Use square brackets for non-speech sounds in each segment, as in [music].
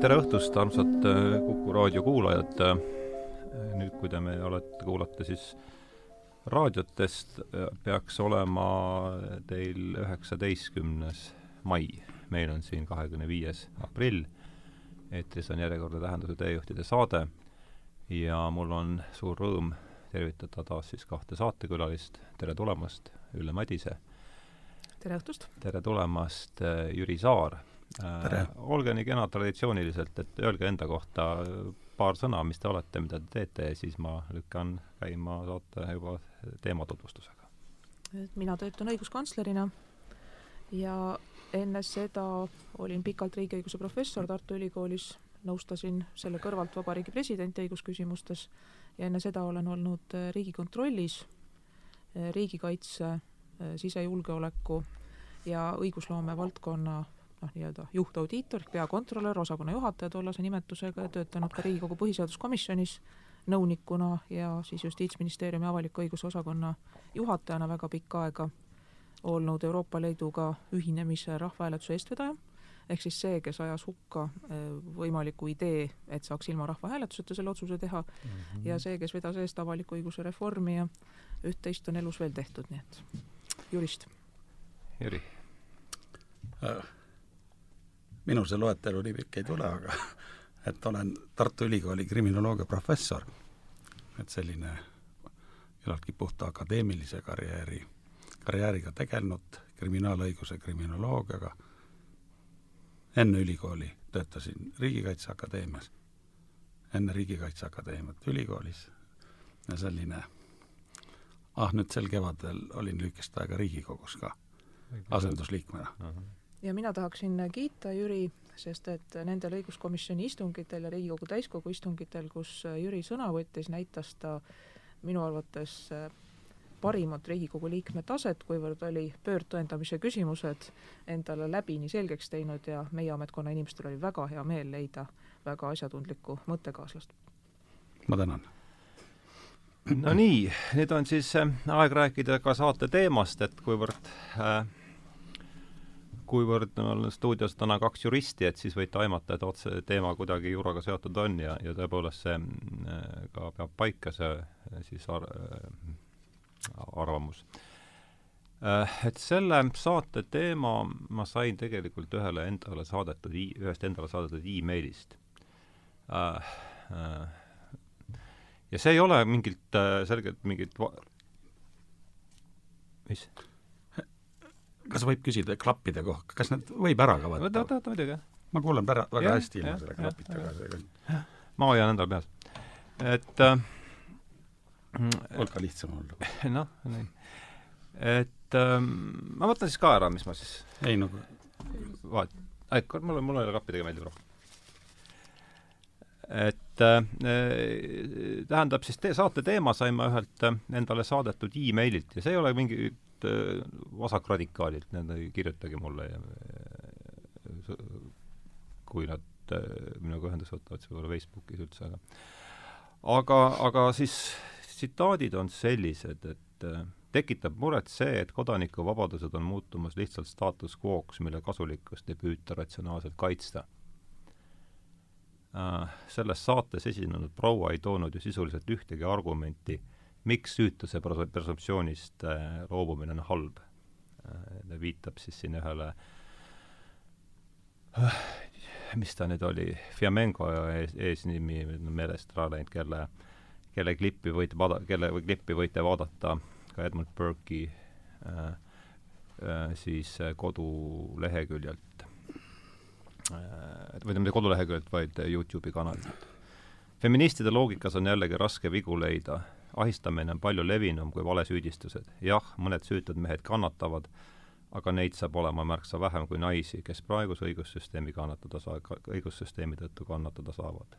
tere õhtust, armsad äh, Kuku raadio kuulajad. nüüd, kui te me olete, kuulate siis raadiotest, peaks olema teil üheksateistkümnes mai. meil on siin kahekümne viies aprill. eetris on järjekordne Tähenduse teejuhtide saade ja mul on suur rõõm tervitada taas siis kahte saatekülalist. tere tulemast, Ülle Madise. tere õhtust! tere tulemast, Jüri Saar. Olge nii kenad traditsiooniliselt, et öelge enda kohta paar sõna, mis te olete, mida te teete ja siis ma lükkan käima saate juba teema tutvustusega. et mina töötan õiguskantslerina ja enne seda olin pikalt riigiõiguse professor Tartu Ülikoolis, nõustasin selle kõrvalt Vabariigi Presidenti õigusküsimustes ja enne seda olen olnud äh, Riigikontrollis äh, riigikaitse, äh, sisejulgeoleku ja õigusloome valdkonna noh, nii-öelda juhtaudiitor, peakontrolör, osakonna juhataja tollase nimetusega ja töötanud ka Riigikogu põhiseaduskomisjonis nõunikuna ja siis Justiitsministeeriumi avaliku õiguse osakonna juhatajana väga pikka aega olnud Euroopa Liiduga ühinemise rahvahääletuse eestvedaja, ehk siis see, kes ajas hukka eh, võimaliku idee, et saaks ilma rahvahääletuseta selle otsuse teha mm, -hmm. ja see, kes vedas eest avaliku õiguse reformi ja üht-teist on elus veel tehtud, nii et jurist. Jüri äh, minul see loetelu nii pikk ei tule, aga [laughs] et olen Tartu Ülikooli kriminoloogia professor, et selline küllaltki puhta akadeemilise karjääri, karjääriga tegelenud kriminaalõiguse kriminoloogiaga. enne ülikooli töötasin Riigikaitse Akadeemias, enne Riigikaitse Akadeemiat ülikoolis ja selline ah, nüüd sel kevadel olin lühikest aega Riigikogus ka asendusliikmena uh. -huh ja mina tahaksin kiita Jüri, sest et nendel õiguskomisjoni istungitel ja Riigikogu täiskogu istungitel, kus Jüri sõna võttis, näitas ta minu arvates parimat Riigikogu liikme taset, kuivõrd oli pöördtõendamise küsimused endale läbini selgeks teinud ja meie ametkonna inimestel oli väga hea meel leida väga asjatundlikku mõttekaaslast. ma tänan no nii, nüüd on siis äh, aeg rääkida ka saate teemast, et kuivõrd äh, kuivõrd on stuudios täna kaks juristi, et siis võite aimata, et otse teema kuidagi juuraga seotud on ja, ja tõepoolest see äh, ka peab paika, see äh, siis ar-, äh, arvamus. Et selle saate teema ma sain tegelikult ühele endale saadetud, ühest endale saadetud emailist. Ja see ei ole mingilt selgelt mingit va-, mis? Kas võib küsida klappide kohta, kas need võib ära ka võtta? võta, võta, muidugi. ma kuulen pära-, väga ja, hästi ilma selle klapitega, seega ma hoian endal peas. et äh, hulka lihtsam olla. [laughs] noh, nii. et äh, ma võtan siis ka ära, mis ma siis ei no vaat-, mulle, mulle klappidega meeldib rohkem. et äh, tähendab siis te, saate teema sain ma ühelt äh, endale saadetud emaililt ja see ei ole mingi Äh, vasakradikaalilt, need kirjutage mulle ja kui nad äh, minuga ühendust võtavad, siis võib-olla Facebookis üldse, aga aga, aga siis tsitaadid on sellised, et äh, tekitab muret see, et kodanikuvabadused on muutumas lihtsalt staatus quo'ks, mille kasulikkust ei püüta ratsionaalselt kaitsta. Selles saates esinenud proua ei toonud ju sisuliselt ühtegi argumenti miks süütuse presumptsioonist äh, loobumine on halb. Äh, ta viitab siis siin ühele äh, mis ta nüüd oli, Fiamengo ees, eesnimi meelest ära läinud, kelle, kelle klippi võite vaada-, kelle või klippi võite vaadata ka Edmund Burke'i äh, äh, siis koduleheküljelt äh,, või mitte koduleheküljelt, vaid Youtube'i kanalilt. feministide loogikas on jällegi raske vigu leida ahistamine on palju levinum kui valesüüdistused. jah, mõned süütud mehed kannatavad, aga neid saab olema märksa vähem kui naisi, kes praeguse õigussüsteemi kannatada saa-, õigussüsteemi tõttu kannatada saavad.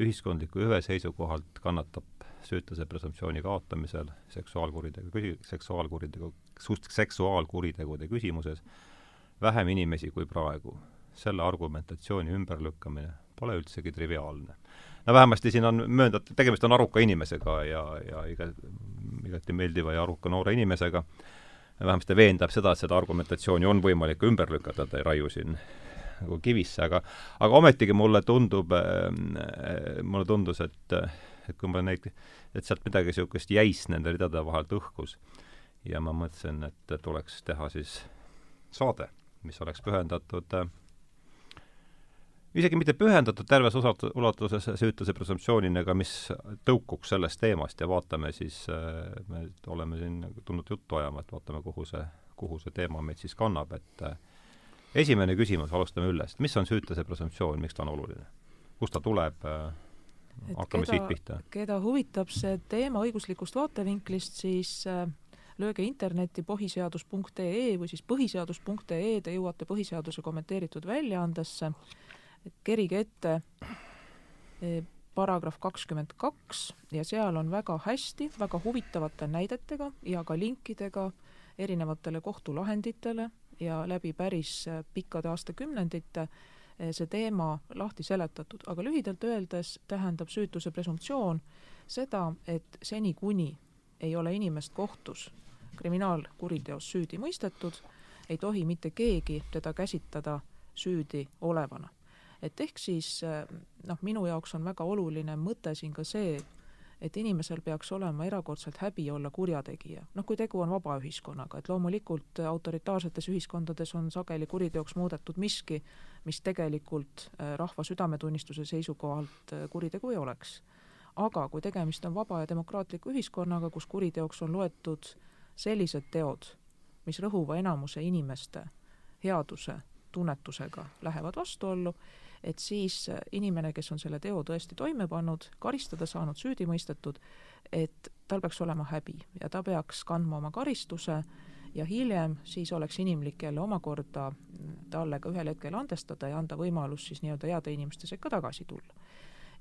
ühiskondliku hüve seisukohalt kannatab süütuse presumptsiooni kaotamisel seksuaalkuritegu küsi-, seksuaalkuritegu, seksuaalkuritegude küsimuses vähem inimesi kui praegu. selle argumentatsiooni ümberlükkamine pole üldsegi triviaalne no vähemasti siin on mööndatud, tegemist on aruka inimesega ja, ja iga, igati meeldiva ja aruka noore inimesega, vähemasti veendab seda, et seda argumentatsiooni on võimalik ümber lükata, ta ei raiu siin nagu kivisse, aga aga ometigi mulle tundub äh,, mulle tundus, et et kui ma neid, et sealt midagi niisugust jäis nende ridade vahelt õhkus ja ma mõtlesin, et tuleks teha siis saade, mis oleks pühendatud äh, isegi mitte pühendatud terves ulatuses süütuse presumptsioonini, aga mis tõukuks sellest teemast ja vaatame siis, äh, me oleme siin tulnud juttu ajama, et vaatame, kuhu see, kuhu see teema meid siis kannab, et äh, esimene küsimus, alustame Üllest, mis on süütuse presumptsioon, miks ta on oluline? kust ta tuleb äh,? hakkame keda, siit pihta. keda huvitab see teema õiguslikust vaatevinklist, siis äh, lööge internetti põhiseadus.ee või siis põhiseadus.ee, te jõuate põhiseaduse kommenteeritud väljaandesse, kerige ette äh, paragrahv kakskümmend kaks ja seal on väga hästi, väga huvitavate näidetega ja ka linkidega erinevatele kohtulahenditele ja läbi päris äh, pikkade aastakümnendite Eh, see teema lahti seletatud, aga lühidalt öeldes tähendab süütuse presumptsioon seda, et seni, kuni ei ole inimest kohtus kriminaalkuriteos süüdi mõistetud, ei tohi mitte keegi teda käsitleda süüdi olevana. Et ehk siis eh, noh, minu jaoks on väga oluline mõte siin ka see, et inimesel peaks olema erakordselt häbi olla kurjategija. noh, kui tegu on vaba ühiskonnaga, et loomulikult autoritaarsetes ühiskondades on sageli kuriteoks muudetud miski, mis tegelikult äh, rahva südametunnistuse seisukohalt äh, kuritegu ei oleks. aga kui tegemist on vaba ja demokraatliku ühiskonnaga, kus kuriteoks on loetud sellised teod, mis rõhuva enamuse inimeste headuse tunnetusega lähevad vastuollu, et siis äh, inimene, kes on selle teo tõesti toime pannud, karistada saanud, süüdi mõistetud, et tal peaks olema häbi ja ta peaks kandma oma karistuse ja hiljem siis oleks inimlik jälle omakorda talle ka ühel hetkel andestada ja anda võimalus siis nii-öelda heade inimeste sekka tagasi tulla.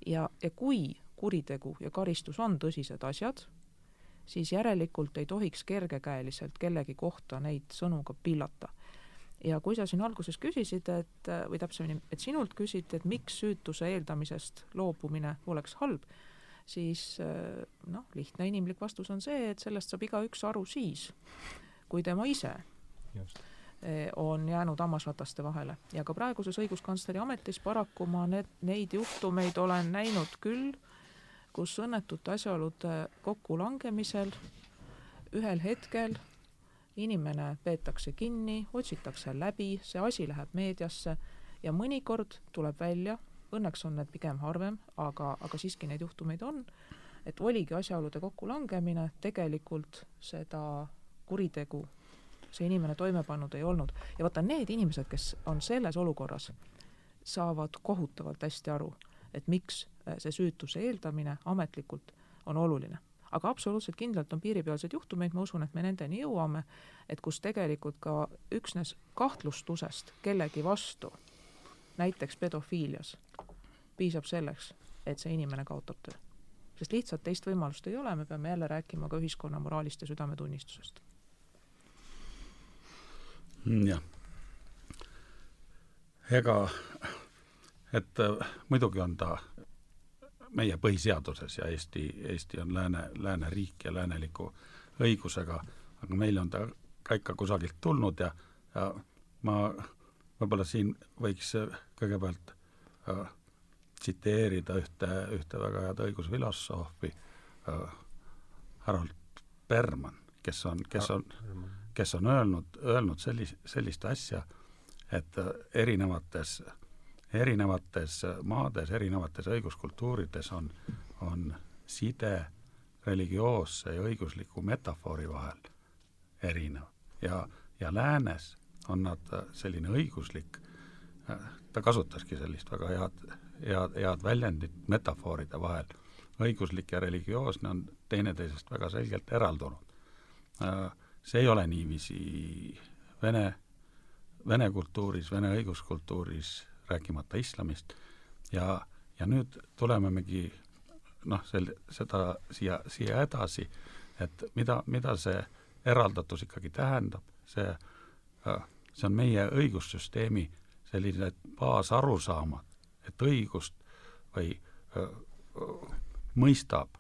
ja, ja kui kuritegu ja karistus on tõsised asjad, siis järelikult ei tohiks kergekäeliselt kellegi kohta neid sõnu ka pillata ja kui sa siin alguses küsisid, et või täpsemini, et sinult küsiti, et miks süütuse eeldamisest loobumine oleks halb, siis noh, lihtne inimlik vastus on see, et sellest saab igaüks aru siis, kui tema ise Just. on jäänud hammasrataste vahele ja ka praeguses õiguskantsleri ametis paraku ma need, neid juhtumeid olen näinud küll, kus õnnetute asjaolude kokkulangemisel ühel hetkel inimene peetakse kinni, otsitakse läbi, see asi läheb meediasse ja mõnikord tuleb välja, õnneks on need pigem harvem, aga, aga siiski neid juhtumeid on, et oligi asjaolude kokkulangemine, tegelikult seda kuritegu see inimene toime pannud ei olnud. ja vaata, need inimesed, kes on selles olukorras, saavad kohutavalt hästi aru, et miks see süütuse eeldamine ametlikult on oluline aga absoluutselt kindlalt on piiripealseid juhtumeid, ma usun, et me nendeni jõuame, et kus tegelikult ka üksnes kahtlustusest kellegi vastu, näiteks pedofiilias, piisab selleks, et see inimene kaotab töö. sest lihtsalt teist võimalust ei ole, me peame jälle rääkima ka ühiskonna moraalist ja südametunnistusest. Mm, jah. ega, et äh, muidugi on ta meie põhiseaduses ja Eesti, Eesti on lääne, lääneriik ja lääneliku õigusega, aga meile on ta ka ikka kusagilt tulnud ja, ja ma võib-olla siin võiks kõigepealt äh, tsiteerida ühte, ühte väga head õigusfilosoofi äh,, Harold Berman, kes on, kes on, kes on öelnud, öelnud sellist, sellist asja, et äh, erinevates äh, erinevates maades, erinevates õiguskultuurides on, on side religioosse ja õigusliku metafoori vahel erinev ja, ja läänes on nad selline õiguslik, ta kasutaski sellist väga head, head, head väljendit metafooride vahel, õiguslik ja religioosne on teineteisest väga selgelt eraldunud. see ei ole niiviisi vene, vene kultuuris, vene õiguskultuuris rääkimata islamist, ja, ja nüüd tulemegi noh, sel-, seda siia, siia edasi, et mida, mida see eraldatus ikkagi tähendab, see, äh, see on meie õigussüsteemi sellised baasarusaamad, et õigust või öö, äh, mõistab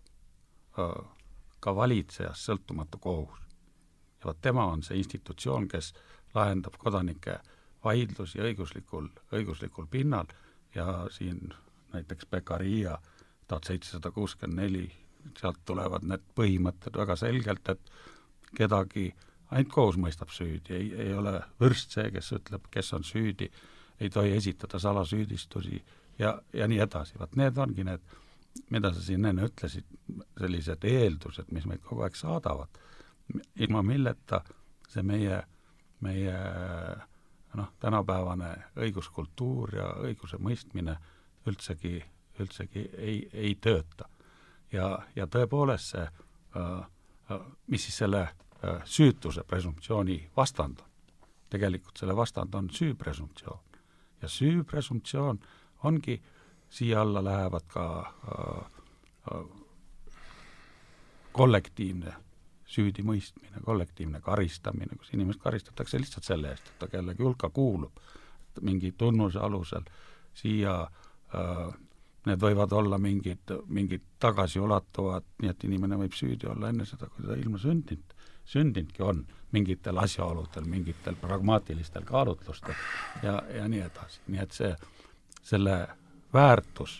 öö, äh, ka valitsejast sõltumatu kohus. ja vot tema on see institutsioon, kes lahendab kodanike vaidlusi õiguslikul, õiguslikul pinnal ja siin näiteks Beccaria tuhat seitsesada kuuskümmend neli, sealt tulevad need põhimõtted väga selgelt, et kedagi ainult kohus mõistab süüdi, ei, ei ole vürst see, kes ütleb, kes on süüdi, ei tohi esitada salasüüdistusi ja, ja nii edasi, vot need ongi need, mida sa siin enne ütlesid, sellised eeldused, mis meid kogu aeg saadavad, ilma milleta see meie, meie noh, tänapäevane õiguskultuur ja õigusemõistmine üldsegi, üldsegi ei, ei tööta. ja, ja tõepoolest see äh, äh, mis siis selle äh, süütuse presumptsiooni vastand on? tegelikult selle vastand on süüpresumptsioon. ja süüpresumptsioon ongi, siia alla lähevad ka äh, äh, kollektiivne süüdimõistmine, kollektiivne karistamine, kus inimest karistatakse lihtsalt selle eest, et ta kellegi hulka kuulub, mingi tunnuse alusel, siia äh, need võivad olla mingid, mingid tagasiulatuvad, nii et inimene võib süüdi olla enne seda, kui ta ilma sündinud, sündinudki on, mingitel asjaoludel, mingitel pragmaatilistel kaalutlustel ja, ja nii edasi, nii et see, selle väärtus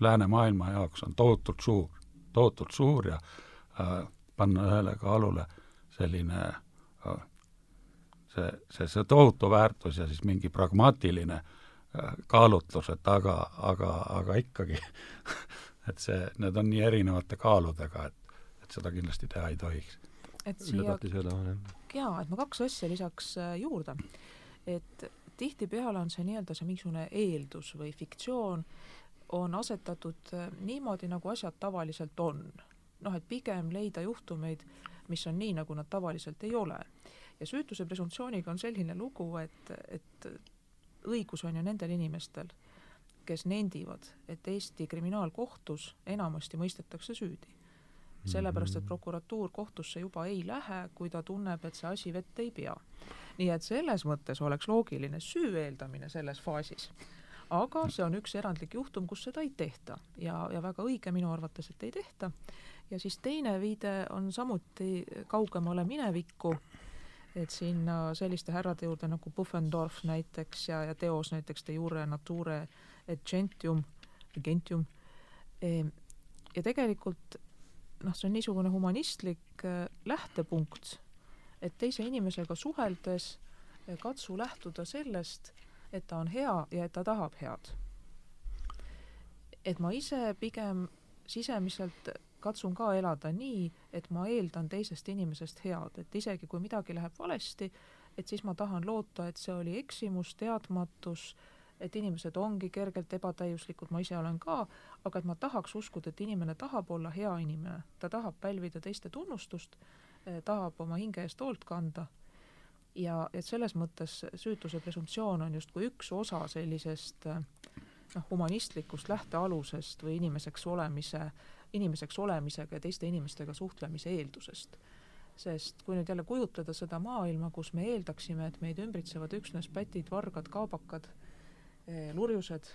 läänemaailma jaoks on tohutult suur, tohutult suur ja äh, panna ühele kaalule selline äh, see, see, see tohutu väärtus ja siis mingi pragmaatiline äh, kaalutlused taga, aga, aga ikkagi [laughs] et see, need on nii erinevate kaaludega, et, et seda kindlasti teha ei tohiks. et siia, jaa, et ma kaks asja lisaks äh, juurde. et tihtipeale on see nii-öelda see mingisugune eeldus või fiktsioon on asetatud niimoodi, nagu asjad tavaliselt on. Noh, et pigem leida juhtumeid, mis on nii, nagu nad tavaliselt ei ole. ja süütuse presumptsiooniga on selline lugu, et, et õigus on ju nendel inimestel, kes nendivad, et Eesti kriminaalkohtus enamasti mõistetakse süüdi. sellepärast, et mhm. prokuratuur kohtusse juba ei lähe, kui ta tunneb, et see asi vett ei pea. nii et selles mõttes oleks loogiline süü eeldamine selles faasis aga see on üks erandlik juhtum, kus seda ei tehta ja, ja väga õige minu arvates, et ei tehta. Ja siis teine viide on samuti kaugemale minevikku et sinna selliste härrade juurde nagu Puffendorf näiteks ja, ja teos näiteks De jure nature et gentium, gentium e,, ja tegelikult noh, see on niisugune humanistlik äh, lähtepunkt, et teise inimesega suheldes äh, katsu lähtuda sellest, et ta on hea ja et ta tahab head. et ma ise pigem sisemiselt katsun ka elada nii, et ma eeldan teisest inimesest head, et isegi kui midagi läheb valesti, et siis ma tahan loota, et see oli eksimus, teadmatus, et inimesed ongi kergelt ebatäiuslikud, ma ise olen ka, aga et ma tahaks uskuda, et inimene tahab olla hea inimene, ta tahab pälvida teiste tunnustust, eh, tahab oma hinge eest hoolt kanda. Ja et selles mõttes süütuse presumptsioon on justkui üks osa sellisest eh, noh, humanistlikust lähtealusest või inimeseks olemise inimeseks olemisega ja teiste inimestega suhtlemise eeldusest. sest kui nüüd jälle kujutleda seda maailma, kus me eeldaksime, et meid ümbritsevad üksnes pätid, vargad, kaabakad, eh, lurjused,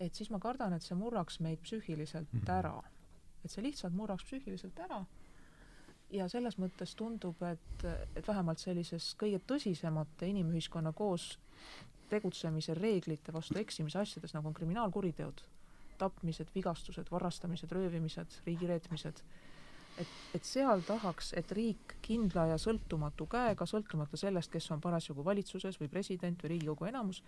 et siis ma kardan, et see murraks meid psüühiliselt mhm. ära. et see lihtsalt murraks psüühiliselt ära ja selles mõttes tundub, et, et vähemalt sellises kõige tõsisemate inimühiskonna koos tegutsemise reeglite vastu eksimise asjades, nagu on kriminaalkuriteod tapmised, vigastused, varastamised, röövimised, riigireetmised, et, et seal tahaks, et riik kindla ja sõltumatu käega, sõltumata sellest, kes on parasjagu valitsuses või president või Riigikogu enamus,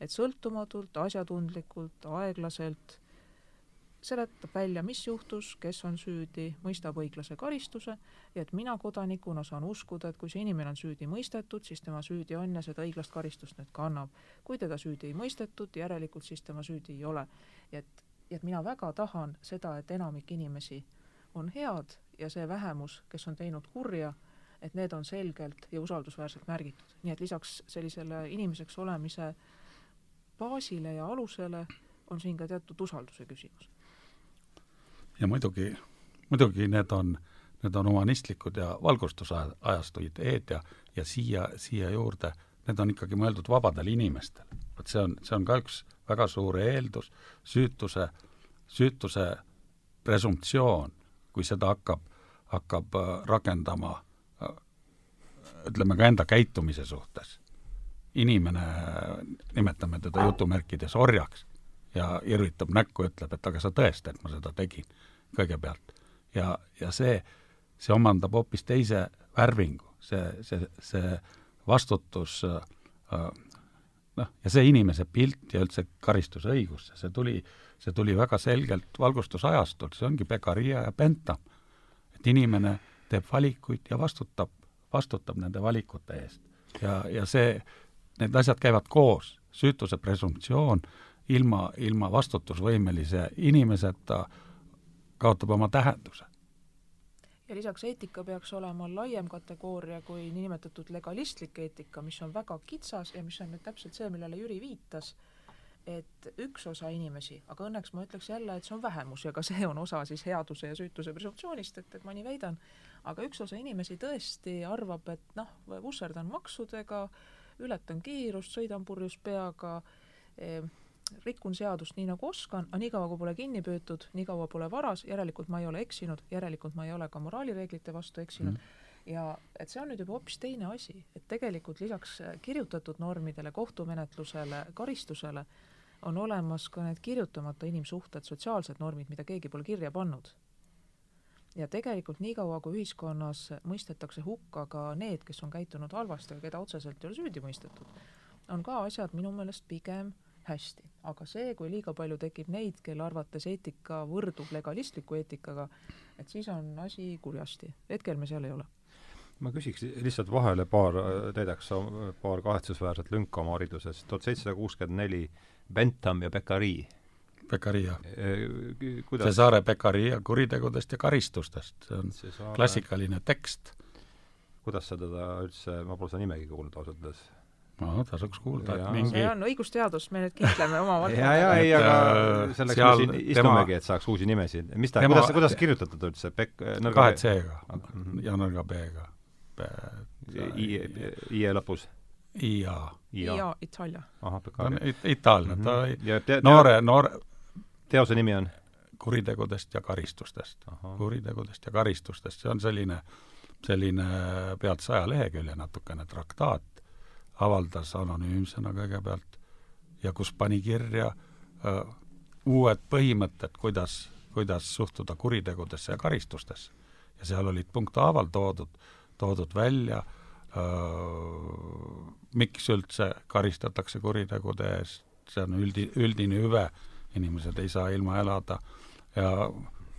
et sõltumatult, asjatundlikult, aeglaselt seletab välja, mis juhtus, kes on süüdi, mõistab õiglase karistuse ja et mina kodanikuna saan uskuda, et kui see inimene on süüdi mõistetud, siis tema süüdi on ja seda õiglast karistust nüüd kannab. kui teda süüdi ei mõistetud, järelikult siis tema süüdi ei ole et, et mina väga tahan seda, et enamik inimesi on head ja see vähemus, kes on teinud kurja, et need on selgelt ja usaldusväärselt märgitud. nii et lisaks sellisele inimeseks olemise baasile ja alusele on siin ka teatud usalduse küsimus. Ja muidugi, muidugi need on, need on humanistlikud ja valgustusajastu ideed ja, ja siia, siia juurde, need on ikkagi mõeldud vabadele inimestele. vot see on, see on ka üks väga suur eeldus, süütuse, süütuse presumptsioon, kui seda hakkab, hakkab äh, rakendama äh, ütleme ka enda käitumise suhtes, inimene, nimetame teda jutumärkides orjaks ja irvitab näkku, ütleb, et aga sa tõesta, et ma seda tegin kõigepealt. ja, ja see, see omandab hoopis teise värvingu, see, see, see vastutus äh, noh, ja see inimese pilt ja üldse karistusõigus, see tuli, see tuli väga selgelt valgustusajastult, see ongi Beccaria ja Bentham. et inimene teeb valikuid ja vastutab, vastutab nende valikute eest. ja, ja see, need asjad käivad koos, süütuse presumptsioon ilma, ilma vastutusvõimelise inimeseta kaotab oma tähenduse. Ja lisaks eetika peaks olema laiem kategooria kui niinimetatud legalistlik eetika, mis on väga kitsas ja mis on nüüd täpselt see, millele Jüri viitas, et üks osa inimesi, aga õnneks ma ütleks jälle, et see on vähemus ja ka see on osa siis headuse ja süütuse presumptsioonist, et, et ma nii väidan, aga üks osa inimesi tõesti arvab, et noh, vusserdan maksudega, ületan kiirust, sõidan purjus peaga eh,, rikun seadust nii, nagu oskan, aga niikaua, kui pole kinni püütud, niikaua pole varas, järelikult ma ei ole eksinud, järelikult ma ei ole ka moraalireeglite vastu eksinud mm. ja et see on nüüd juba hoopis teine asi, et tegelikult lisaks kirjutatud normidele, kohtumenetlusele, karistusele on olemas ka need kirjutamata inimsuhted, sotsiaalsed normid, mida keegi pole kirja pannud. ja tegelikult niikaua, kui ühiskonnas mõistetakse hukka ka need, kes on käitunud halvasti, aga keda otseselt ei ole süüdi mõistetud, on ka asjad minu meelest pigem hästi, aga see, kui liiga palju tekib neid, kelle arvates eetika võrdub legalistliku eetikaga, et siis on asi kurjasti. hetkel me seal ei ole. ma küsiks lihtsalt vahele paar, täidaks paar kahetsusväärset lünka oma hariduses. tuhat seitsesada kuuskümmend neli Bentham ja Beccari. Beccaria. E, kuidas Cesare Beccaria kuritegudest ja karistustest, see on Cesare... klassikaline tekst. kuidas sa teda üldse, ma pole seda nimegi kuulnud ausalt öeldes no tasuks kuulda, et mingi see on õigusteadus, me nüüd kiitleme oma [laughs] ja, ja ei, aga äh, selleks me siin istumegi, et saaks uusi nimesid. mis ta, kuidas, kuidas kirjutatud üldse, Pek-, nõrga kahe C-ga mhm. ja nõrga B-ga. I, IE lõpus? IA. IA, Itaalia. ahah, Pekari. Itaalia, ta oli noore, noore teose nimi on? kuritegudest ja karistustest. kuritegudest ja karistustest, see on selline, selline pealt saja lehekülje natukene traktaat, avaldas anonüümsena kõigepealt ja kus pani kirja öö, uued põhimõtted, kuidas, kuidas suhtuda kuritegudesse ja karistustesse. ja seal olid punkthaaval toodud, toodud välja, miks üldse karistatakse kuritegude eest, see on üldi, üldine hüve, inimesed ei saa ilma elada. Ja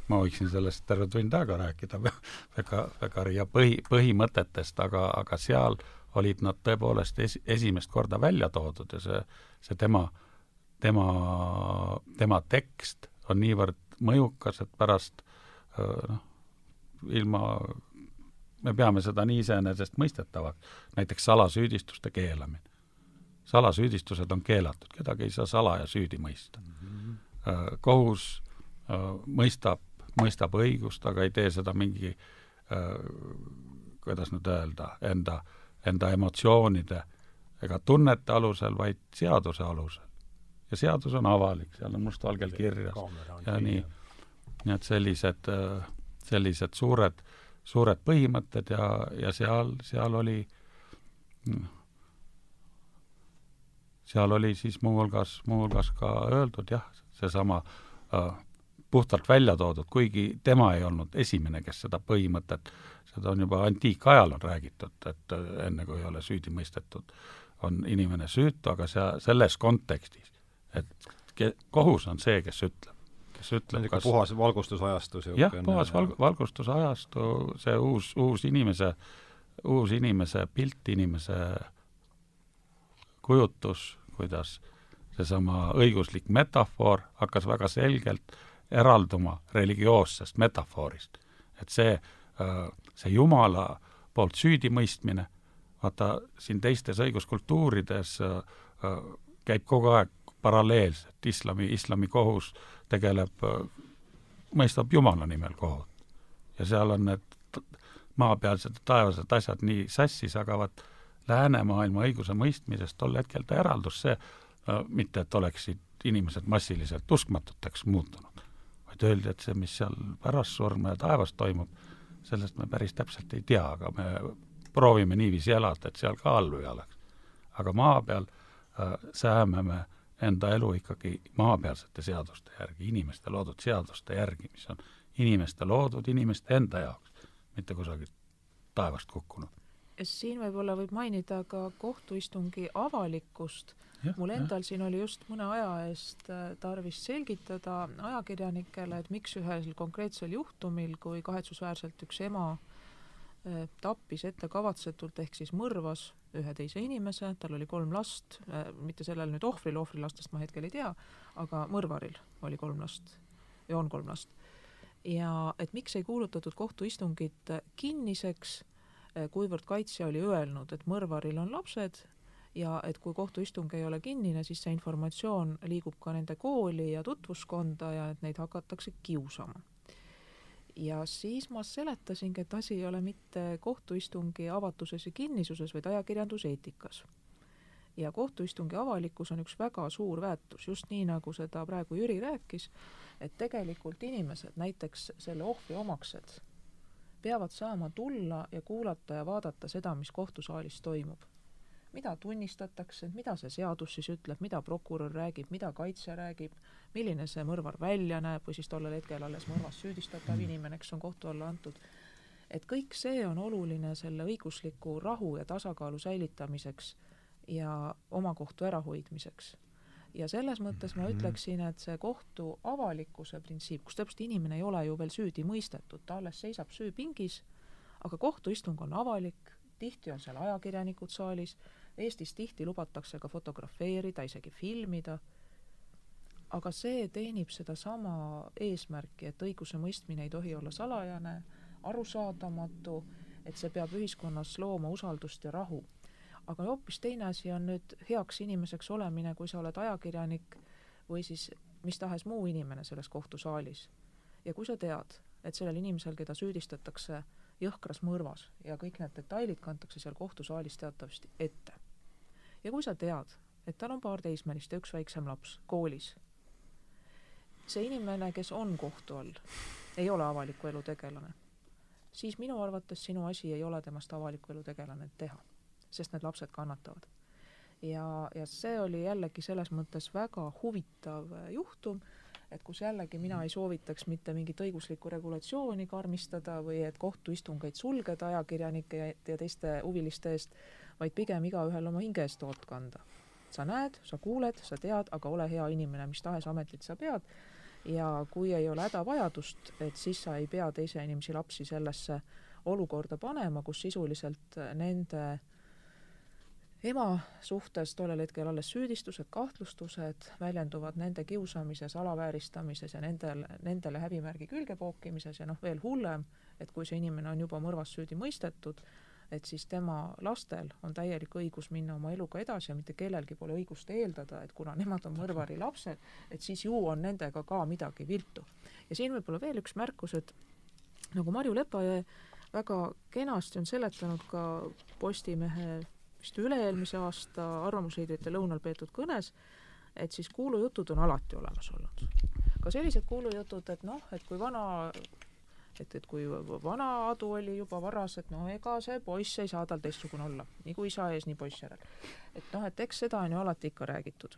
ma võiksin sellest terve tund aega rääkida [laughs] väga, väga ja põhi, põhimõtetest, aga, aga seal äh, olid nad tõepoolest es-, esimest korda välja toodud ja see, see tema, tema, tema tekst on niivõrd mõjukas, et pärast noh, ilma, me peame seda nii iseenesestmõistetavaks, näiteks salasüüdistuste keelamine. salasüüdistused on keelatud, kedagi ei saa salaja süüdi mõista mm. -hmm. kohus mõistab, mõistab õigust, aga ei tee seda mingi kuidas nüüd öelda, enda äh, enda emotsioonide ega tunnete alusel, vaid seaduse alusel. ja seadus on avalik, seal on mustvalgel kirjas. Ja nii, nii et sellised, sellised suured, suured põhimõtted ja, ja seal, seal oli seal oli siis muuhulgas, muuhulgas ka öeldud jah, seesama äh, puhtalt välja toodud, kuigi tema ei olnud esimene, kes seda põhimõtet, seda on juba antiikajal on räägitud, et enne kui ei ole süüdi mõistetud, on inimene süütu, aga see, selles kontekstis, et ke-, kohus on see, kes ütleb, kes ütleb, kas puhas valgustusajastu jah, puhas val-, valgustusajastu, see uus, uus inimese, uus inimese pilt, inimese kujutus, kuidas seesama õiguslik metafoor hakkas väga selgelt eralduma religioossest metafoorist. et see, äh, see Jumala poolt süüdimõistmine, vaata siin teistes õiguskultuurides äh, äh, käib kogu aeg paralleelselt, islami, islami kohus tegeleb, mõistab Jumala nimel kohut. ja seal on need maapealsed taevased asjad nii sassis, aga vaat läänemaailma õiguse mõistmisest tol hetkel ta eraldus see, mitte et oleksid inimesed massiliselt uskmatuteks muutunud, vaid öeldi, et see, mis seal pärast surma ja taevas toimub, sellest me päris täpselt ei tea, aga me proovime niiviisi elada, et seal ka halbu ei oleks. aga maa peal äh, sääme me enda elu ikkagi maapealsete seaduste järgi, inimeste loodud seaduste järgi, mis on inimeste loodud inimeste enda jaoks, mitte kusagilt taevast kukkunud. siin võib-olla võib mainida ka kohtuistungi avalikkust. Mul endal ja. siin oli just mõne aja eest äh, tarvis selgitada ajakirjanikele, et miks ühel konkreetsel juhtumil, kui kahetsusväärselt üks ema äh, tappis ettekavatsetult ehk siis mõrvas ühe teise inimese, tal oli kolm last, äh, mitte sellel nüüd ohvril, ohvri lastest ma hetkel ei tea, aga mõrvaril oli kolm last ja on kolm last. ja et miks ei kuulutatud kohtuistungit kinniseks, kuivõrd kaitsja oli öelnud, et mõrvaril on lapsed ja et kui kohtuistung ei ole kinnine, siis see informatsioon liigub ka nende kooli ja tutvuskonda ja et neid hakatakse kiusama ja siis ma seletasingi, et asi ei ole mitte kohtuistungi avatuses ja kinnisuses, vaid ajakirjanduseetikas. ja kohtuistungi avalikkus on üks väga suur väärtus, just nii, nagu seda praegu Jüri rääkis, et tegelikult inimesed, näiteks selle ohvri omaksed, peavad saama tulla ja kuulata ja vaadata seda, mis kohtusaalis toimub mida tunnistatakse, mida see seadus siis ütleb, mida prokurör räägib, mida kaitse räägib, milline see mõrvar välja näeb või siis tollel hetkel alles mõrvas süüdistatav mm. inimene, kes on kohtu alla antud. et kõik see on oluline selle õigusliku rahu ja tasakaalu säilitamiseks ja oma kohtu ärahoidmiseks. ja selles mõttes ma mm-hmm. ütleksin, et see kohtu avalikkuse printsiip, kus täpselt inimene ei ole ju veel süüdi mõistetud, ta alles seisab süüpingis, aga kohtuistung on avalik, tihti on seal ajakirjanikud saalis Eestis tihti lubatakse ka fotografeerida, isegi filmida, aga see teenib sedasama eesmärki, et õigusemõistmine ei tohi olla salajane, arusaadamatu, et see peab ühiskonnas looma usaldust ja rahu. aga hoopis teine asi on nüüd heaks inimeseks olemine, kui sa oled ajakirjanik või siis mis tahes muu inimene selles kohtusaalis. ja kui sa tead, et sellel inimesel, keda süüdistatakse jõhkras mõrvas ja kõik need detailid kantakse seal kohtusaalis teatavasti ette ja kui sa tead, et tal on paar teismelist ja üks väiksem laps koolis, see inimene, kes on kohtu all, ei ole avaliku elu tegelane, siis minu arvates sinu asi ei ole temast avaliku elu tegelane teha, sest need lapsed kannatavad. ja, ja see oli jällegi selles mõttes väga huvitav juhtum, et kus jällegi mina ei soovitaks mitte mingit õiguslikku regulatsiooni karmistada või et kohtuistungeid sulgeda ajakirjanike ja, ja teiste huviliste eest, vaid pigem igaühel oma hinge eest hoolt kanda. sa näed, sa kuuled, sa tead, aga ole hea inimene, mis tahes ametit sa pead, ja kui ei ole hädavajadust, et siis sa ei pea teise inimese lapsi sellesse olukorda panema, kus sisuliselt nende ema suhtes tollel hetkel alles süüdistused, kahtlustused väljenduvad nende kiusamises, alavääristamises ja nendel, nendele häbimärgi külge pookimises ja noh, veel hullem, et kui see inimene on juba mõrvas süüdi mõistetud, et siis tema lastel on täielik õigus minna oma eluga edasi ja mitte kellelgi pole õigust eeldada, et kuna nemad on mõrvari lapsed, et siis ju on nendega ka midagi viltu. ja siin võib-olla veel üks märkus, et nagu Marju Lepajõe väga kenasti on seletanud ka Postimehe vist üle-eelmise aasta arvamusliidrite lõunal peetud kõnes, et siis kuulujutud on alati olemas olnud. ka sellised kuulujutud, et noh, et kui vana et, et kui vana Aadu oli juba varas, et no ega see poiss ei saa tal teistsugune olla, nii kui isa ees, nii poiss järel. et noh, et eks seda on ju alati ikka räägitud.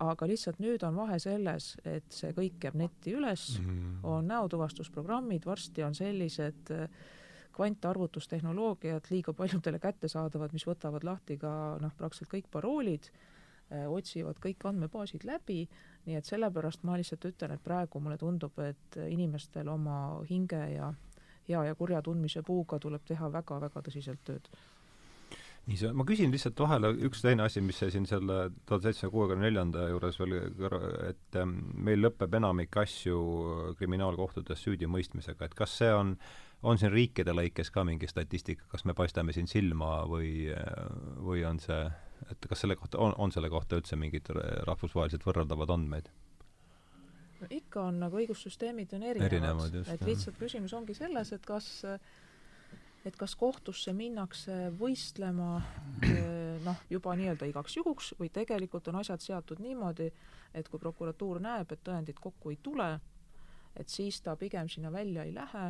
aga lihtsalt nüüd on vahe selles, et see kõik jääb netti üles mm, -hmm. on näotuvastusprogrammid, varsti on sellised äh, kvantarvutustehnoloogiad liiga paljudele kättesaadavad, mis võtavad lahti ka noh, praktiliselt kõik paroolid, otsivad kõik andmebaasid läbi nii et sellepärast ma lihtsalt ütlen, et praegu mulle tundub, et inimestel oma hinge ja hea ja kurja tundmise puuga tuleb teha väga-väga tõsiselt tööd. nii see, ma küsin lihtsalt vahele üks teine asi, mis siin selle tuhande seitsmesaja kuuekümne neljanda juures veel, et ähm, meil lõpeb enamik asju kriminaalkohtutes süüdimõistmisega, et kas see on on siin riikide lõikes ka mingi statistika, kas me paistame siin silma või, või on see et kas selle kohta, on, on selle kohta üldse mingeid rahvusvaheliselt võrreldavad andmeid? no ikka on, nagu õigussüsteemid on erinevad, erinevad, et lihtsalt küsimus ongi selles, et kas et kas kohtusse minnakse võistlema noh, juba nii-öelda igaks juhuks või tegelikult on asjad seatud niimoodi, et kui prokuratuur näeb, et tõendid kokku ei tule, et siis ta pigem sinna välja ei lähe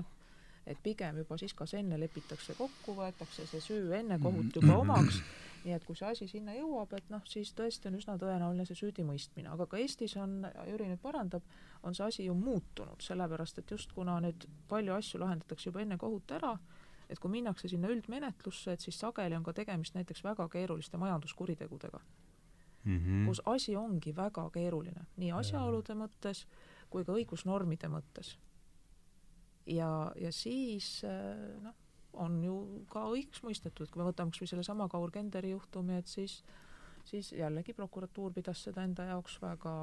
et pigem juba siis kas enne lepitakse kokku, võetakse see süü enne kohut juba omaks, nii et kui see asi sinna jõuab, et noh, siis tõesti on üsna tõenäoline see süüdimõistmine, aga ka Eestis on, Jüri nüüd parandab, on see asi ju muutunud, sellepärast et just kuna nüüd palju asju lahendatakse juba enne kohut ära, et kui minnakse sinna üldmenetlusse, et siis sageli on ka tegemist näiteks väga keeruliste majanduskuritegudega mm, -hmm. kus asi ongi väga keeruline, nii asjaolude ja. mõttes kui ka õigusnormide mõttes. Ja, ja siis äh, noh, on ju ka õigeks mõistetud, kui me võtame kas või sellesama Kaur Kenderi juhtumi, et siis siis jällegi prokuratuur pidas seda enda jaoks väga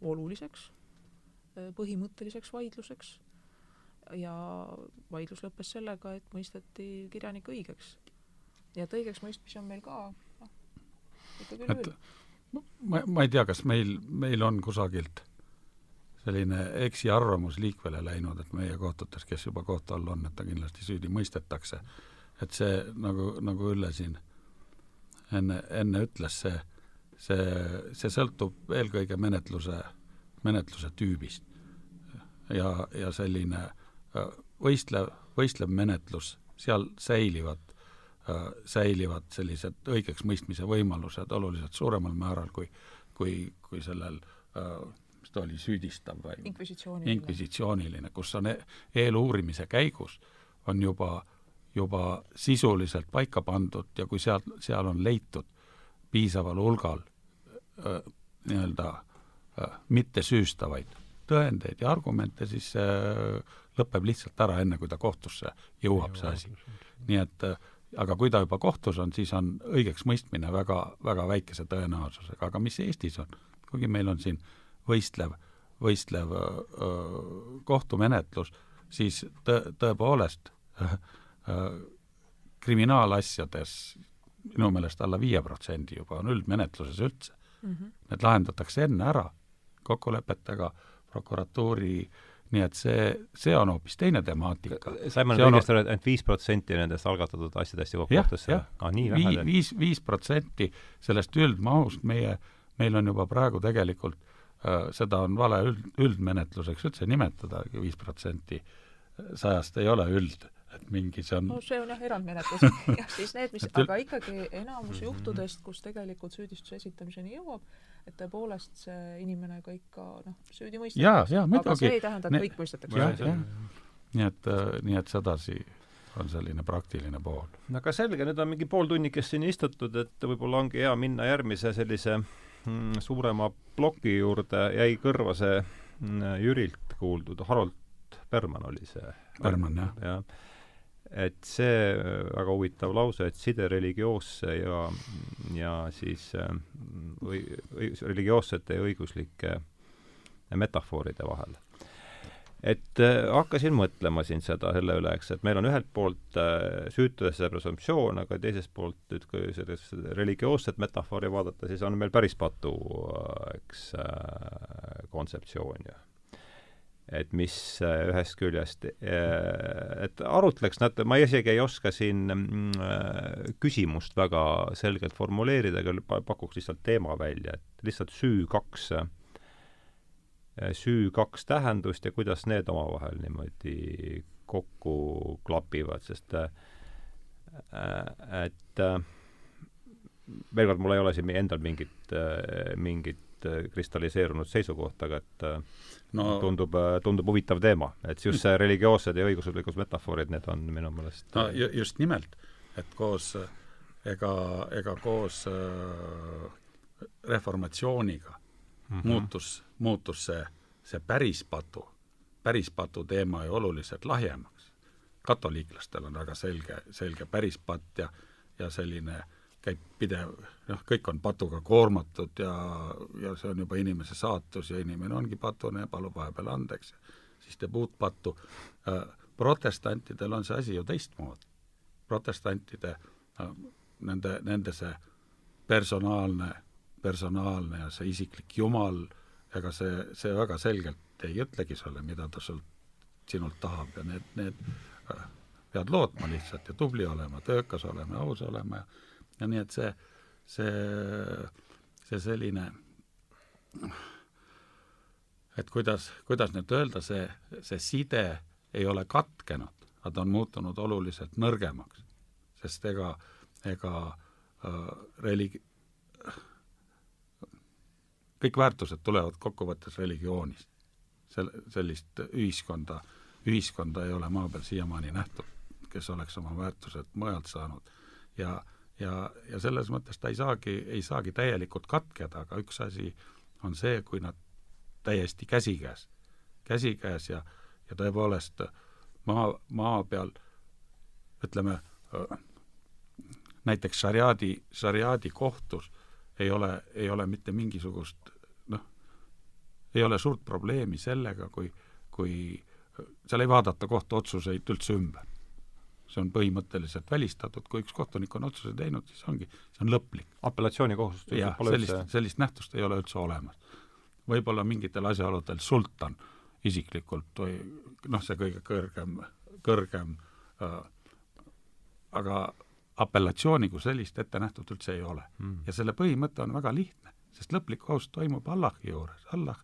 oluliseks Äh, põhimõtteliseks vaidluseks ja vaidlus lõppes sellega, et mõisteti kirjanik õigeks. nii et õigeksmõistmisi on meil ka noh, ikka küll küll. ma, ma ei tea, kas meil, meil on kusagilt selline eksiarvamus liikvele läinud, et meie kohtutes, kes juba kohtu all on, et ta kindlasti süüdi mõistetakse. et see, nagu, nagu Ülle siin enne, enne ütles, see, see, see sõltub eelkõige menetluse menetluse tüübist. ja, ja selline äh, võistlev, võistlev menetlus, seal säilivad, äh, säilivad sellised õigeksmõistmise võimalused oluliselt suuremal määral kui, kui, kui sellel äh, ta oli, süüdistav või inkvisitsiooniline, inkvisitsiooniline, kus on e eeluurimise käigus, on juba, juba sisuliselt paika pandud ja kui seal, seal on leitud piisaval hulgal nii-öelda Äh, mittesüüstavaid tõendeid ja argumente, siis äh, lõpeb lihtsalt ära, enne kui ta kohtusse jõuab, see asi. nii et äh, aga kui ta juba kohtus on, siis on õigeksmõistmine väga, väga väikese tõenäosusega, aga mis Eestis on, kuigi meil on siin võistlev, võistlev kohtumenetlus, siis tõ-, tõepoolest kriminaalasjades minu meelest alla viie protsendi juba on üldmenetluses üldse mm. -hmm. Need lahendatakse enne ära kokkulepetega, prokuratuuri nii et see, see on hoopis teine temaatika. saime nüüd õigesti aru, et ainult viis protsenti nendest algatatud asjadest jõuab kohtusse? ah, nii vähe veel? viis, viis protsenti sellest üldmahust meie, meil on juba praegu tegelikult äh, seda on vale üld, üldmenetluseks üldse nimetada, viis protsenti sajast ei ole üld, et mingi see on no see on jah, erandmenetlus [laughs] jah, siis need, mis, aga ikkagi enamus juhtudest, kus tegelikult süüdistuse esitamiseni jõuab, et tõepoolest see inimene ka ikka noh, süüdi mõistetakse. aga see ei tähenda, et ne... kõik mõistetakse. nii et, äh, nii et sedasi on selline praktiline pool. no aga selge, nüüd on mingi pool tunnikest siin istutud, et võib-olla ongi hea minna järgmise sellise suurema ploki juurde, jäi kõrva see mm, Jürilt kuuldud, Harold Berman oli see. Berman, jah ja et see väga huvitav lause, et side religioosse ja, ja siis või, või religioossete ja õiguslike metafooride vahel. Et äh, hakkasin mõtlema siin seda selle üle, eks, et meil on ühelt poolt äh, süütuse presumptsioon, aga teisest poolt nüüd, kui sellist religioosset metafoori vaadata, siis on meil päris patu, eks äh,, kontseptsioon ju. Et mis äh, ühest küljest, äh, et arutleks natuke, ma isegi ei oska siin mm, äh, küsimust väga selgelt formuleerida, aga pakuks lihtsalt teema välja, et lihtsalt süü kaks, süü kaks tähendust ja kuidas need omavahel niimoodi kokku klapivad, sest et veel kord, mul ei ole siin endal mingit, mingit kristalliseerunud seisukohta, aga et no, tundub, tundub huvitav teema, et just see religioossed ja õiguslikud metafoorid, need on minu meelest no just nimelt, et koos, ega, ega koos äh, reformatsiooniga mm -hmm. muutus, muutus see, see päris patu, päris patu teema ju oluliselt lahjemaks. katoliiklastel on väga selge, selge päris patt ja, ja selline käib pidev, noh, kõik on patuga koormatud ja, ja see on juba inimese saatus ja inimene ongi patune ja palub vahepeal andeks siis teeb uut pattu. Äh, protestantidel on see asi ju teistmoodi. protestantide, äh, nende, nende see personaalne, personaalne ja see isiklik jumal, ega see, see väga selgelt ei ütlegi sulle, mida ta sult, sinult tahab. Ja need, need äh, pead lootma lihtsalt ja tubli olema, töökas olema, aus olema. Ja ja nii et see, see, see selline et kuidas, kuidas nüüd öelda, see, see side ei ole katkenud, nad on muutunud oluliselt nõrgemaks, sest ega, ega äh, religi-, kõik väärtused tulevad kokkuvõttes religioonist. sel-, sellist ühiskonda, ühiskonda ei ole maa peal siiamaani nähtud, kes oleks oma väärtused mujalt saanud. ja, ja, ja selles mõttes ta ei saagi, ei saagi täielikult katkeda, aga üks asi on see, kui nad täiesti käsikäes, käsikäes ja, ja tõepoolest maa, maa peal ütleme, näiteks šariaadi, šariaadi kohtus ei ole, ei ole mitte mingisugust ei ole suurt probleemi sellega, kui, kui seal ei vaadata kohtuotsuseid üldse ümber. see on põhimõtteliselt välistatud, kui üks kohtunik on otsuse teinud, siis ongi, see on lõplik. apellatsioonikohustust jah, sellist üldse..., sellist nähtust ei ole üldse olemas. võib-olla mingitel asjaoludel sultan isiklikult või noh, see kõige kõrgem, kõrgem äh, aga apellatsiooni kui sellist ette nähtud üldse ei ole mm.. ja selle põhimõte on väga lihtne, sest lõplik kohus toimub Allahi juures, Allah,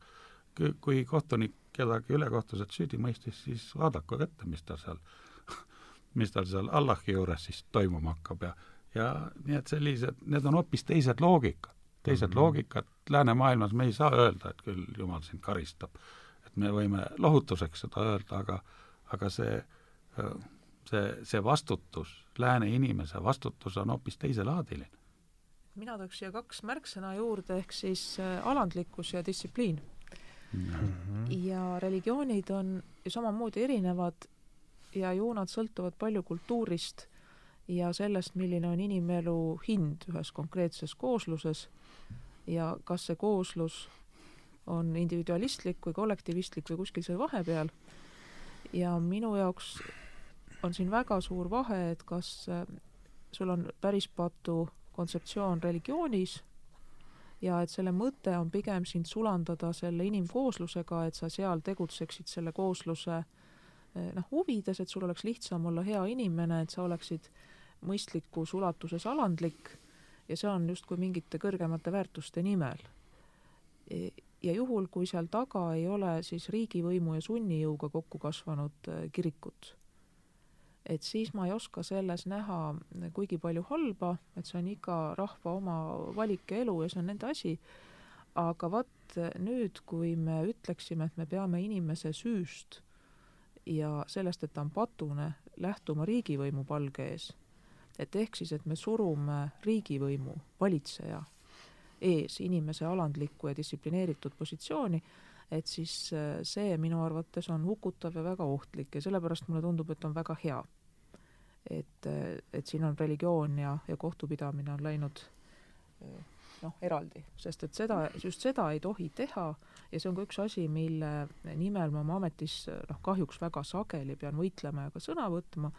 kui kohtunik kedagi ülekohtuselt süüdi mõistis, siis vaadaku ette, mis tal seal, [laughs] mis tal seal Allahi juures siis toimuma hakkab ja ja nii et sellised, need on hoopis teised loogikad, teised mm -hmm. loogikad, läänemaailmas me ei saa öelda, et küll Jumal sind karistab. et me võime lohutuseks seda öelda, aga, aga see see, see vastutus, lääne inimese vastutus on hoopis teiselaadiline. mina tooks siia kaks märksõna juurde, ehk siis äh, alandlikkus ja distsipliin. Ja religioonid on ju samamoodi erinevad ja ju nad sõltuvad palju kultuurist ja sellest, milline on inimelu hind ühes konkreetses koosluses ja kas see kooslus on individualistlik või kollektivistlik või kuskil seal vahepeal. ja minu jaoks on siin väga suur vahe, et kas äh, sul on päris patu kontseptsioon religioonis ja et selle mõte on pigem sind sulandada selle inimkooslusega, et sa seal tegutseksid selle koosluse äh, noh, huvides, et sul oleks lihtsam olla hea inimene, et sa oleksid mõistlikus ulatuses alandlik ja see on justkui mingite kõrgemate väärtuste nimel. E, ja juhul, kui seal taga ei ole siis riigivõimu ja sunnijõuga kokku kasvanud äh, kirikut et siis ma ei oska selles näha kuigi palju halba, et see on iga rahva oma valik ja elu ja see on nende asi, aga vot nüüd, kui me ütleksime, et me peame inimese süüst ja sellest, et ta on patune, lähtuma riigivõimu palge ees, et ehk siis, et me surume riigivõimu, valitseja ees inimese alandlikku ja distsiplineeritud positsiooni, et siis see minu arvates on hukutav ja väga ohtlik. Ja sellepärast mulle tundub, et on väga hea et, et siin on religioon ja, ja kohtupidamine on läinud noh, eraldi, sest et seda, just seda ei tohi teha ja see on ka üks asi, mille nimel ma oma ametis noh, kahjuks väga sageli pean võitlema ja ka sõna võtma,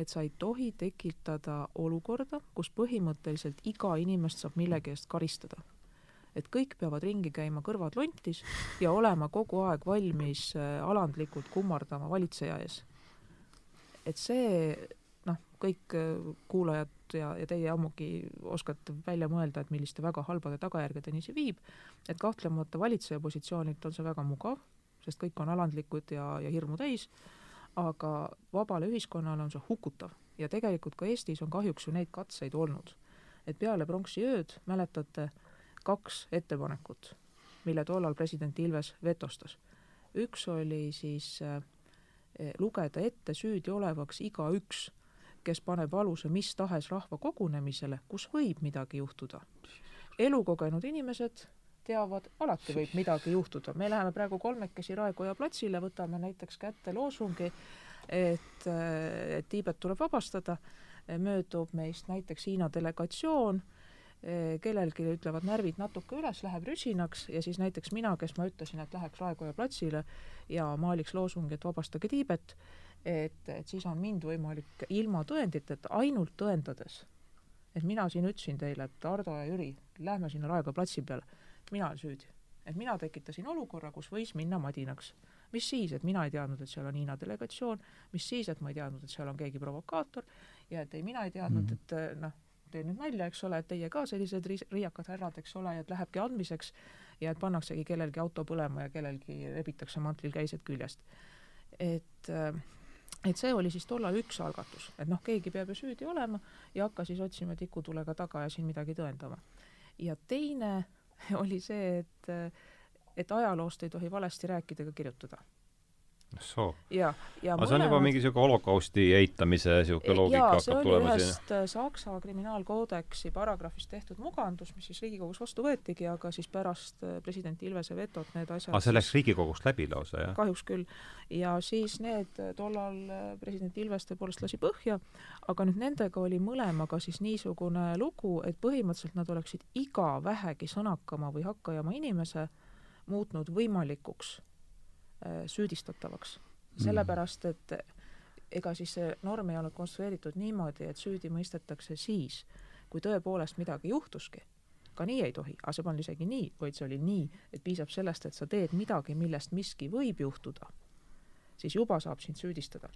et sa ei tohi tekitada olukorda, kus põhimõtteliselt iga inimest saab millegi eest karistada. et kõik peavad ringi käima kõrvad lontis ja olema kogu aeg valmis äh, alandlikult kummardama valitseja ees. et see kõik äh, kuulajad ja, ja teie ammugi oskate välja mõelda, et milliste väga halbade tagajärgedeni see viib, et kahtlemata valitseja positsioonilt on see väga mugav, sest kõik on alandlikud ja, ja hirmu täis, aga vabale ühiskonnale on see hukutav ja tegelikult ka Eestis on kahjuks ju neid katseid olnud. et peale pronksiööd, mäletate, kaks ettepanekut, mille tollal president Ilves vetostas. üks oli siis äh, lugeda ette süüdi olevaks igaüks kes paneb aluse mis tahes rahvakogunemisele, kus võib midagi juhtuda. elukogenud inimesed teavad, alati võib midagi juhtuda. me läheme praegu kolmekesi Raekoja platsile, võtame näiteks kätte loosungi, et, et Tiibet tuleb vabastada, möödub meist näiteks Hiina delegatsioon, kellelgi ütlevad närvid natuke üles, läheb rüsinaks ja siis näiteks mina, kes ma ütlesin, et läheks Raekoja platsile ja maaliks loosungi, et vabastage Tiibet, et, et siis on mind võimalik ilma tõenditeta, ainult tõendades, et mina siin ütlesin teile, et Ardo ja Jüri, lähme sinna Raekoja platsi peale, mina olen süüdi. et mina tekitasin olukorra, kus võis minna madinaks. mis siis, et mina ei teadnud, et seal on Hiina delegatsioon, mis siis, et ma ei teadnud, et seal on keegi provokaator ja et ei, mina ei teadnud, mhm. et noh, teen nüüd nalja, eks ole, et teie ka sellised ri-, riiakad härrad, eks ole, ja et lähebki andmiseks ja et pannaksegi kellelgi auto põlema ja kellelgi rebitakse mantlil käised küljest. et äh, et see oli siis tollal üks algatus, et noh, keegi peab ju süüdi olema ja hakka siis otsima tikutulega taga ja siin midagi tõendama. ja teine [laughs] oli see, et, et ajaloost ei tohi valesti rääkida ega kirjutada soo. ja, ja aga see on juba mingi niisugune holokausti eitamise niisugune loogika hakkab tulema siin? Saksa kriminaalkoodeksi paragrahvist tehtud mugandus, mis siis Riigikogus vastu võetigi, aga siis pärast äh, president Ilvese vetot need asjad aga see läks Riigikogust läbi lausa, jah? kahjuks küll. ja siis need äh, tollal president Ilves tõepoolest lasi põhja, aga nüüd nendega oli mõlemaga siis niisugune lugu, et põhimõtteliselt nad oleksid iga vähegi sõnakama või hakkajama inimese muutnud võimalikuks süüdistatavaks. Mm. sellepärast, et ega siis see norm ei olnud konstrueeritud niimoodi, et süüdi mõistetakse siis, kui tõepoolest midagi juhtuski. ka nii ei tohi, aga see polnud isegi nii, vaid see oli nii, et piisab sellest, et sa teed midagi, millest miski võib juhtuda, siis juba saab sind süüdistada.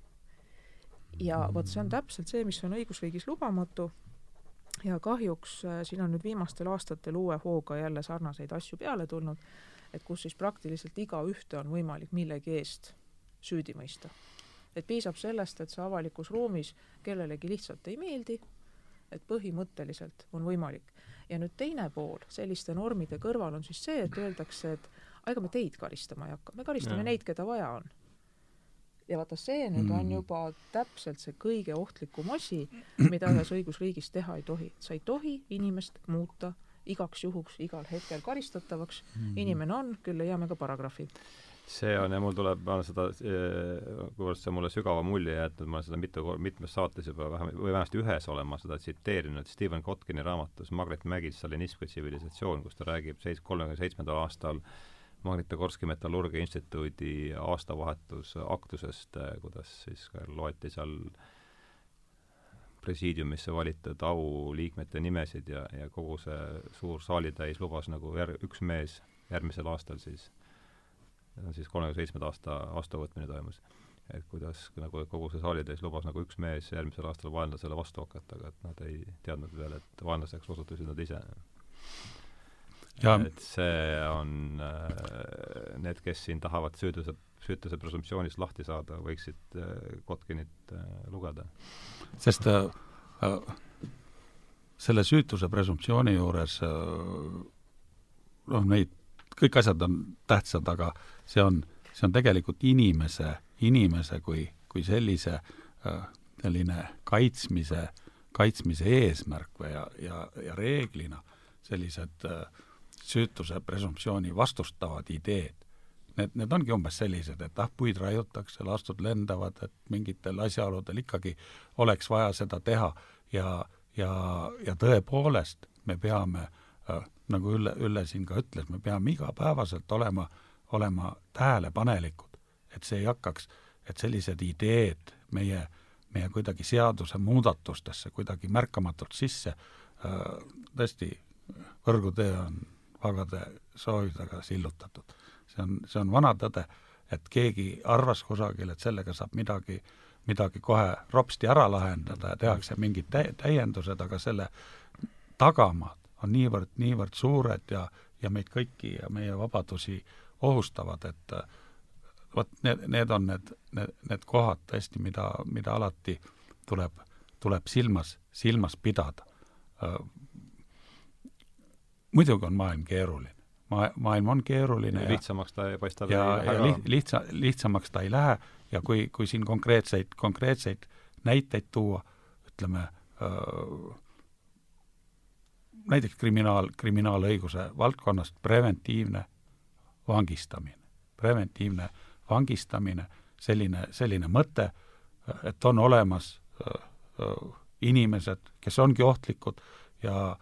ja vot see on täpselt see, mis on õigusriigis lubamatu ja kahjuks äh, siin on nüüd viimastel aastatel uue hooga jälle sarnaseid asju peale tulnud et kus siis praktiliselt igaühte on võimalik millegi eest süüdi mõista. et piisab sellest, et sa avalikus ruumis kellelegi lihtsalt ei meeldi, et põhimõtteliselt on võimalik. ja nüüd teine pool selliste normide kõrval on siis see, et öeldakse, et ega me teid karistama ei hakka, me karistame ja. neid, keda vaja on. ja vaata, see nüüd on mm. juba täpselt see kõige ohtlikum asi, [clears throat] mida ühes õigusriigis teha ei tohi. sa ei tohi inimest muuta igaks juhuks igal hetkel karistatavaks mm. -hmm. inimene on, küll leiame ka paragrahvi. see on ja mul tuleb, ma olen seda, eh, kuivõrd see mulle sügava mulje jätnud, ma olen seda mitu, mitmes saates juba vähemalt, või vähemasti ühes olen ma seda tsiteerinud, Stephen Kotkini raamatus Margaret Mägi Stalinism kui tsivilisatsioon, kus ta räägib seis-, kolmekümne seitsmendal aastal Magnitogorski metallurgia instituudi aastavahetusaktusest, eh, kuidas siis loeti seal äh, presiidiumisse valitud auliikmete nimesid ja, ja kogu see suur saalitäis lubas nagu jär-, üks mees järgmisel aastal siis, siis kolmekümne seitsmenda aasta vastuvõtmine toimus, et kuidas nagu kogu see saalitäis lubas nagu üks mees järgmisel aastal vaenlasele vastu hakata, aga et nad ei teadnud veel, et vaenlaseks osutusid nad ise. Et see on äh, need, kes siin tahavad süüduse, süütuse presumptsioonist lahti saada, võiksid äh, Kotkinit äh, lugeda. Sest äh, äh, selle süütuse presumptsiooni juures äh, noh, neid, kõik asjad on tähtsad, aga see on, see on tegelikult inimese, inimese kui, kui sellise äh, selline kaitsmise, kaitsmise eesmärk või ja, ja, ja reeglina sellised äh, süütuse presumptsiooni vastustavad ideed. Need, need ongi umbes sellised, et ah, puid raiutakse, laastud lendavad, et mingitel asjaoludel ikkagi oleks vaja seda teha ja, ja, ja tõepoolest me peame äh,, nagu Ülle, Ülle siin ka ütles, me peame igapäevaselt olema, olema tähelepanelikud, et see ei hakkaks, et sellised ideed meie, meie kuidagi seadusemuudatustesse kuidagi märkamatult sisse äh,, tõesti, võrgutee on vagade soovidega sillutatud see on, see on vana tõde, et keegi arvas kusagil, et sellega saab midagi, midagi kohe ropsti ära lahendada ja tehakse mingid tä-, täiendused, aga selle tagamaad on niivõrd, niivõrd suured ja, ja meid kõiki ja meie vabadusi ohustavad, et vot need, need on need, need, need kohad tõesti, mida, mida alati tuleb, tuleb silmas, silmas pidada. Muidugi on maailm keeruline. Ma-, maailm on keeruline ja lihtsamaks ta paistab ja, ja li-, lihtsa, lihtsamaks ta ei lähe ja kui, kui siin konkreetseid, konkreetseid näiteid tuua, ütleme äh, näiteks kriminaal, kriminaalõiguse valdkonnast preventiivne vangistamine, preventiivne vangistamine, selline, selline mõte, et on olemas äh, äh, inimesed, kes ongi ohtlikud ja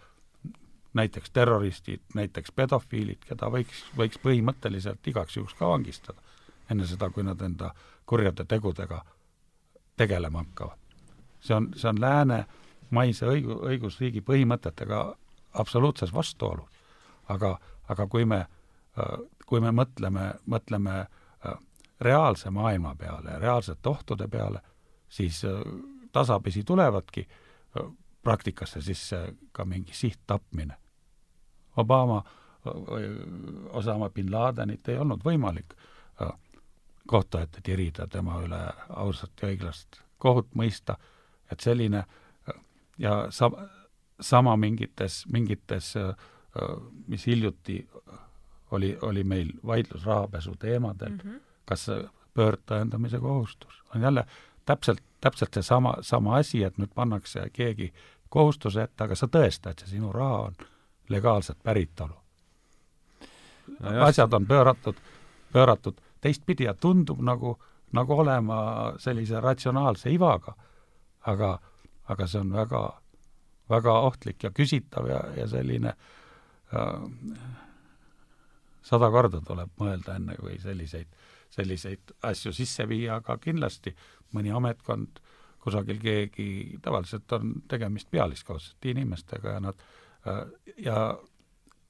näiteks terroristid, näiteks pedofiilid, keda võiks, võiks põhimõtteliselt igaks juhuks ka vangistada, enne seda, kui nad enda kurjade tegudega tegelema hakkavad. see on, see on läänemaise õigu-, õigusriigi põhimõtetega absoluutses vastuolus. aga, aga kui me, kui me mõtleme, mõtleme reaalse maailma peale reaalsete ohtude peale, siis tasapisi tulevadki praktikasse sisse ka mingi sihttapmine Obama, Osama bin Ladenit ei olnud võimalik äh, kohtu ette tirida, tema üle ausat ja õiglast kohut mõista, et selline ja sa-, sama mingites, mingites, mis hiljuti oli, oli meil vaidlus rahapesu teemadel mm, -hmm. kas pöördtõendamise kohustus on jälle täpselt, täpselt seesama, sama asi, et nüüd pannakse keegi kohustuse ette, aga sa tõesta, et see sinu raha on legaalset päritolu no. asjad on pööratud, pööratud teistpidi ja tundub nagu, nagu olema sellise ratsionaalse ivaga, aga, aga see on väga, väga ohtlik ja küsitav ja, ja selline äh, sada korda tuleb mõelda, enne kui selliseid, selliseid asju sisse viia, aga kindlasti mõni ametkond, kusagil keegi, tavaliselt on tegemist pealiskaudsete inimestega ja nad äh, ja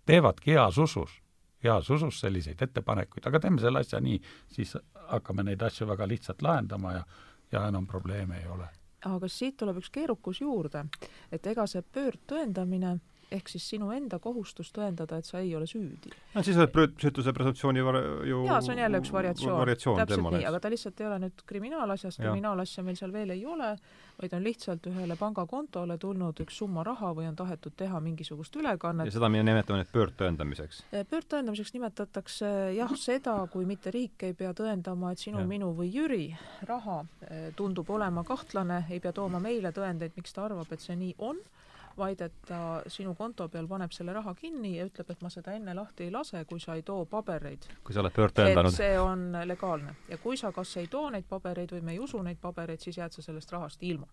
teevadki heas usus heas usus selliseid ettepanekuid, aga teeme selle asja nii, siis hakkame neid asju väga lihtsalt lahendama ja, ja enam probleeme ei ole. aga siit tuleb üks keerukus juurde, et ega see pöördtõendamine ehk siis sinu enda kohustus tõendada, et sa ei ole süüdi. no siis oled süütuse presumptsiooni var-, ju jaa, see on jälle üks variatsioon, variatsioon. täpselt nii, aga ta lihtsalt ei ole nüüd kriminaalasjas, kriminaalasja meil seal veel ei ole, vaid on lihtsalt ühele pangakontole tulnud üks summa raha või on tahetud teha mingisugust ülekannet. ja seda me nimetame nüüd pöördtõendamiseks? pöördtõendamiseks nimetatakse jah, seda, kui mitte riik ei pea tõendama, et sinu, minu või Jüri raha eh, tundub olema kahtlane, ei pea tooma meile tõendeid, miks ta arvab, et see nii on vaid et ta sinu konto peal paneb selle raha kinni ja ütleb, et ma seda enne lahti ei lase, kui sa ei too pabereid. kui sa oled pöördtõendanud. see on legaalne ja kui sa kas ei too neid pabereid või me ei usu neid pabereid, siis jääd sa sellest rahast ilma.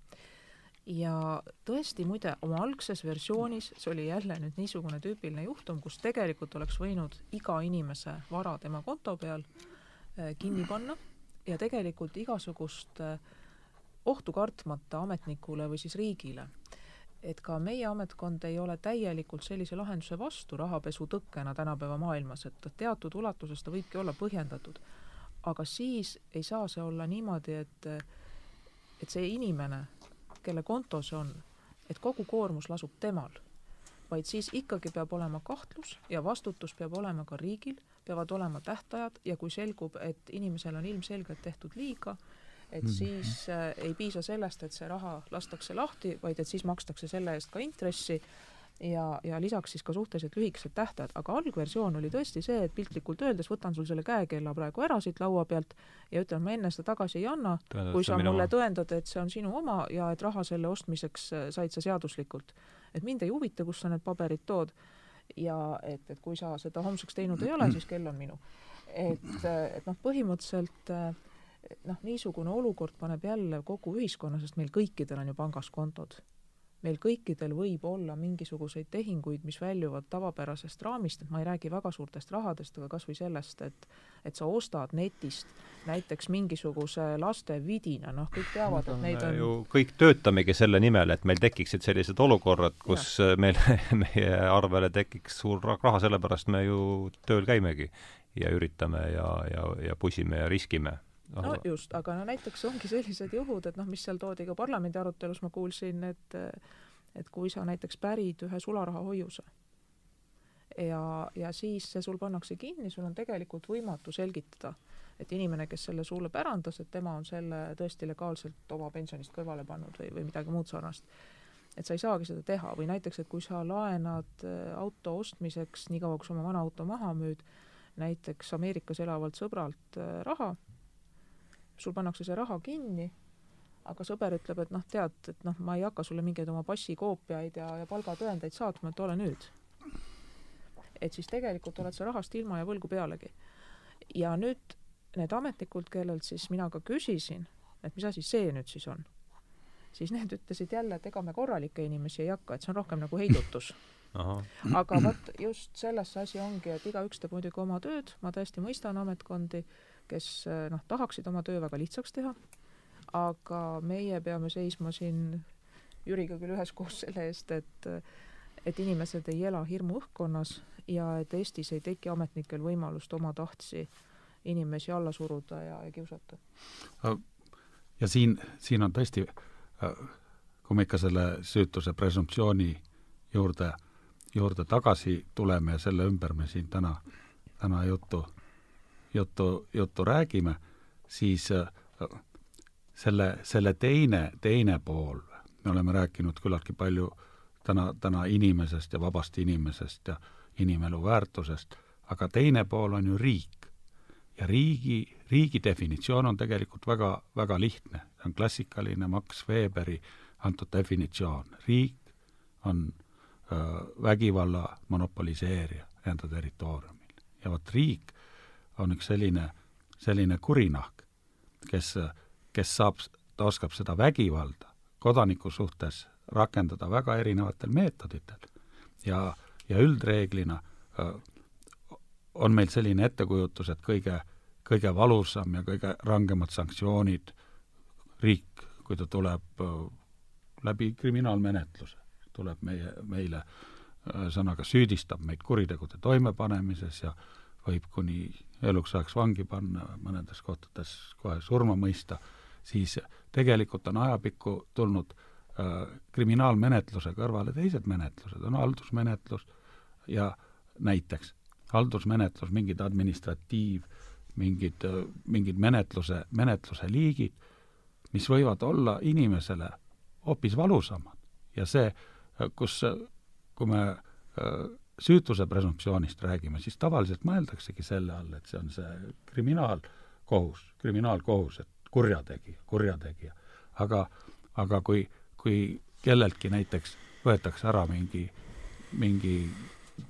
ja tõesti, muide, oma algses versioonis, see oli jälle nüüd niisugune tüüpiline juhtum, kus tegelikult oleks võinud iga inimese vara tema konto peal eh, kinni panna ja tegelikult igasugust eh, ohtu kartmata ametnikule või siis riigile et ka meie ametkond ei ole täielikult sellise lahenduse vastu rahapesu tõkkena tänapäeva maailmas, et teatud ulatuses ta võibki olla põhjendatud. aga siis ei saa see olla niimoodi, et, et see inimene, kelle konto see on, et kogu koormus lasub temal, vaid siis ikkagi peab olema kahtlus ja vastutus peab olema ka riigil, peavad olema tähtajad ja kui selgub, et inimesele on ilmselgelt tehtud liiga, et mm. siis äh, ei piisa sellest, et see raha lastakse lahti, vaid et siis makstakse selle eest ka intressi ja, ja lisaks siis ka suhteliselt lühikesed tähtajad, aga algversioon oli tõesti see, et piltlikult öeldes võtan sul selle käekella praegu ära siit laua pealt ja ütlen, ma enne seda tagasi ei anna, kui sa mulle oma. tõendad, et see on sinu oma ja et raha selle ostmiseks äh, said sa seaduslikult. et mind ei huvita, kust sa need paberid tood ja et, et kui sa seda homseks teinud ei ole, siis kell on minu. et, äh, et noh, põhimõtteliselt äh, noh, niisugune olukord paneb jälle kogu ühiskonna, sest meil kõikidel on ju pangas kontod. meil kõikidel võib olla mingisuguseid tehinguid, mis väljuvad tavapärasest raamist, et ma ei räägi väga suurtest rahadest, aga kas või sellest, et et sa ostad netist näiteks mingisuguse lastevidina, noh, kõik teavad, et neid on ju kõik töötamegi selle nimel, et meil tekiksid sellised olukorrad, kus ja. meil, [laughs] meie arvele tekiks suur raha, sellepärast me ju tööl käimegi ja üritame ja, ja, ja pusime ja riskime no just, aga no näiteks ongi sellised juhud, et noh, mis seal toodi ka parlamendi arutelus, ma kuulsin, et et kui sa näiteks pärid ühe sularahahoiuse ja, ja siis see sul pannakse kinni, sul on tegelikult võimatu selgitada, et inimene, kes selle sulle pärandas, et tema on selle tõesti legaalselt oma pensionist kõrvale pannud või, või midagi muud sarnast. et sa ei saagi seda teha või näiteks, et kui sa laenad äh, auto ostmiseks, niikaua kui sa oma vana auto maha müüd, näiteks Ameerikas elavalt sõbralt äh, raha sul pannakse see raha kinni, aga sõber ütleb, et noh, tead, et noh, ma ei hakka sulle mingeid oma passikoopiaid ja, ja palgatõendeid saatma, et ole nüüd. et siis tegelikult oled sa rahast ilma ja võlgu pealegi. ja nüüd need ametnikud, kellelt siis mina ka küsisin, et mis asi see nüüd siis on, siis need ütlesid jälle, et ega me korralikke inimesi ei hakka, et see on rohkem nagu heidutus [laughs] aga vot just selles see asi ongi, et igaüks teeb muidugi oma tööd, ma tõesti mõistan ametkondi kes eh, noh, tahaksid oma töö väga lihtsaks teha, aga meie peame seisma siin Jüriga küll üheskoos selle eest, et et inimesed ei ela hirmuõhkkonnas ja et Eestis ei teki ametnikel võimalust oma tahtsi inimesi alla suruda ja, ja kiusata. ja siin, siin on tõesti, kui me ikka selle süütuse presumptsiooni juurde, juurde tagasi tuleme ja selle ümber me siin täna, täna juttu juttu, juttu räägime, siis äh, selle, selle teine, teine pool, me oleme rääkinud küllaltki palju täna, täna inimesest ja vabast inimesest ja inimelu väärtusest, aga teine pool on ju riik. ja riigi, riigi definitsioon on tegelikult väga, väga lihtne, see on klassikaline Max Weberi antud definitsioon, riik on öö, vägivalla monopoliseerija enda territooriumil. Ja vot riik on üks selline, selline kurinahk, kes, kes saab, ta oskab seda vägivalda kodaniku suhtes rakendada väga erinevatel meetoditel. Ja, ja üldreeglina öö, on meil selline ettekujutus, et kõige, kõige valusam ja kõige rangemad sanktsioonid riik, kui ta tuleb läbi kriminaalmenetluse, tuleb meie, meile ühesõnaga süüdistab meid kuritegude toimepanemises ja võib kuni eluks ajaks vangi panna, mõnedes kohtades kohe surma mõista, siis tegelikult on ajapikku tulnud äh, kriminaalmenetluse kõrvale teised menetlused, on haldusmenetlus ja näiteks haldusmenetlus, mingid administratiiv, mingid, mingid menetluse, menetluse liigid, mis võivad olla inimesele hoopis valusamad. ja see, kus, kui me süütuse presumptsioonist räägime, siis tavaliselt mõeldaksegi selle all, et see on see kriminaalkohus, kriminaalkohus, et kurjategija, kurjategija. aga, aga kui, kui kelleltki näiteks võetakse ära mingi, mingi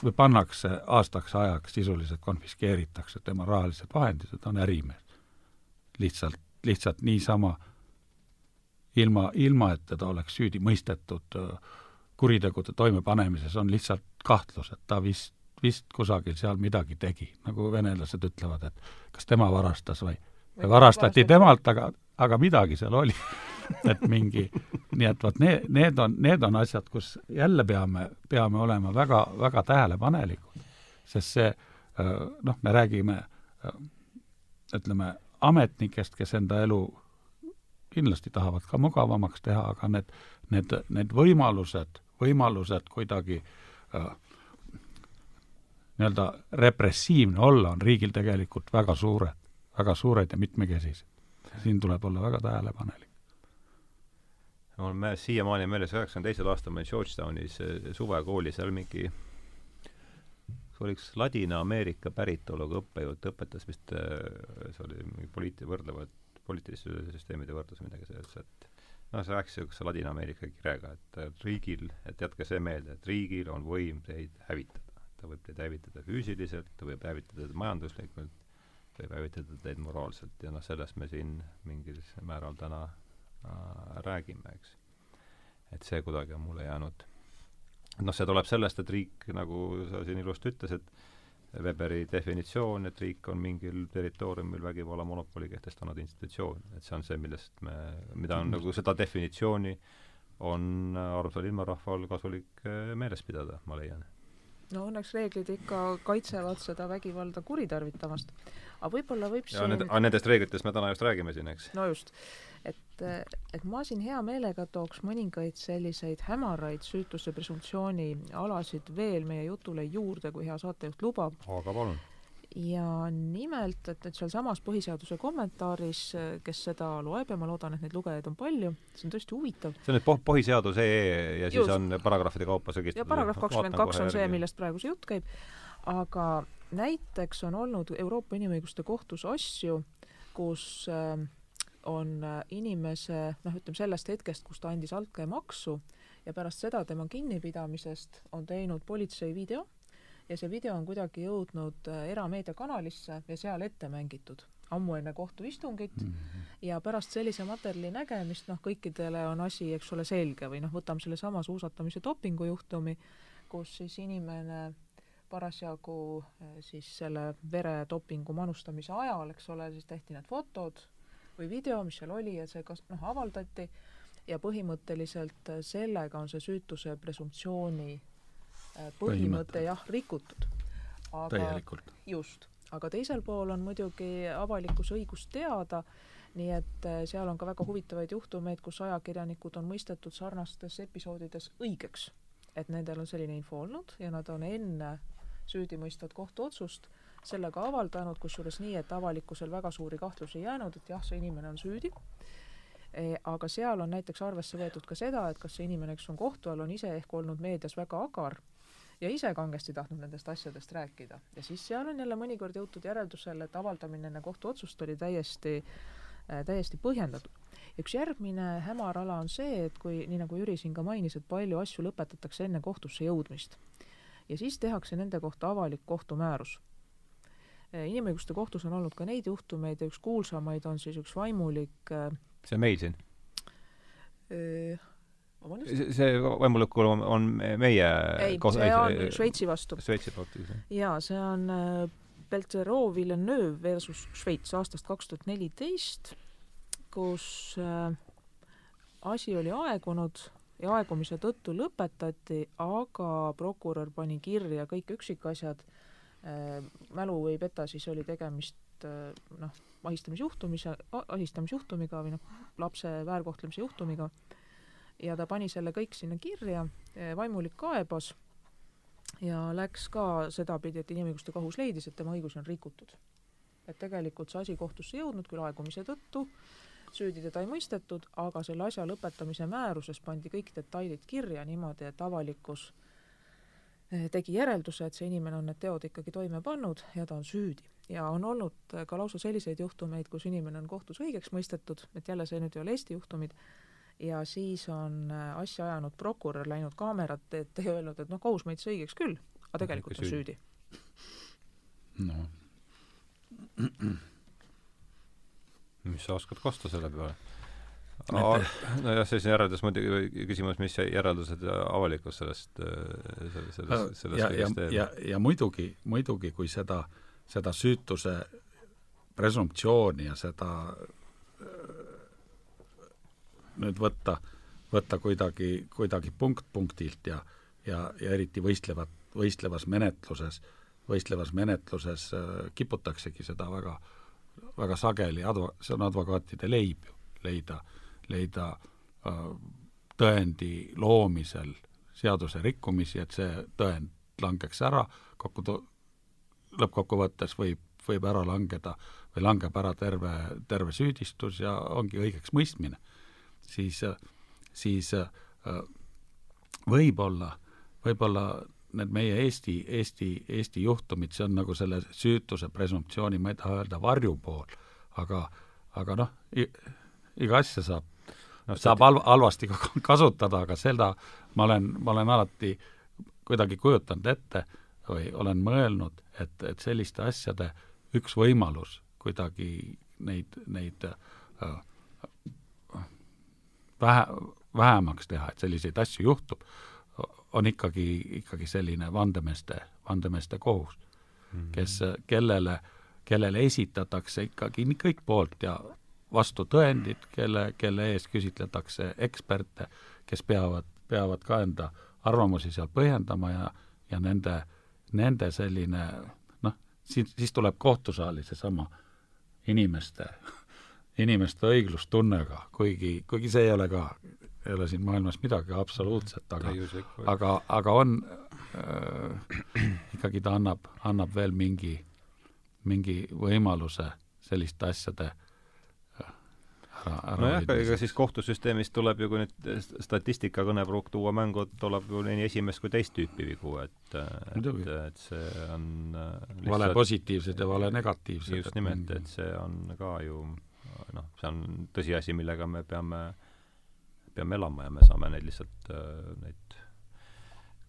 või pannakse aastaks ajaks, sisuliselt konfiskeeritakse tema rahalised vahendid, et on ärimees. lihtsalt, lihtsalt niisama, ilma, ilma et teda oleks süüdi mõistetud äh, kuritegude toimepanemises, on lihtsalt kahtlus, et ta vist, vist kusagil seal midagi tegi, nagu venelased ütlevad, et kas tema varastas või, või varastati temalt, aga, aga midagi seal oli [laughs] et mingi, nii et vot need, need on, need on asjad, kus jälle peame, peame olema väga, väga tähelepanelikud, sest see noh, me räägime ütleme, ametnikest, kes enda elu kindlasti tahavad ka mugavamaks teha, aga need, need, need võimalused, võimalused kuidagi äh, nii-öelda repressiivne olla, on riigil tegelikult väga suured, väga suured ja mitmekesised. siin tuleb olla väga tähelepanelik mul on meeles, siiamaani meeles, üheksakümne teisel aastal meil Georgetownis eh, suvekoolis seal mingi see oli üks Ladina-Ameerika päritoluga õppejõud, õpetas vist, eh, see oli mingi poliit-, võrdlevad poliitiliste süsteemide võrdlus, midagi sellist, et noh, see rääkis niisuguse Ladina-Ameerika kirega, et riigil, et jätke see meelde, et riigil on võim teid hävitada. ta võib teid hävitada füüsiliselt, ta võib hävitada teid majanduslikult, võib hävitada teid moraalselt ja noh, sellest me siin mingil määral täna Äh, räägime, eks. et see kuidagi on mulle jäänud noh, see tuleb sellest, et riik, nagu sa siin ilusti ütlesid, Weberi definitsioon, et riik on mingil territooriumil vägivalla monopoli kehtestanud institutsioon, et see on see, millest me, mida on nagu seda definitsiooni on armsal ilmarahval kasulik äh, meeles pidada, ma leian. no õnneks reeglid ikka kaitsevad seda vägivalda kuritarvitamast. Aga võib-olla võib ja siin... nende, nendest reeglitest me täna just räägime siin, eks? no just et, et ma siin hea meelega tooks mõningaid selliseid hämaraid süütuse presumptsiooni alasid veel meie jutule juurde, kui hea saatejuht lubab. aga palun. ja nimelt, et, et sealsamas põhiseaduse kommentaaris, kes seda loeb ja ma loodan, et neid lugejaid on palju, see on tõesti huvitav. see on nüüd põhiseadus EE ja siis Just. on paragrahvide kaupa sõgistatud. ja paragrahv kakskümmend kaks on see, millest praegu see jutt käib, aga näiteks on olnud Euroopa Inimõiguste Kohtus asju, kus äh, on äh, inimese noh, ütleme sellest hetkest, kus ta andis altkäemaksu ja pärast seda tema kinnipidamisest on teinud politsei video ja see video on kuidagi jõudnud äh, erameediakanalisse ja seal ette mängitud ammu enne kohtuistungit mm -hmm. ja pärast sellise materjali nägemist noh, kõikidele on asi, eks ole, selge või noh, võtame sellesama suusatamise dopingu juhtumi, kus siis inimene parasjagu äh, siis selle veredopingu manustamise ajal, eks ole, siis tehti need fotod või video, mis seal oli, et see kas-, noh, avaldati ja põhimõtteliselt äh, sellega on see süütuse presumptsiooni äh, põhimõte jah, rikutud. täielikult. just, aga teisel pool on muidugi avalikkuse õigus teada, nii et seal on ka väga huvitavaid juhtumeid, kus ajakirjanikud on mõistetud sarnastes episoodides õigeks. et nendel on selline info olnud ja nad on enne süüdimõistvat kohtuotsust sellega avaldanud, kusjuures nii, et avalikkusel väga suuri kahtlusi ei jäänud, et jah, see inimene on süüdi e,. aga seal on näiteks arvesse võetud ka seda, et kas see inimene, kes on kohtu all, on ise ehk olnud meedias väga agar ja ise kangesti tahtnud nendest asjadest rääkida. ja siis seal on jälle mõnikord jõutud järeldusele, et avaldamine enne kohtuotsust oli täiesti, äh, täiesti põhjendatud. üks järgmine hämar ala on see, et kui, nii nagu Jüri siin ka mainis, et palju asju lõpetatakse enne kohtusse jõudmist. Ja siis tehakse nende kohta avalik kohtumäärus äh, inimõiguste kohtus on olnud ka neid juhtumeid ja üks kuulsamaid on siis üks vaimulik äh, see meil siin? vabandust? see vaimulikul on, on meie ei, see on Šveitsi vastu. Šveitsi poolt, jah. jaa, see on Belzerov Villeneuve versus Šveits aastast kaks tuhat neliteist, kus asi oli aegunud ja aegumise tõttu lõpetati, aga prokurör pani kirja kõik üksikasjad. Äh,, mälu ei peta, siis oli tegemist äh, noh, ahistamisjuhtumise, ahistamisjuhtumiga või noh, lapse väärkohtlemise juhtumiga. Ja ta pani selle kõik sinna kirja, vaimulik kaebas. Ja läks ka sedapidi, et Inimõiguste Kohus leidis, et tema õigusi on rikutud. et tegelikult see asi kohtusse jõudnud küll aegumise tõttu, süüdi teda ei mõistetud, aga selle asja lõpetamise määruses pandi kõik detailid kirja niimoodi, et avalikkus eh, tegi järelduse, et see inimene on need teod ikkagi toime pannud ja ta on süüdi. ja on olnud ka lausa selliseid juhtumeid, kus inimene on kohtus õigeks mõistetud, et jälle see nüüd ei ole Eesti juhtumid, ja siis on äh, asja ajanud prokurör läinud kaamerat ette ja öelnud, et noh, kohus mõistis õigeks küll, aga tegelikult on süüdi. noh. Mis sa oskad kosta selle peale? nojah, siis järeldas muidugi küsimus, mis järeldused avalikkus sellest, äh, sellest, sellest, sellest ja, teeb? ja, ja muidugi, muidugi, kui seda, seda süütuse presumptsiooni ja seda nüüd võtta, võtta kuidagi, kuidagi punkt punktilt ja, ja, ja eriti võistlevat, võistlevas menetluses, võistlevas menetluses äh, kiputaksegi seda väga, väga sageli adva-, see on advokaatide leib ju, leida, leida äh, tõendi loomisel seaduse rikkumisi, et see tõend langeks ära, kokku to-, lõppkokkuvõttes võib, võib ära langeda või langeb ära terve, terve süüdistus ja ongi õigeks mõistmine. Siis, siis võib-olla, võib-olla need meie Eesti, Eesti, Eesti juhtumid, see on nagu selle süütuse presumptsiooni, ma ei taha öelda varjupool, aga, aga noh, iga asja saab no,, saab halv, halvasti [laughs] kasutada, aga seda ma olen, ma olen alati kuidagi kujutanud ette või olen mõelnud, et, et selliste asjade üks võimalus kuidagi neid, neid äh, vähe, vähemaks teha, et selliseid asju juhtub, on ikkagi, ikkagi selline vandemeeste, vandemeeste kohus mm, -hmm. kes, kellele, kellele esitatakse ikkagi kõik poolt ja vastu tõendid, kelle, kelle ees küsitletakse eksperte, kes peavad, peavad ka enda arvamusi seal põhjendama ja, ja nende, nende selline noh, siis, siis tuleb kohtusaali seesama inimeste inimeste õiglustunnega, kuigi, kuigi see ei ole ka, ei ole siin maailmas midagi absoluutset, aga, aga, aga on äh,, ikkagi ta annab, annab veel mingi, mingi võimaluse selliste asjade äh, ära, ära nojah, ega siis kohtusüsteemist tuleb ju, kui nüüd statistika kõnepruuk tuua mängu, tuleb ju nii esimest kui teist tüüpi vigu, et et, et see on äh, lihtsalt, vale positiivsed ja vale negatiivsed. just nimelt, et see on ka ju noh, see on tõsiasi, millega me peame, peame elama ja me saame neid lihtsalt, äh, neid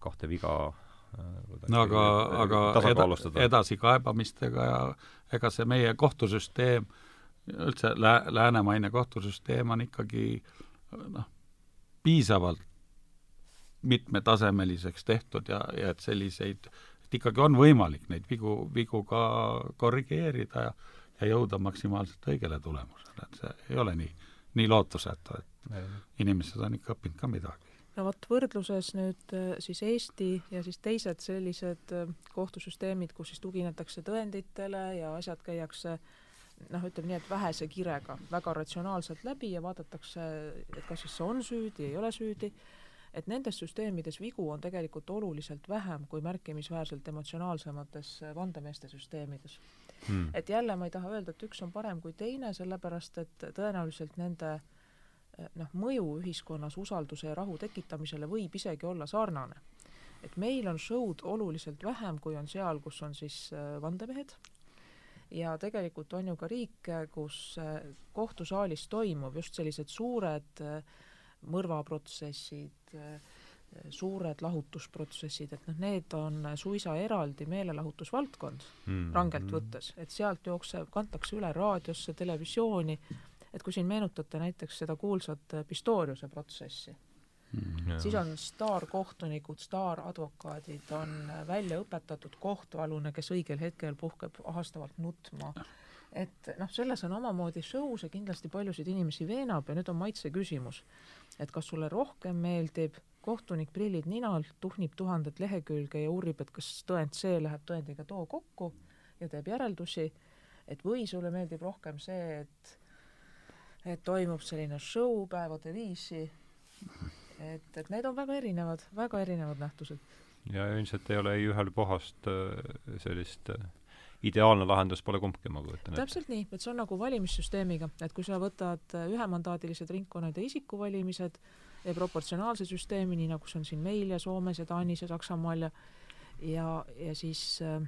kahte viga äh, no aga, aga eda, edasikaebamistega ja ega see meie kohtusüsteem, üldse lää-, läänemaine kohtusüsteem on ikkagi noh, piisavalt mitmetasemeliseks tehtud ja, ja et selliseid, et ikkagi on võimalik neid vigu, vigu ka korrigeerida ja ja jõuda maksimaalselt õigele tulemusele, et see ei ole nii, nii lootusetu, et. Inimesed on ikka õppinud ka midagi. no vot, võrdluses nüüd äh, siis Eesti ja siis teised sellised äh, kohtusüsteemid, kus siis tuginetakse tõenditele ja asjad käiakse noh, ütleme nii, et vähese kirega väga ratsionaalselt läbi ja vaadatakse, et kas siis see on süüdi, ei ole süüdi, et nendes süsteemides vigu on tegelikult oluliselt vähem kui märkimisväärselt emotsionaalsemates vandemeeste süsteemides. Hmm.. et jälle ma ei taha öelda, et üks on parem kui teine, sellepärast et tõenäoliselt nende noh, mõju ühiskonnas usalduse ja rahu tekitamisele võib isegi olla sarnane. et meil on show'd oluliselt vähem, kui on seal, kus on siis äh, vandemehed, ja tegelikult on ju ka riike, kus äh, kohtusaalis toimub just sellised suured äh, mõrvaprotsessid, suured lahutusprotsessid, et noh, need on suisa eraldi meelelahutusvaldkond mm, rangelt mm. võttes, et sealt jookseb, kantakse üle raadiosse, televisiooni, et kui siin meenutate näiteks seda kuulsat Pistoriuse protsessi mm,, siis on staarkohtunikud, staaradvokaadid, on välja õpetatud kohtualune, kes õigel hetkel puhkeb ahastavalt nutma. et noh, selles on omamoodi show, see kindlasti paljusid inimesi veenab ja nüüd on maitse küsimus. et kas sulle rohkem meeldib kohtunik prillid ninal, tuhnib tuhandet lehekülge ja uurib, et kas tõend see läheb tõendiga too kokku ja teeb järeldusi, et või sulle meeldib rohkem see, et et toimub selline show päevade viisi, et, et need on väga erinevad, väga erinevad nähtused. ja ilmselt ei ole ei ühel pohast äh, sellist äh, ideaalne lahendus pole kumbki, ma kujutan ette. täpselt nii, et see on nagu valimissüsteemiga, et kui sa võtad äh, ühemandaadilised ringkonnad ja isikuvalimised, proportsionaalse süsteemi, nii nagu see on siin meil ja Soomes ja Taanis ja Saksamaal ja ja, ja siis äh,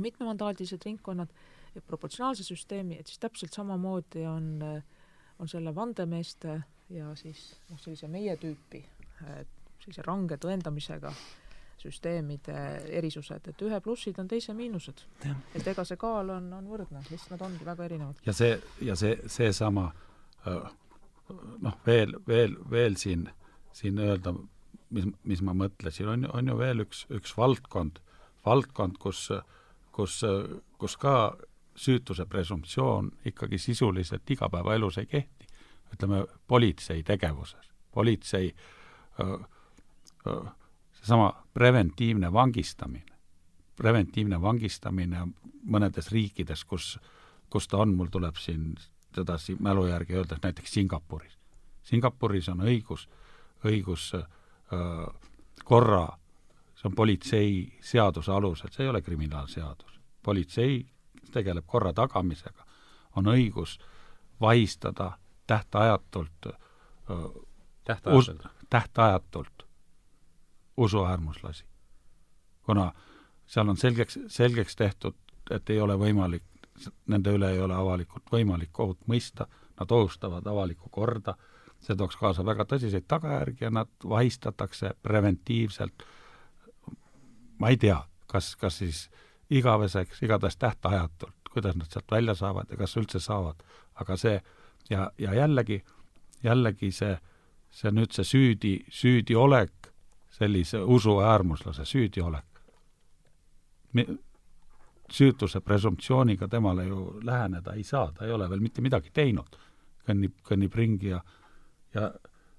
mitmemandaadilised ringkonnad ja proportsionaalse süsteemi, et siis täpselt samamoodi on, äh, on selle vandemeeste ja siis noh, sellise meie tüüpi sellise range tõendamisega süsteemide erisused, et ühe plussid on teise miinused. et ega see kaal on, on võrdne, lihtsalt nad ongi väga erinevad. ja see, ja see, seesama äh, noh, veel, veel, veel siin, siin öelda, mis, mis ma mõtlesin, on, on ju veel üks, üks valdkond, valdkond, kus, kus, kus ka süütuse presumptsioon ikkagi sisuliselt igapäevaelus ei kehti. ütleme, politsei tegevuses, politsei seesama preventiivne vangistamine, preventiivne vangistamine mõnedes riikides, kus, kus ta on, mul tuleb siin sedasi mälu järgi öeldes näiteks Singapuris. Singapuris on õigus, õigus öö, korra, see on politseiseaduse alusel, see ei ole kriminaalseadus. politsei tegeleb korra tagamisega, on õigus vahistada tähtajatult tähtajatult, tähtajatult usuäärmuslasi. kuna seal on selgeks, selgeks tehtud, et ei ole võimalik nende üle ei ole avalikult võimalik kohut mõista, nad ohustavad avalikku korda, see tooks kaasa väga tõsiseid tagajärgi ja nad vahistatakse preventiivselt, ma ei tea, kas, kas siis igaveseks, igatahes tähtajatult, kuidas nad sealt välja saavad ja kas üldse saavad, aga see ja, ja jällegi, jällegi see, see nüüd see süüdi, süüdiolek, sellise usuäärmuslase süüdiolek, süütuse presumptsiooniga temale ju läheneda ei saa, ta ei ole veel mitte midagi teinud. kõnnib, kõnnib ringi ja, ja,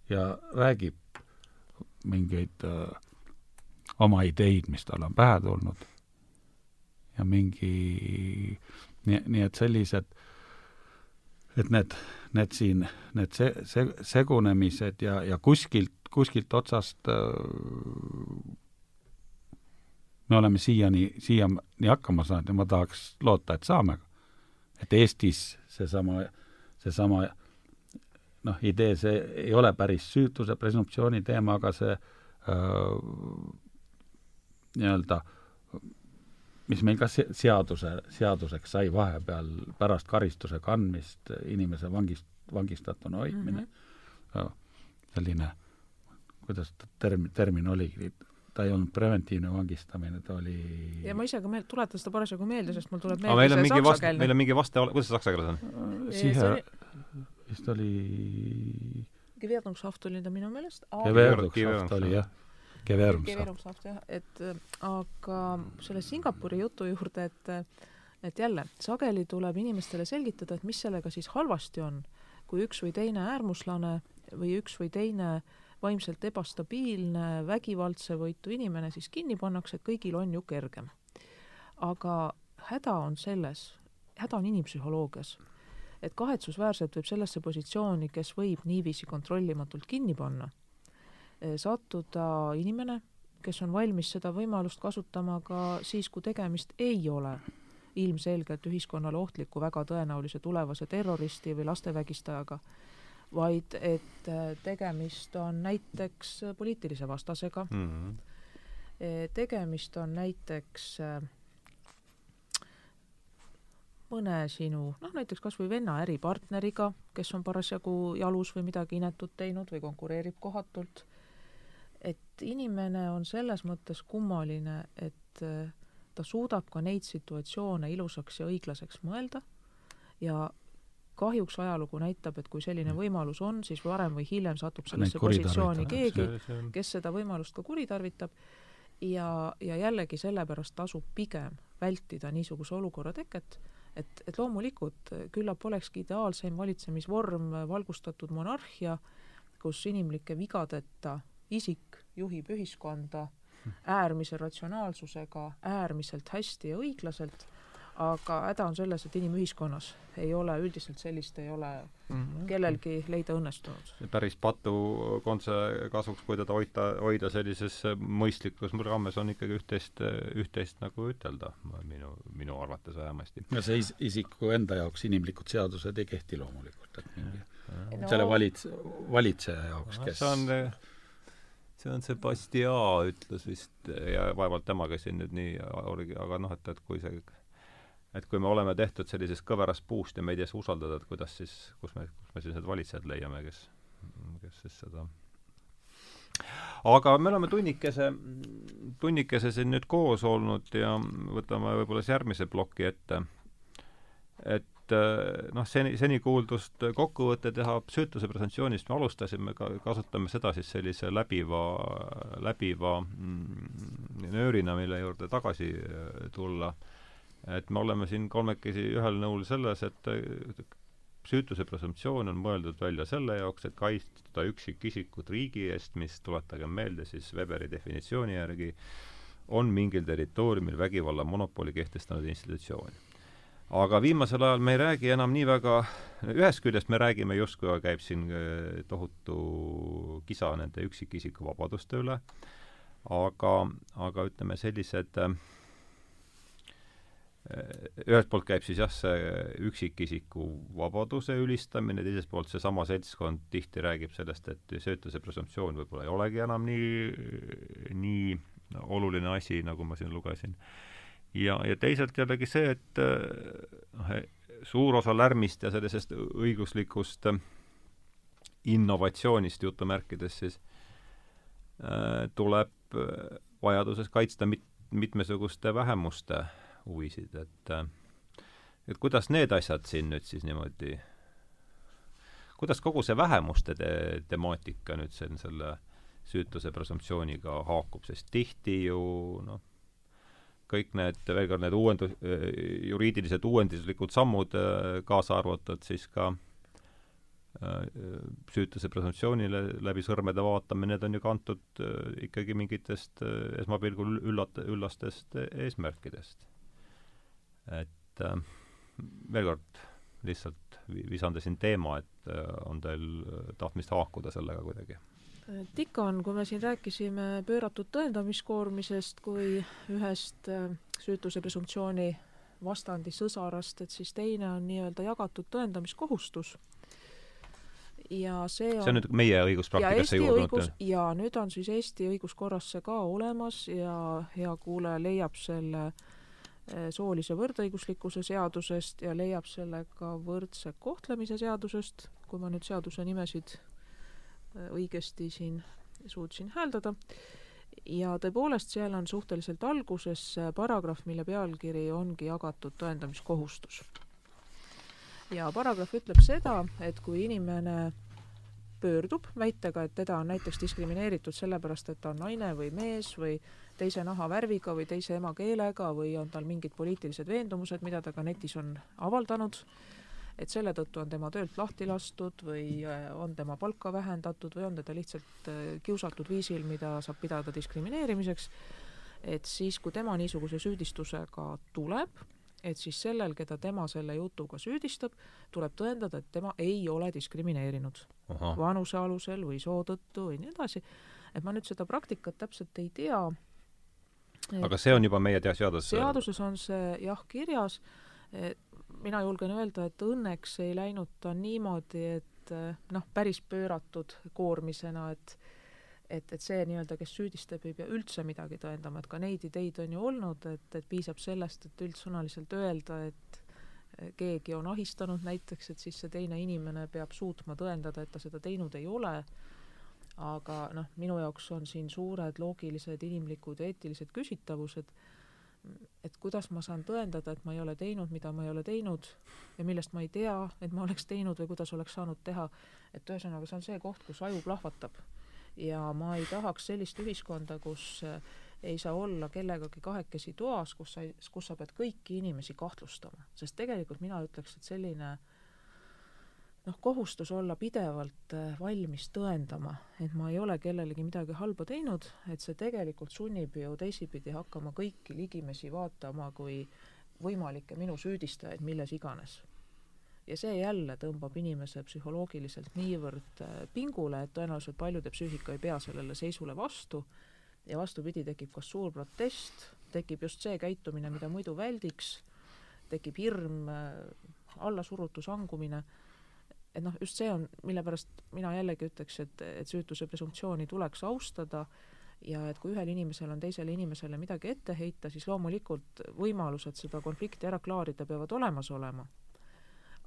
ja räägib mingeid öö, oma ideid, mis talle on pähe tulnud. Ja mingi, nii, nii et sellised, et need, need siin, need se-, se-, segunemised ja, ja kuskilt, kuskilt otsast öö, äh, me oleme siiani, siiani hakkama saanud ja ma tahaks loota, et saame. et Eestis seesama, seesama noh, idee, see ei ole päris süütuse presumptsiooni teema, aga see äh, nii-öelda mis meil ka seaduse, seaduseks sai vahepeal pärast karistuse kandmist, inimese vangist, vangistatuna hoidmine mm, -hmm. selline, kuidas ta termin, termin oligi, ta ei olnud preventiivne vangistamine, ta oli ja ma ise ka meel-, tuletan seda parasjagu meelde, sest mul tuleb meelde meil on mingi vast-, meil on mingi vaste, kuidas see saksa keeles on? sihe, vist oli Gewährungshaft oli ta minu meelest. Gewährungshaft oli jah. Gewährungshaft jah, et aga selle Singapuri jutu juurde, et et jälle, sageli tuleb inimestele selgitada, et mis sellega siis halvasti on, kui üks või teine äärmuslane või üks või teine äh, vaimselt ebastabiilne, vägivaldsevõitu inimene siis kinni pannakse, et kõigil on ju kergem. aga häda on selles, häda on inimpsühholoogias, et kahetsusväärselt võib sellesse positsiooni, kes võib niiviisi kontrollimatult kinni panna, sattuda inimene, kes on valmis seda võimalust kasutama ka siis, kui tegemist ei ole ilmselgelt ühiskonnale ohtliku, väga tõenäolise tulevase terroristi või lastevägistajaga, vaid et tegemist on näiteks poliitilise vastasega mm, -hmm. tegemist on näiteks mõne sinu, noh näiteks kas või venna äripartneriga, kes on parasjagu jalus või midagi inetut teinud või konkureerib kohatult, et inimene on selles mõttes kummaline, et äh, ta suudab ka neid situatsioone ilusaks ja õiglaseks mõelda. Ja kahjuks ajalugu näitab, et kui selline mm. võimalus on, siis varem või hiljem satub sellesse positsiooni keegi, kes seda võimalust ka kuritarvitab. Ja, ja jällegi sellepärast tasub pigem vältida niisuguse olukorra teket et, et loomulikult küllap olekski ideaalseim valitsemisvorm valgustatud monarhia, kus inimlike vigadeta isik juhib ühiskonda äärmise ratsionaalsusega, äärmiselt hästi ja õiglaselt aga häda on selles, et inimühiskonnas ei ole üldiselt sellist, ei ole mm -hmm. kellelgi leida õnnestunud. päris patukontse kasuks, kui teda hoida, hoida sellises mõistlikus raames, on ikkagi üht-teist, üht-teist nagu ütelda, minu, minu arvates vähemasti. no see is-, isiku enda jaoks inimlikud seadused ei kehti loomulikult, et mingi no, selle valits-, valitseja jaoks, kes see on see on Sebastian ütles vist ja vaevalt temaga siin nüüd nii, aga noh, et, et kui see et kui me oleme tehtud sellisest kõverast puust ja me ei tea usaldada, et kuidas siis, kus me, kus me siis need valitsejad leiame, kes, kes siis seda aga me oleme tunnikese, tunnikese siin nüüd koos olnud ja võtame võib-olla siis järgmise ploki ette. et noh, seni, seni kuuldust kokkuvõte teha süütuse presumptsioonist me alustasime, ka kasutame seda siis sellise läbiva, läbiva mm, nöörina, mille juurde tagasi tulla et me oleme siin kolmekesi ühel nõul selles, et süütuse presumptsioon on mõeldud välja selle jaoks, et kaitsta üksikisikut riigi eest, mis, tuletagem meelde siis Weberi definitsiooni järgi, on mingil territooriumil vägivalla monopoli kehtestanud institutsioon. Aga viimasel ajal me ei räägi enam nii väga, ühest küljest me räägime justkui käib siin äh, tohutu kisa nende üksikisiku vabaduste üle, aga, aga ütleme, sellised äh, ühelt poolt käib siis jah, see üksikisiku vabaduse ülistamine, teiselt poolt seesama seltskond tihti räägib sellest, et söötuse presumptsioon võib-olla ei olegi enam nii, nii oluline asi, nagu ma siin lugesin. Ja, ja teisalt jällegi see, et noh, suur osa lärmist ja sellisest õiguslikust innovatsioonist jutumärkides siis äh, tuleb vajaduses kaitsta mit-, mitmesuguste vähemuste äh, huvisid, et äh, et kuidas need asjad siin nüüd siis niimoodi, kuidas kogu see vähemuste te-, temaatika nüüd siin selle süütuse presumptsiooniga haakub, sest tihti ju noh, kõik need, veel kord need uuendu-, juriidilised uuenduslikud sammud, äh, kaasa arvatud siis ka äh, süütuse presumptsioonile läbi sõrmede vaatamine, need on ju kantud ikkagi mingitest esmapilgul üllat-, üllastest eesmärkidest et veel kord lihtsalt visandasin teema, et on teil tahtmist haakuda sellega kuidagi? On, kui me siin rääkisime pööratud tõendamiskoormisest kui ühest äh, süütuse presumptsiooni vastandi sõsarast, et siis teine on nii-öelda jagatud tõendamiskohustus. ja see on see on nüüd meie õiguspraktikasse jõudnud? õigus, ja nüüd on siis Eesti õiguskorras see ka olemas ja hea kuulaja leiab selle äh, soolise võrdõiguslikkuse seadusest ja leiab selle ka võrdse kohtlemise seadusest, kui ma nüüd seaduse nimesid õigesti siin suutsin hääldada. ja tõepoolest, seal on suhteliselt alguses paragrahv, mille pealkiri ongi jagatud tõendamiskohustus. ja paragrahv ütleb seda, et kui inimene pöördub väitega, et teda on näiteks diskrimineeritud sellepärast, et ta on naine või mees või teise nahavärviga või teise emakeelega või on tal mingid poliitilised veendumused, mida ta ka netis on avaldanud, et selle tõttu on tema töölt lahti lastud või äh, on tema palka vähendatud või on teda lihtsalt äh, kiusatud viisil, mida saab pidada diskrimineerimiseks, et siis, kui tema niisuguse süüdistusega tuleb, et siis sellel, keda tema selle jutuga süüdistab, tuleb tõendada, et tema ei ole diskrimineerinud vanuse alusel või soo tõttu või nii edasi et ma nüüd seda praktikat täpselt ei tea. aga see on juba meie tea-, seaduses? seaduses on see jah kirjas, mina julgen öelda, et õnneks ei läinud ta niimoodi, et noh, päris pööratud koormisena, et et, et see nii-öelda, kes süüdistab, ei pea üldse midagi tõendama, et ka neid ideid on ju olnud, et, et piisab sellest, et üldsõnaliselt öelda, et keegi on ahistanud näiteks, et siis see teine inimene peab suutma tõendada, et ta seda teinud ei ole, aga noh, minu jaoks on siin suured loogilised, inimlikud ja eetilised küsitavused, et kuidas ma saan tõendada, et ma ei ole teinud, mida ma ei ole teinud ja millest ma ei tea, et ma oleks teinud või kuidas oleks saanud teha, et ühesõnaga, see on see koht, kus aju plahvatab. ja ma ei tahaks sellist ühiskonda, kus äh, ei saa olla kellegagi kahekesi toas, kus sa, kus sa pead kõiki inimesi kahtlustama, sest tegelikult mina ütleks, et selline noh, kohustus olla pidevalt äh, valmis tõendama, et ma ei ole kellelegi midagi halba teinud, et see tegelikult sunnib ju teisipidi hakkama kõiki ligimesi vaatama kui võimalikke minu süüdistajaid milles iganes. ja see jälle tõmbab inimese psühholoogiliselt niivõrd äh, pingule, et tõenäoliselt paljude psüühika ei pea sellele seisule vastu ja vastupidi, tekib kas suur protest, tekib just see käitumine, mida muidu väldiks, tekib hirm, äh, allasurutus, hangumine, et noh, just see on, mille pärast mina jällegi ütleks, et, et süütuse presumptsiooni tuleks austada ja et kui ühel inimesel on teisele inimesele midagi ette heita, siis loomulikult võimalused seda konflikti ära klaarida peavad olemas olema.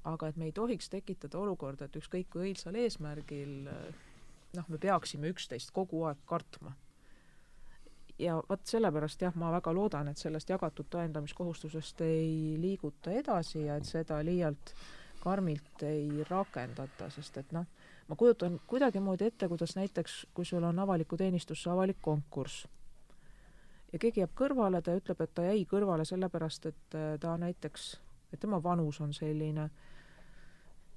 aga et me ei tohiks tekitada olukorda, et ükskõik kui õilsal eesmärgil noh, me peaksime üksteist kogu aeg kartma ja vot sellepärast jah, ma väga loodan, et sellest jagatud tõendamiskohustusest ei liiguta edasi ja et seda liialt karmilt ei rakendata, sest et noh, ma kujutan kuidagimoodi ette, kuidas näiteks, kui sul on avaliku teenistusse avalik konkurss ja keegi jääb kõrvale, ta ütleb, et ta jäi kõrvale sellepärast, et äh, ta näiteks, et tema vanus on selline,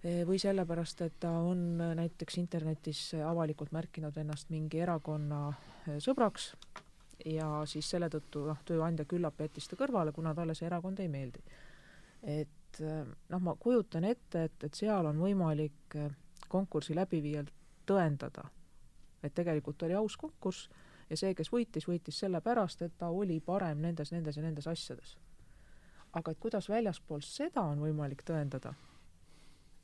e, või sellepärast, et ta on näiteks internetis avalikult märkinud ennast mingi erakonna sõbraks ja siis selle tõttu noh, tööandja küllap jättis ta kõrvale, kuna talle see erakond ei meeldi. et noh, ma kujutan ette, et, et seal on võimalik eh, konkursi läbiviijal tõendada, et tegelikult oli aus konkurss ja see, kes võitis, võitis sellepärast, et ta oli parem nendes, nendes ja nendes asjades. aga et kuidas väljaspool seda on võimalik tõendada,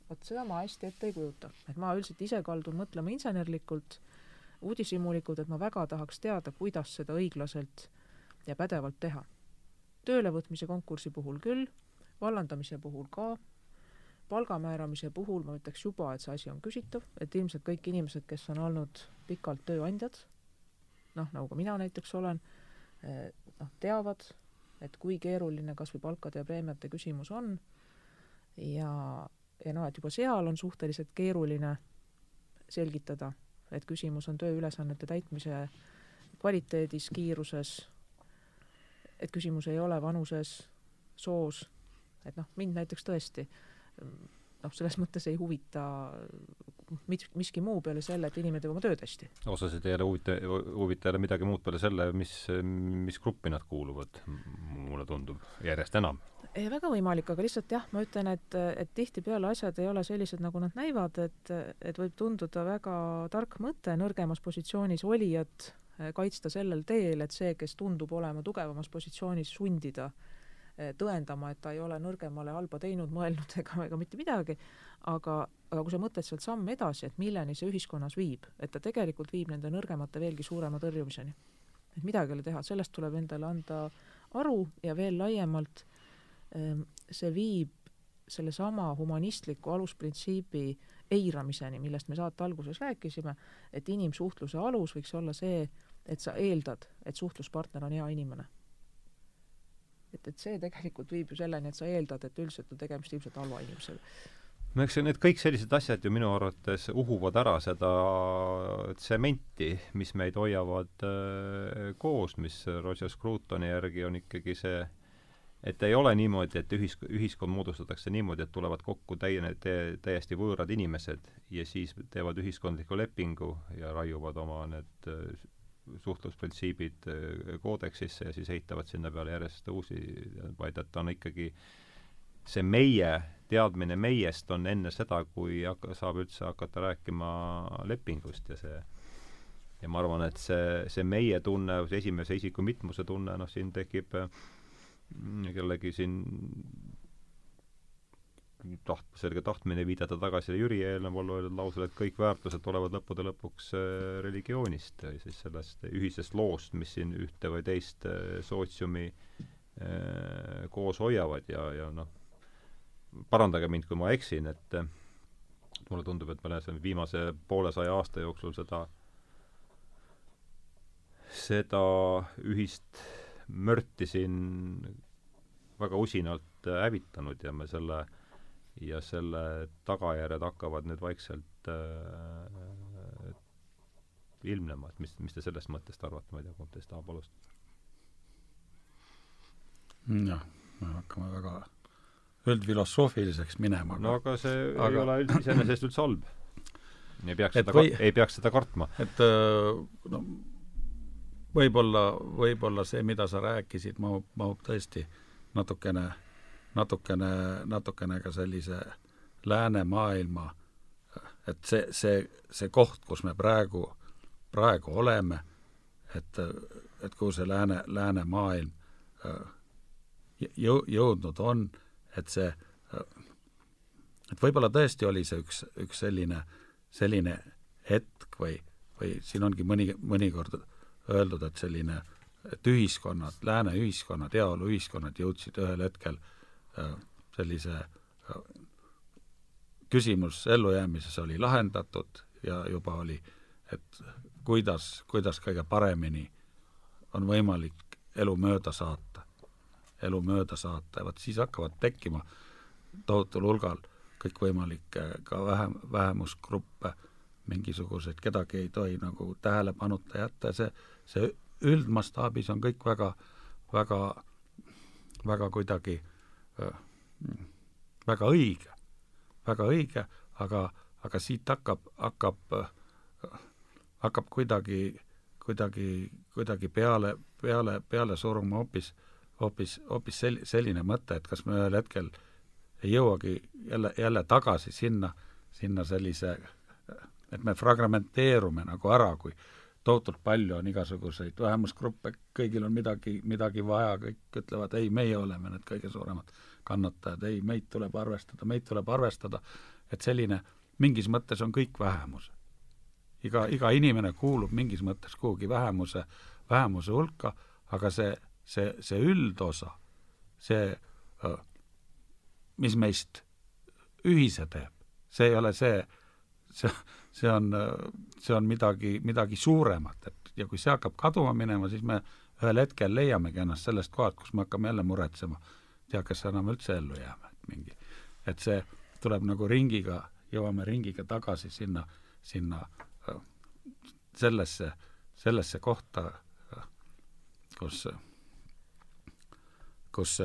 vot seda ma hästi ette ei kujuta, et ma üldiselt ise kaldun mõtlema insenerlikult uudishimulikud, et ma väga tahaks teada, kuidas seda õiglaselt ja pädevalt teha. töölevõtmise konkursi puhul küll, vallandamise puhul ka, palga määramise puhul ma ütleks juba, et see asi on küsitav, et ilmselt kõik inimesed, kes on olnud pikalt tööandjad, noh, nagu ka mina näiteks olen, eh, noh, teavad, et kui keeruline kas või palkade ja preemiate küsimus on. Ja, ja noh, et juba seal on suhteliselt keeruline selgitada et küsimus on tööülesannete täitmise kvaliteedis, kiiruses, et küsimus ei ole vanuses, soos, et noh, mind näiteks tõesti noh, selles mõttes ei huvita mis, miski muu peale selle, et inimene teeb oma tööd hästi. osasid ei ole huvita, huvita jälle midagi muud peale selle, mis, mis gruppi nad kuuluvad, mulle tundub, järjest enam väga võimalik, aga lihtsalt jah, ma ütlen, et, et tihtipeale asjad ei ole sellised, nagu nad näivad, et, et võib tunduda väga tark mõte nõrgemas positsioonis olijat kaitsta sellel teel, et see, kes tundub olema tugevamas positsioonis, sundida eh, tõendama, et ta ei ole nõrgemale halba teinud, mõelnud ega, ega mitte midagi, aga, aga kui sa mõtled sealt samm edasi, et milleni see ühiskonnas viib, et ta tegelikult viib nende nõrgemate veelgi suurema tõrjumiseni. et midagi ei ole teha, sellest tuleb endale anda aru ja veel laiemalt Ehm, see viib sellesama humanistliku alusprintsiibi eiramiseni, millest me saate alguses rääkisime, et inimsuhtluse alus võiks olla see, et sa eeldad, et suhtluspartner on hea inimene. Et, et see tegelikult viib ju selleni, et sa eeldad, et üldiselt on tegemist ilmselt halva inimesega. no eks need kõik sellised asjad ju minu arvates uhuvad ära seda tsementi, mis meid hoiavad äh, koos, mis Roger Scrutoni järgi on ikkagi see et ei ole niimoodi, et ühis-, ühiskond moodustatakse niimoodi, et tulevad kokku täie-, täie-, täiesti võõrad inimesed ja siis teevad ühiskondliku lepingu ja raiuvad oma need äh, suhtlusprintsiibid äh, koodeksisse ja siis ehitavad sinna peale järjest uusi, vaid et on ikkagi see meie, teadmine meiest on enne seda, kui hakka-, saab üldse hakata rääkima lepingust ja see ja ma arvan, et see, see meie tunne, see esimese isiku mitmuse tunne, noh, siin tekib mm, kellegi siin taht-, selge tahtmine viidata tagasi Jüri eelneval öeldud lausele, et kõik väärtused tulevad lõppude lõpuks äh, religioonist, siis sellest ühisest loost, mis siin ühte või teist äh, sootsiumi äh, koos hoiavad ja, ja noh, parandage mind, kui ma eksin, et mulle tundub, et me oleme viimase poolesaja aasta jooksul seda seda ühist mörti siin väga usinalt hävitanud ja me selle äh, ja selle tagajärjed hakkavad nüüd vaikselt äh, ilmnema, et mis, mis te sellest mõttest arvate, ma ei tea, kumb teist tahab alustada? jah, me hakkame väga üldfilosoofiliseks minema. no aga see aga... ei ole üldse [clears throat] iseenesest üldse halb. ei peaks seda või... ei peaks seda kartma. et äh, no võib-olla, võib-olla see, mida sa rääkisid, mahub, mahub tõesti natukene äh, natukene, natukene ka sellise läänemaailma, et see, see, see koht, kus me praegu, praegu oleme, et, et kuhu see lääne, läänemaailm jõu-, jõudnud on, et see, et võib-olla tõesti oli see üks, üks selline, selline hetk või, või siin ongi mõni, mõnikord öeldud, et selline, et ühiskonnad, lääne ühiskonnad, heaoluühiskonnad jõudsid ühel hetkel äh, sellise äh, küsimus ellujäämises oli lahendatud ja juba oli, et kuidas, kuidas kõige paremini on võimalik elu mööda saata, elu mööda saata. Ja vot siis hakkavad tekkima tohutul hulgal kõikvõimalikke ka vähem, vähemusgruppe, mingisuguseid, kedagi ei tohi nagu tähelepanuta jätta. Ja see, see üldmastaabis on kõik väga, väga, väga kuidagi äh, Äh, väga õige, väga õige, aga, aga siit hakkab, hakkab, hakkab kuidagi, kuidagi, kuidagi peale, peale, peale suruma hoopis, hoopis, hoopis sel-, selline mõte, et kas me ühel hetkel ei jõuagi jälle, jälle tagasi sinna, sinna sellise, et me fragmenteerume nagu ära, kui tohutult palju on igasuguseid vähemusgruppe, kõigil on midagi, midagi vaja, kõik ütlevad ei, meie oleme need kõige suuremad kannatajad, ei, meid tuleb arvestada, meid tuleb arvestada, et selline mingis mõttes on kõik vähemus. iga, iga inimene kuulub mingis mõttes kuhugi vähemuse, vähemuse hulka, aga see, see, see üldosa, see, mis meist ühise teeb, see ei ole see, see, see on, see on midagi, midagi suuremat, et ja kui see hakkab kaduma minema, siis me ühel hetkel leiamegi ennast sellest kohast, kus me hakkame jälle muretsema tea, kas enam üldse ellu jääme, et mingi, et see tuleb nagu ringiga, jõuame ringiga tagasi sinna, sinna sellesse, sellesse kohta, kus, kus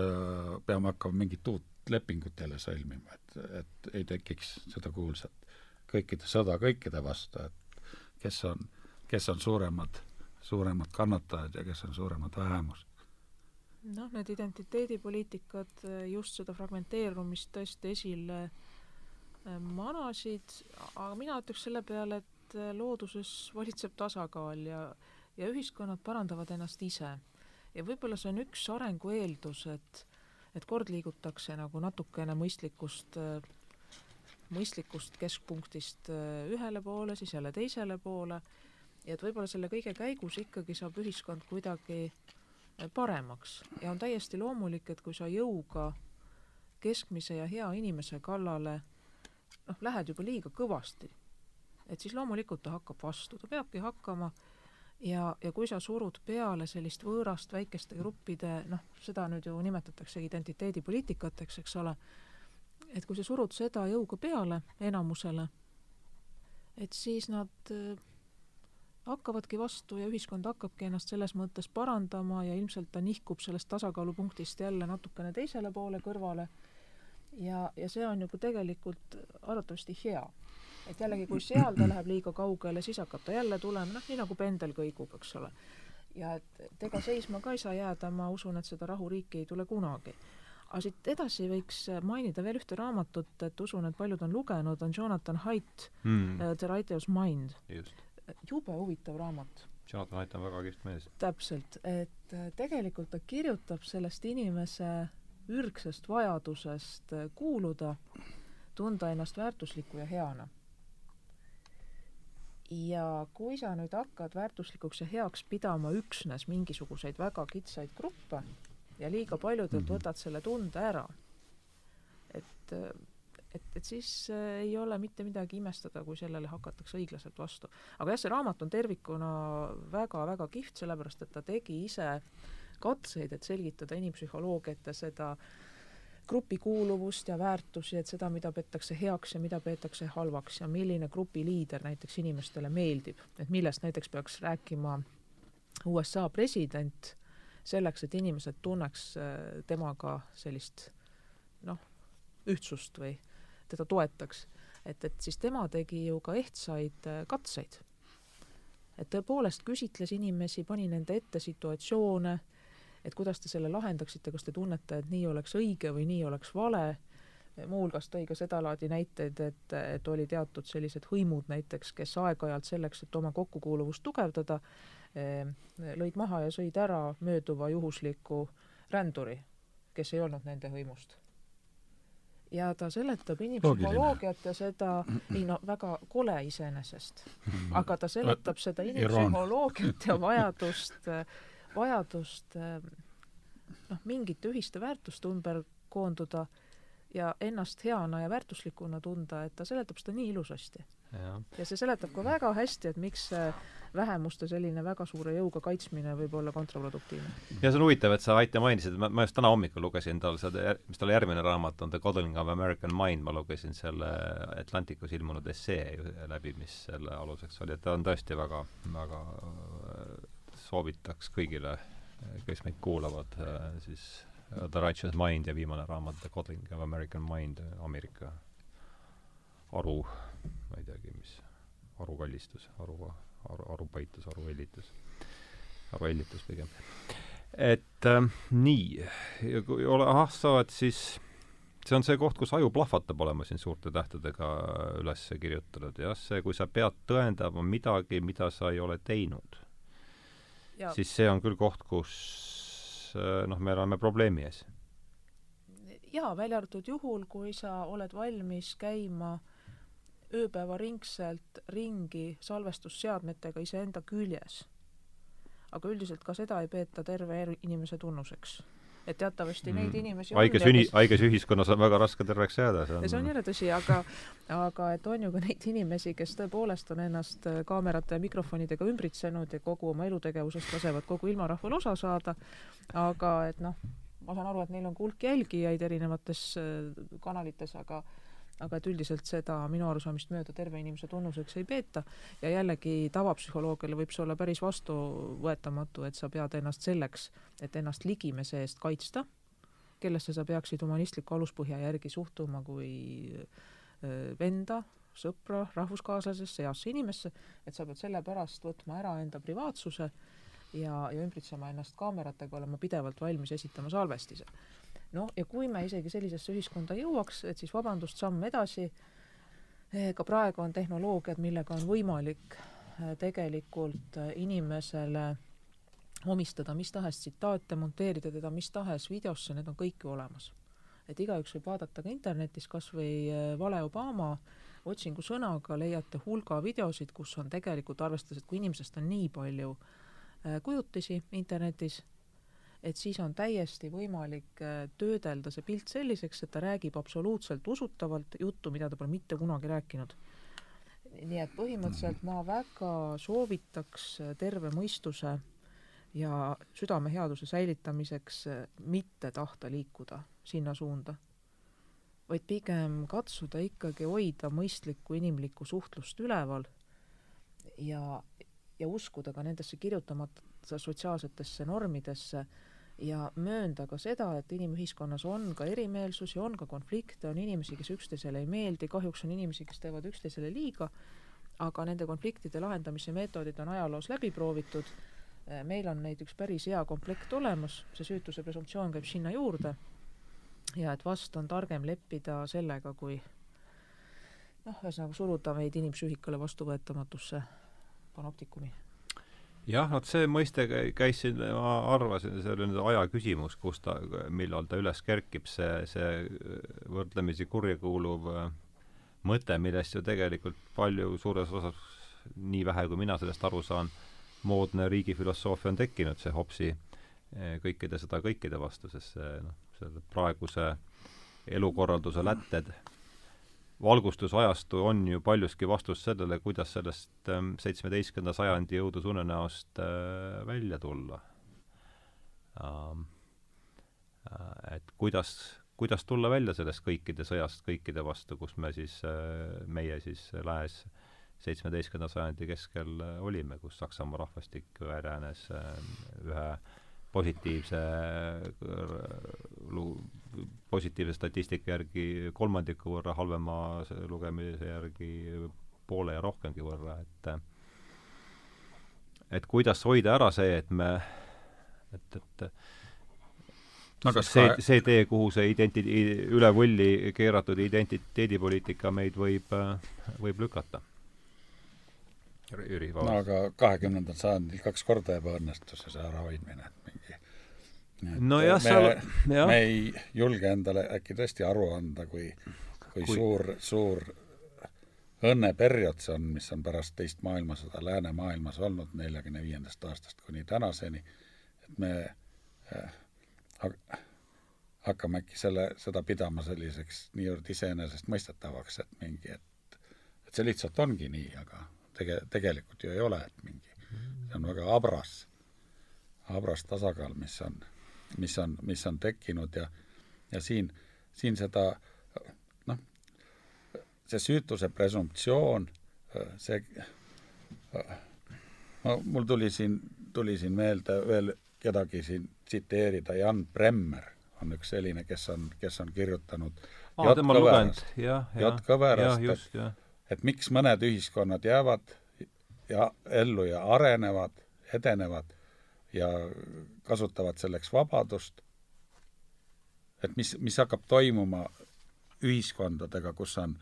peame hakkama mingit uut lepingut jälle sõlmima, et, et ei tekiks seda kuulsat kõikide sõda kõikide vastu, et kes on, kes on suuremad, suuremad kannatajad ja kes on suuremad vähemused noh, need identiteedipoliitikad eh, just seda fragmenteerumist tõesti esile eh, manasid, aga mina ütleks selle peale, et eh, looduses valitseb tasakaal ja, ja ühiskonnad parandavad ennast ise. ja võib-olla see on üks arengu eeldus, et, et kord liigutakse nagu natukene mõistlikust, mõistlikust keskpunktist ühele poole, siis jälle teisele poole, ja et võib-olla selle kõige käigus ikkagi saab ühiskond kuidagi äh, paremaks. Ja on täiesti loomulik, et kui sa jõuga keskmise ja hea inimese kallale noh, lähed juba liiga kõvasti, et siis loomulikult ta hakkab vastu, ta peabki hakkama ja, ja kui sa surud peale sellist võõrast väikeste gruppide, noh, seda nüüd ju nimetatakse identiteedipoliitikateks, eks ole, et kui sa surud seda jõuga peale enamusele, et siis nad hakkavadki vastu ja ühiskond hakkabki ennast selles mõttes parandama ja ilmselt ta nihkub sellest tasakaalupunktist jälle natukene teisele poole kõrvale. ja, ja see on ju ka tegelikult arvatavasti hea. et jällegi, kui seal ta läheb liiga kaugele, siis hakkab ta jälle tulema, noh, nii nagu pendel kõigub, eks ole. ja et, et ega seisma ka ei saa jääda, ma usun, et seda rahuriiki ei tule kunagi aga siit edasi võiks mainida veel ühte raamatut, et usun, et paljud on lugenud, on Jonathan Haidt mm. The Writer's Mind. Jube huvitav raamat. Jonathan Haidt on väga kihvt mees. täpselt, et äh, tegelikult ta kirjutab sellest inimese ürgsest vajadusest äh, kuuluda, tunda ennast väärtusliku ja heana. ja kui sa nüüd hakkad väärtuslikuks ja heaks pidama üksnes mingisuguseid väga kitsaid gruppe ja liiga paljudelt mm -hmm. võtad selle tunde ära, et äh, et, et siis äh, ei ole mitte midagi imestada, kui sellele hakatakse õiglaselt vastu. aga jah, see raamat on tervikuna väga-väga kihvt, sellepärast et ta tegi ise katseid, et selgitada inimpsühholoogiat ja seda grupikuuluvust ja väärtusi, et seda, mida peetakse heaks ja mida peetakse halvaks ja milline grupiliider näiteks inimestele meeldib, et millest näiteks peaks rääkima USA president selleks, et inimesed tunneks äh, temaga sellist noh, ühtsust või teda toetaks. et, et siis tema tegi ju ka ehtsaid äh, katseid. et tõepoolest küsitles inimesi, pani nende ette situatsioone, et kuidas te selle lahendaksite, kas te tunnete, et nii oleks õige või nii oleks vale, muuhulgas tõi ka sedalaadi näiteid, et, et oli teatud sellised hõimud näiteks, kes aeg-ajalt selleks, et oma kokkukuuluvust tugevdada, eh, lõid maha ja sõid ära mööduva juhusliku ränduri, kes ei olnud nende hõimust ja ta seletab inimpsühholoogiat ja seda, ei no väga kole iseenesest, mm-hmm. aga ta seletab seda inimpsühholoogiat ja vajadust, vajadust noh, mingite ühiste väärtuste ümber koonduda ja ennast heana ja väärtuslikuna tunda, et ta seletab seda nii ilusasti. ja see seletab ka väga hästi, et miks see vähemuste selline väga suure jõuga kaitsmine võib olla kontraproduktiivne. ja see on huvitav, et sa Aite mainisid, ma, ma just täna hommikul lugesin tal seda, mis tal järgmine raamat on, The Coddling of American Mind, ma lugesin selle Atlanticus ilmunud essee läbi, mis selle aluseks oli, et ta on tõesti väga, väga soovitaks kõigile, kes meid kuulavad, siis The Righteous Mind ja viimane raamat The Coddling of American Mind, Ameerika aru, ma ei teagi, mis, arukallistus, aru aru, arupaitus, aruhellitus, aruhellitus pigem. et äh, nii, ja kui ole, ahah, sa oled siis, see on see koht, kus aju plahvatab, olema siin suurte tähtedega üles kirjutatud, jah, see, kui sa pead tõendama midagi, mida sa ei ole teinud, siis see on küll koht, kus äh, noh, me oleme probleemi ees. Jaa, välja arvatud juhul, kui sa oled valmis käima ööpäevaringselt ringi salvestusseadmetega iseenda küljes. aga üldiselt ka seda ei peeta terve inimese tunnuseks. et teatavasti mm. neid inimesi haiges üni-, haiges ühiskonnas on väga raske terveks jääda, see on see on jälle tõsi, aga aga et on ju ka neid inimesi, kes tõepoolest on ennast kaamerate ja mikrofonidega ümbritsenud ja kogu oma elutegevusest lasevad kogu ilmarahval osa saada, aga et noh, ma saan aru, et neil on ka hulk jälgijaid erinevates äh, kanalites, aga aga et üldiselt seda minu arusaamist mööda terve inimese tunnuseks ei peeta. Ja jällegi tavapsühholoogiale võib see olla päris vastuvõetamatu, et sa pead ennast selleks, et ennast ligimese eest kaitsta, kellesse sa peaksid humanistliku aluspõhja järgi suhtuma kui venda, sõpra, rahvuskaaslasesse, heasse inimesse, et sa pead sellepärast võtma ära enda privaatsuse ja, ja ümbritsema ennast kaameratega, olema pidevalt valmis esitama salvestise noh, ja kui me isegi sellisesse ühiskonda jõuaks, et siis vabandust, samm edasi, ka praegu on tehnoloogiad, millega on võimalik eh, tegelikult eh, inimesele omistada mis tahes tsitaate, monteerida teda mis tahes videosse, need on kõik ju olemas. et igaüks võib vaadata ka internetis kas või vale Obama otsingusõnaga leiate hulga videosid, kus on tegelikult, arvestades, et kui inimesest on nii palju kujutisi internetis, et siis on täiesti võimalik äh, töödelda see pilt selliseks, et ta räägib absoluutselt usutavalt juttu, mida ta pole mitte kunagi rääkinud. nii et põhimõtteliselt ma väga soovitaks äh, terve mõistuse ja südameheaduse säilitamiseks äh, mitte tahta liikuda sinna suunda, vaid pigem katsuda ikkagi hoida mõistlikku inimlikku suhtlust üleval ja, ja uskuda ka nendesse kirjutamata sotsiaalsetesse normidesse ja möönda ka seda, et inimühiskonnas on ka erimeelsusi, on ka konflikte, on inimesi, kes üksteisele ei meeldi, kahjuks on inimesi, kes teevad üksteisele liiga, aga nende konfliktide lahendamise meetodid on ajaloos läbi proovitud, meil on neid üks päris hea komplekt olemas, see süütuse presumptsioon käib sinna juurde, ja et vast on targem leppida sellega, kui noh, ühesõnaga suruda meid inimpsüühikale vastuvõetamatusse panoptikumi? Jah, vot see mõiste käis siin, ma arvasin, see oli nüüd aja küsimus, kus ta, millal ta üles kerkib, see, see võrdlemisi kurjakuuluv äh, mõte, millest ju tegelikult palju suures osas, nii vähe kui mina sellest aru saan, moodne riigifilosoofia on tekkinud, see Hobsi eh, kõikide sõda kõikide vastu, sest see noh, selle praeguse elukorralduse lätted, valgustusajastu on ju paljuski vastus sellele, kuidas sellest ehm, seitsmeteistkümnenda sajandi jõudusunenäost äh, välja tulla ähm,. Äh, et kuidas, kuidas tulla välja sellest kõikide sõjast kõikide vastu, kus me siis, äh, meie siis lääs seitsmeteistkümnenda sajandi keskel olime, kus Saksamaa rahvastik vääräänes ühe positiivse positiivse statistika järgi kolmandiku võrra, halvema lugemise järgi poole ja rohkemgi võrra, et et kuidas hoida ära see, et me, et, et no kas see ka..., see tee, kuhu see identi-, üle võlli keeratud identiteedipoliitika meid võib, võib lükata. Jüri, vabandust. no aga kahekümnendal sajandil kaks korda ebaõnnestus see ärahoidmine, et mingi nojah, seal, jah. me ei julge endale äkki tõesti aru anda, kui, kui, kui suur, suur õnneperiood see on, mis on pärast teist maailmasõda läänemaailmas olnud neljakümne viiendast aastast kuni tänaseni, et me äh, hakkame äkki selle, seda pidama selliseks niivõrd iseenesestmõistetavaks, et mingi, et et see lihtsalt ongi nii, aga tege-, tegelikult ju ei ole, et mingi, see on väga habras, habras tasakaal, mis on, mis on, mis on tekkinud ja ja siin, siin seda noh, see süütuse presumptsioon, see no mul tuli siin, tuli siin meelde veel kedagi siin tsiteerida, Jan Bremmer on üks selline, kes on, kes on kirjutanud lugenud, jah, jah. J. Kõverast, et miks mõned ühiskonnad jäävad ja ellu ja arenevad, edenevad ja kasutavad selleks vabadust, et mis, mis hakkab toimuma ühiskondadega, kus on,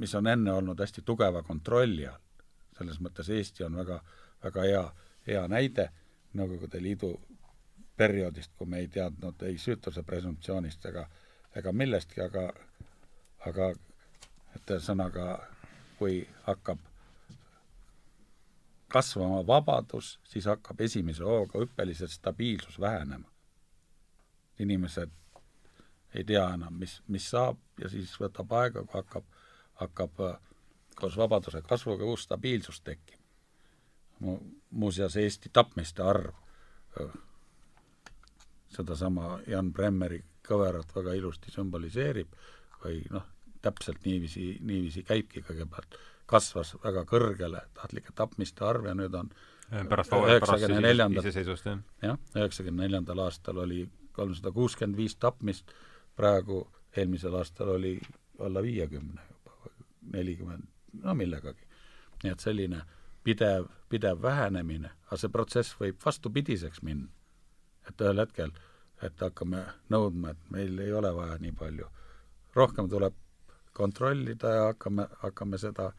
mis on enne olnud hästi tugeva kontrolli all. selles mõttes Eesti on väga, väga hea, hea näide Nõukogude Liidu perioodist, kui me ei teadnud ei süütuse presumptsioonist ega, ega millestki, aga, aga et ühesõnaga, kui hakkab kasvama vabadus, siis hakkab esimese hooga hüppeliselt stabiilsus vähenema. inimesed ei tea enam, mis, mis saab ja siis võtab aega, kui hakkab, hakkab koos vabaduse kasvuga uus stabiilsus tekkima mu,. muuseas, Eesti tapmiste arv sedasama Jan Bremmeri kõverat väga ilusti sümboliseerib või noh, täpselt niiviisi, niiviisi käibki kõigepealt, kasvas väga kõrgele tahtlike tapmiste arv ja nüüd on pärast üheksakümne neljandal jah? üheksakümne neljandal aastal oli kolmsada kuuskümmend viis tapmist, praegu eelmisel aastal oli alla viiekümne juba, nelikümmend, no millegagi. nii et selline pidev, pidev vähenemine, aga see protsess võib vastupidiseks minna et ühel hetkel, et hakkame nõudma, et meil ei ole vaja nii palju. rohkem tuleb kontrollida ja hakkame, hakkame seda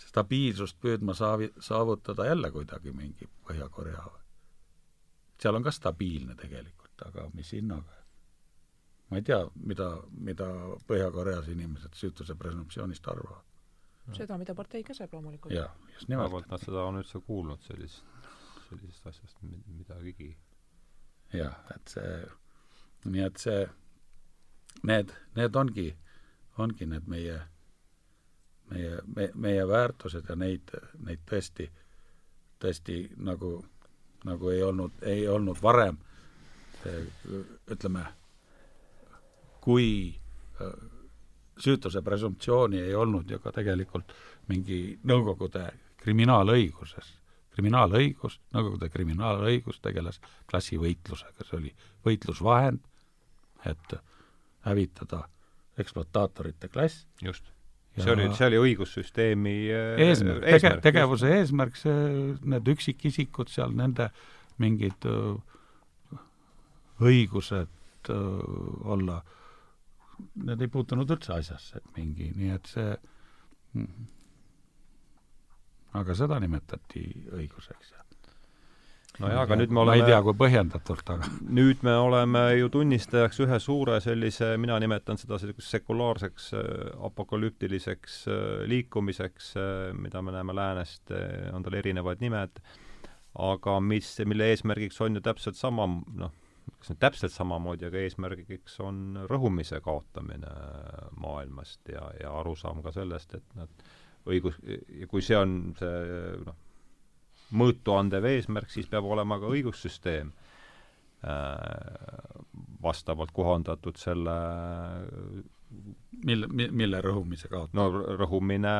stabiilsust püüdma saavi-, saavutada jälle kuidagi mingi Põhja-Korea. seal on ka stabiilne tegelikult, aga mis hinnaga? ma ei tea, mida, mida Põhja-Koreas inimesed süütuse presumptsioonist arvavad. seda, mida partei käseb loomulikult. jah, just nimelt. Nad seda on üldse kuulnud, sellist, sellisest asjast midagigi jah, et see, nii et see, need, need ongi, ongi need meie, meie, me, meie väärtused ja neid, neid tõesti, tõesti nagu, nagu ei olnud, ei olnud varem, ütleme, kui äh, süütuse presumptsiooni ei olnud ju ka tegelikult mingi Nõukogude kriminaalõiguses kriminaalõigus, Nõukogude kriminaalõigus tegeles klassivõitlusega, see oli võitlusvahend, et hävitada ekspluataatorite klass. Just. see oli, see oli õigussüsteemi äh, eesmärk, tege-, tegevuse just. eesmärk, see, need üksikisikud seal, nende mingid äh, õigused öö, olla, need ei puutunud üldse asjasse, et mingi, nii et see aga seda nimetati õiguseks, nojah, aga nüüd me oleme ma ei tea, kui põhjendatult, aga nüüd me oleme ju tunnistajaks ühe suure sellise, mina nimetan seda selliseks sekulaarseks äh, apokalüptiliseks äh, liikumiseks, äh, mida me näeme läänest, on tal erinevad nimed, aga mis, mille eesmärgiks on ju täpselt sama, noh, kas nüüd täpselt samamoodi, aga eesmärgiks on rõhumise kaotamine maailmast ja, ja arusaam ka sellest, et nad õigus, kui see on see noh, mõõtu andev eesmärk, siis peab olema ka õigussüsteem äh, vastavalt kohandatud selle mille, mille rõhumise kaotab? no rõhumine,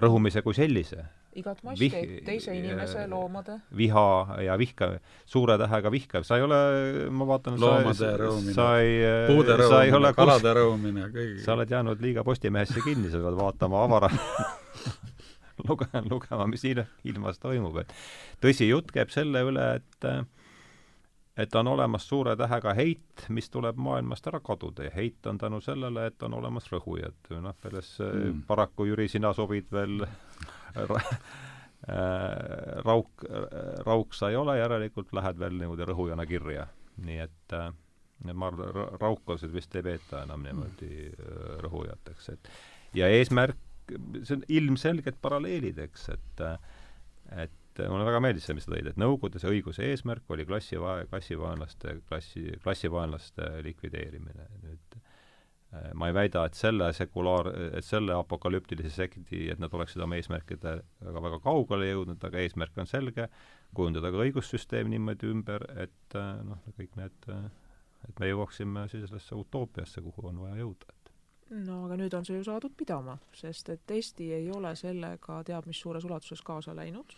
rõhumise kui sellise. igat massi Vih-, teise inimese, loomade. viha ja vihka, suure tähega vihkav, sa ei ole, ma vaatan loomade rõhumine, sa ei, puude rõhumine, kalade rõhumine, kõigi. sa oled jäänud liiga Postimehesse kinni, sa pead vaatama avara [laughs] [laughs] lugema, lugema, mis il-, ilmas toimub, et tõsi, jutt käib selle üle, et et on olemas suure tähega heit, mis tuleb maailmast ära kaduda ja heit on tänu sellele, et on olemas rõhujad. noh, selles mm. paraku, Jüri, sina sobid veel ra äh, rauk, rauk sa ei ole, järelikult lähed veel niimoodi rõhujana kirja. nii et äh, ma arvan, rauklased vist ei peeta enam niimoodi äh, rõhujateks, et ja eesmärk see on ilmselged paralleelid, eks, et et mulle väga meeldis see, mis sa tõid, et Nõukogude see õiguse eesmärk oli klassiva-, klassivaenlaste, klassi, klassivaenlaste likvideerimine. nüüd äh, ma ei väida, et selle sekulaar, et selle apokalüptilise sekti, et nad oleksid oma eesmärkide väga, kaugele jõudnud, aga eesmärk on selge, kujundada ka õigussüsteem niimoodi ümber, et äh, noh, kõik need, et me jõuaksime sellisesse utoopiasse, kuhu on vaja jõuda no aga nüüd on see ju saadud pidama, sest et Eesti ei ole sellega teab mis suures ulatuses kaasa läinud.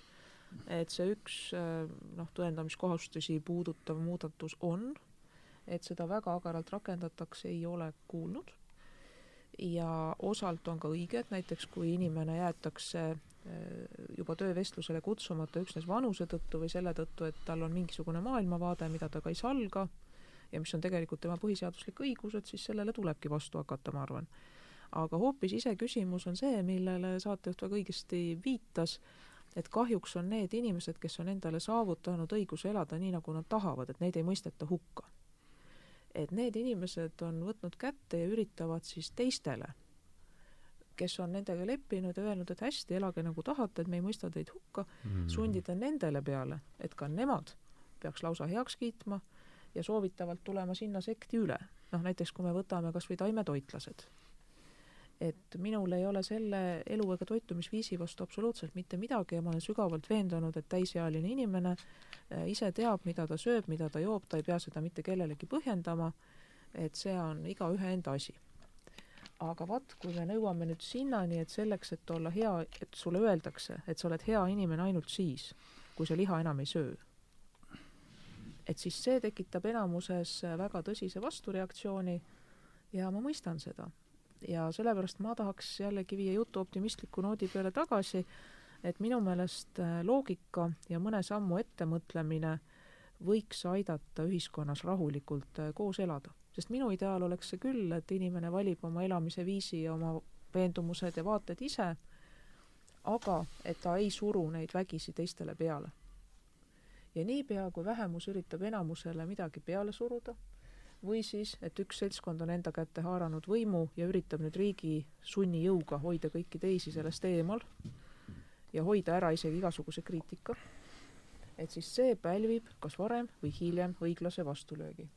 et see üks noh, tõendamiskohustusi puudutav muudatus on, et seda väga agaralt rakendatakse, ei ole kuulnud. ja osalt on ka õige, et näiteks kui inimene jäetakse eh, juba töövestlusele kutsumata üksnes vanuse tõttu või selle tõttu, et tal on mingisugune maailmavaade, mida ta ka ei salga, ja mis on tegelikult tema põhiseaduslik õigus, et siis sellele tulebki vastu hakata, ma arvan. aga hoopis iseküsimus on see, millele saatejuht väga õigesti viitas, et kahjuks on need inimesed, kes on endale saavutanud õiguse elada nii, nagu nad tahavad, et neid ei mõisteta hukka. et need inimesed on võtnud kätte ja üritavad siis teistele, kes on nendega leppinud ja öelnud, et hästi, elage nagu tahate, et me ei mõista teid hukka mm., sundida nendele peale, et ka nemad peaks lausa heaks kiitma ja soovitavalt tulema sinna sekti üle. noh, näiteks kui me võtame kas või taimetoitlased. et minul ei ole selle elu ega toitumisviisi vastu absoluutselt mitte midagi ja ma olen sügavalt veendunud, et täisealine inimene äh, ise teab, mida ta sööb, mida ta joob, ta ei pea seda mitte kellelegi põhjendama, et see on igaühe enda asi aga vot, kui me nõuame nüüd sinnani, et selleks, et olla hea, et sulle öeldakse, et sa oled hea inimene ainult siis, kui sa liha enam ei söö et siis see tekitab enamuses väga tõsise vastureaktsiooni ja ma mõistan seda. ja sellepärast ma tahaks jällegi viia jutu optimistliku noodi peale tagasi, et minu meelest äh, loogika ja mõne sammu ettemõtlemine võiks aidata ühiskonnas rahulikult äh, koos elada. sest minu ideaal oleks see küll, et inimene valib oma elamise viisi ja oma veendumused ja vaated ise, aga et ta ei suru neid vägisi teistele peale ja niipea, kui vähemus üritab enamusele midagi peale suruda, või siis, et üks seltskond on enda kätte haaranud võimu ja üritab nüüd riigi sunnijõuga hoida kõiki teisi sellest eemal ja hoida ära isegi igasuguse kriitika, et siis see pälvib kas varem või hiljem õiglase vastulöögi.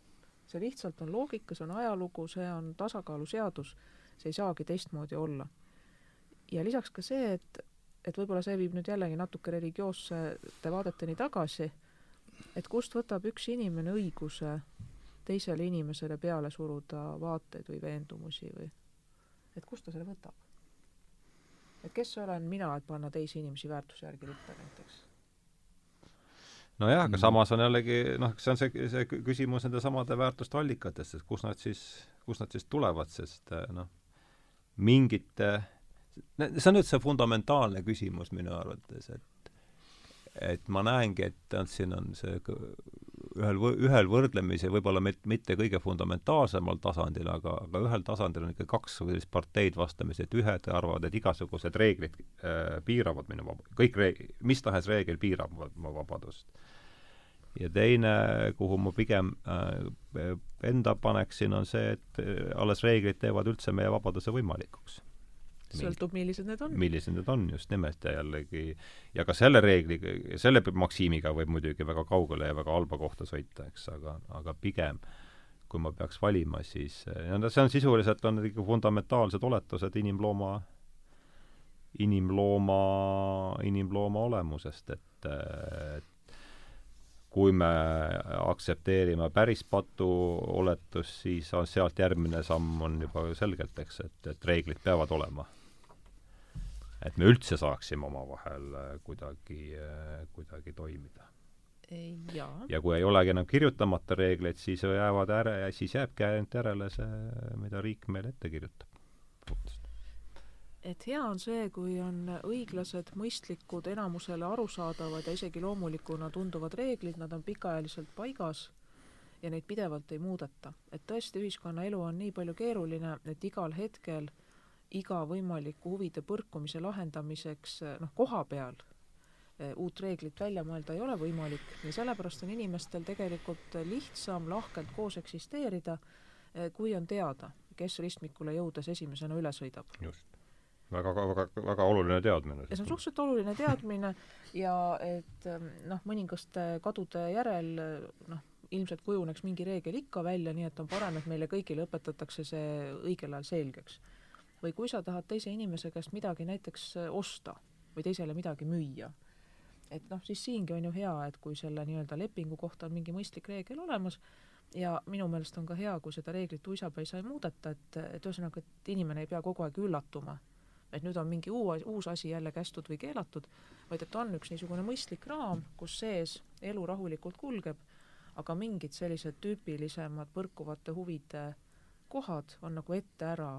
see lihtsalt on loogika, see on ajalugu, see on tasakaaluseadus, see ei saagi teistmoodi olla. ja lisaks ka see, et, et võib-olla see viib nüüd jällegi natuke religioossete vaadeteni tagasi et kust võtab üks inimene õiguse teisele inimesele peale suruda vaateid või veendumusi või et kust ta selle võtab? et kes olen mina, et panna teisi inimesi väärtuse järgi ritta näiteks? nojah, aga samas on jällegi noh, see on see, see küsimus nende samade väärtuste allikatest, et kust nad siis, kust nad siis tulevad, sest noh, mingite see on nüüd see fundamentaalne küsimus minu arvates, et et ma näengi, et siin on see ühel, ühel võrdlemise, võib-olla mitte kõige fundamentaalsemal tasandil, aga, aga ühel tasandil on ikka kaks sellist parteid vastamisi, et ühed arvavad, et igasugused reeglid äh, piiravad minu vaba-, kõik reeg-, mis tahes reegel piirab mu vabadust. ja teine, kuhu ma pigem äh, enda paneksin, on see, et äh, alles reeglid teevad üldse meie vabaduse võimalikuks sõltub, millised need on. millised need on, just nimelt, ja jällegi ja ka selle reegliga, selle maksiimiga võib muidugi väga kaugele ja väga halba kohta sõita, eks, aga, aga pigem kui ma peaks valima, siis no see on sisuliselt, on ikka fundamentaalsed oletused inimlooma, inimlooma, inimlooma olemusest, et, et kui me aktsepteerime päris patu oletust, siis on sealt järgmine samm on juba selgelt, eks, et, et reeglid peavad olema et me üldse saaksime omavahel äh, kuidagi, äh, kuidagi toimida. ja kui ei olegi enam kirjutamata reegleid, siis jäävad äre, siis jääbki ainult järele see, mida riik meile ette kirjutab. et hea on see, kui on õiglased, mõistlikud, enamusele arusaadavad ja isegi loomulikuna tunduvad reeglid, nad on pikaajaliselt paigas ja neid pidevalt ei muudeta. et tõesti, ühiskonnaelu on nii palju keeruline, et igal hetkel äh, iga võimaliku huvide põrkumise lahendamiseks noh, koha peal eh, uut reeglit välja mõelda ei ole võimalik ja sellepärast on inimestel tegelikult lihtsam lahkelt koos eksisteerida, eh, kui on teada, kes ristmikule jõudes esimesena üle sõidab. just. väga, väga, väga oluline teadmine. see on suhteliselt oluline teadmine ja et eh, noh, mõningaste kadude järel noh, ilmselt kujuneks mingi reegel ikka välja, nii et on parem, et meile kõigile õpetatakse see õigel ajal selgeks või kui sa tahad teise inimese käest midagi näiteks äh, osta või teisele midagi müüa, et noh, siis siingi on ju hea, et kui selle nii-öelda lepingu kohta on mingi mõistlik reegel olemas ja minu meelest on ka hea, kui seda reeglit uisapäisa ei muudeta, et, et ühesõnaga, et inimene ei pea kogu aeg üllatuma, et nüüd on mingi uue, uus asi jälle kästud või keelatud, vaid et on üks niisugune mõistlik raam, kus sees elu rahulikult kulgeb, aga mingid sellised tüüpilisemad põrkuvate huvide kohad on nagu ette ära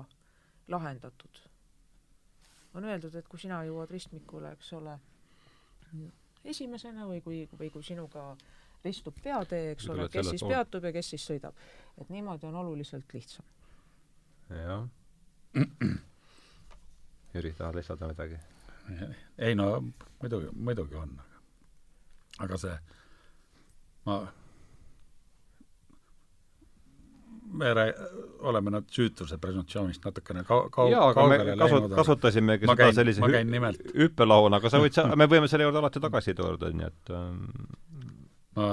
lahendatud. on öeldud, et kui sina jõuad ristmikule, eks ole, esimesena või kui, või kui sinuga ristub peatee, eks ole, kes siis peatub ja kes siis sõidab. et niimoodi on oluliselt lihtsam. jah. [clears throat] Jüri, tahad lisada midagi? ei no muidugi, muidugi on. aga see, ma me oleme nad süütuse presumptsioonist natukene kau-, kau-, jaa, me kasut-, kasutasimegi seda käin, sellise hü-, hüppelauna, aga sa võid [laughs] me võime selle juurde alati tagasi tulla, nii et ähm... ma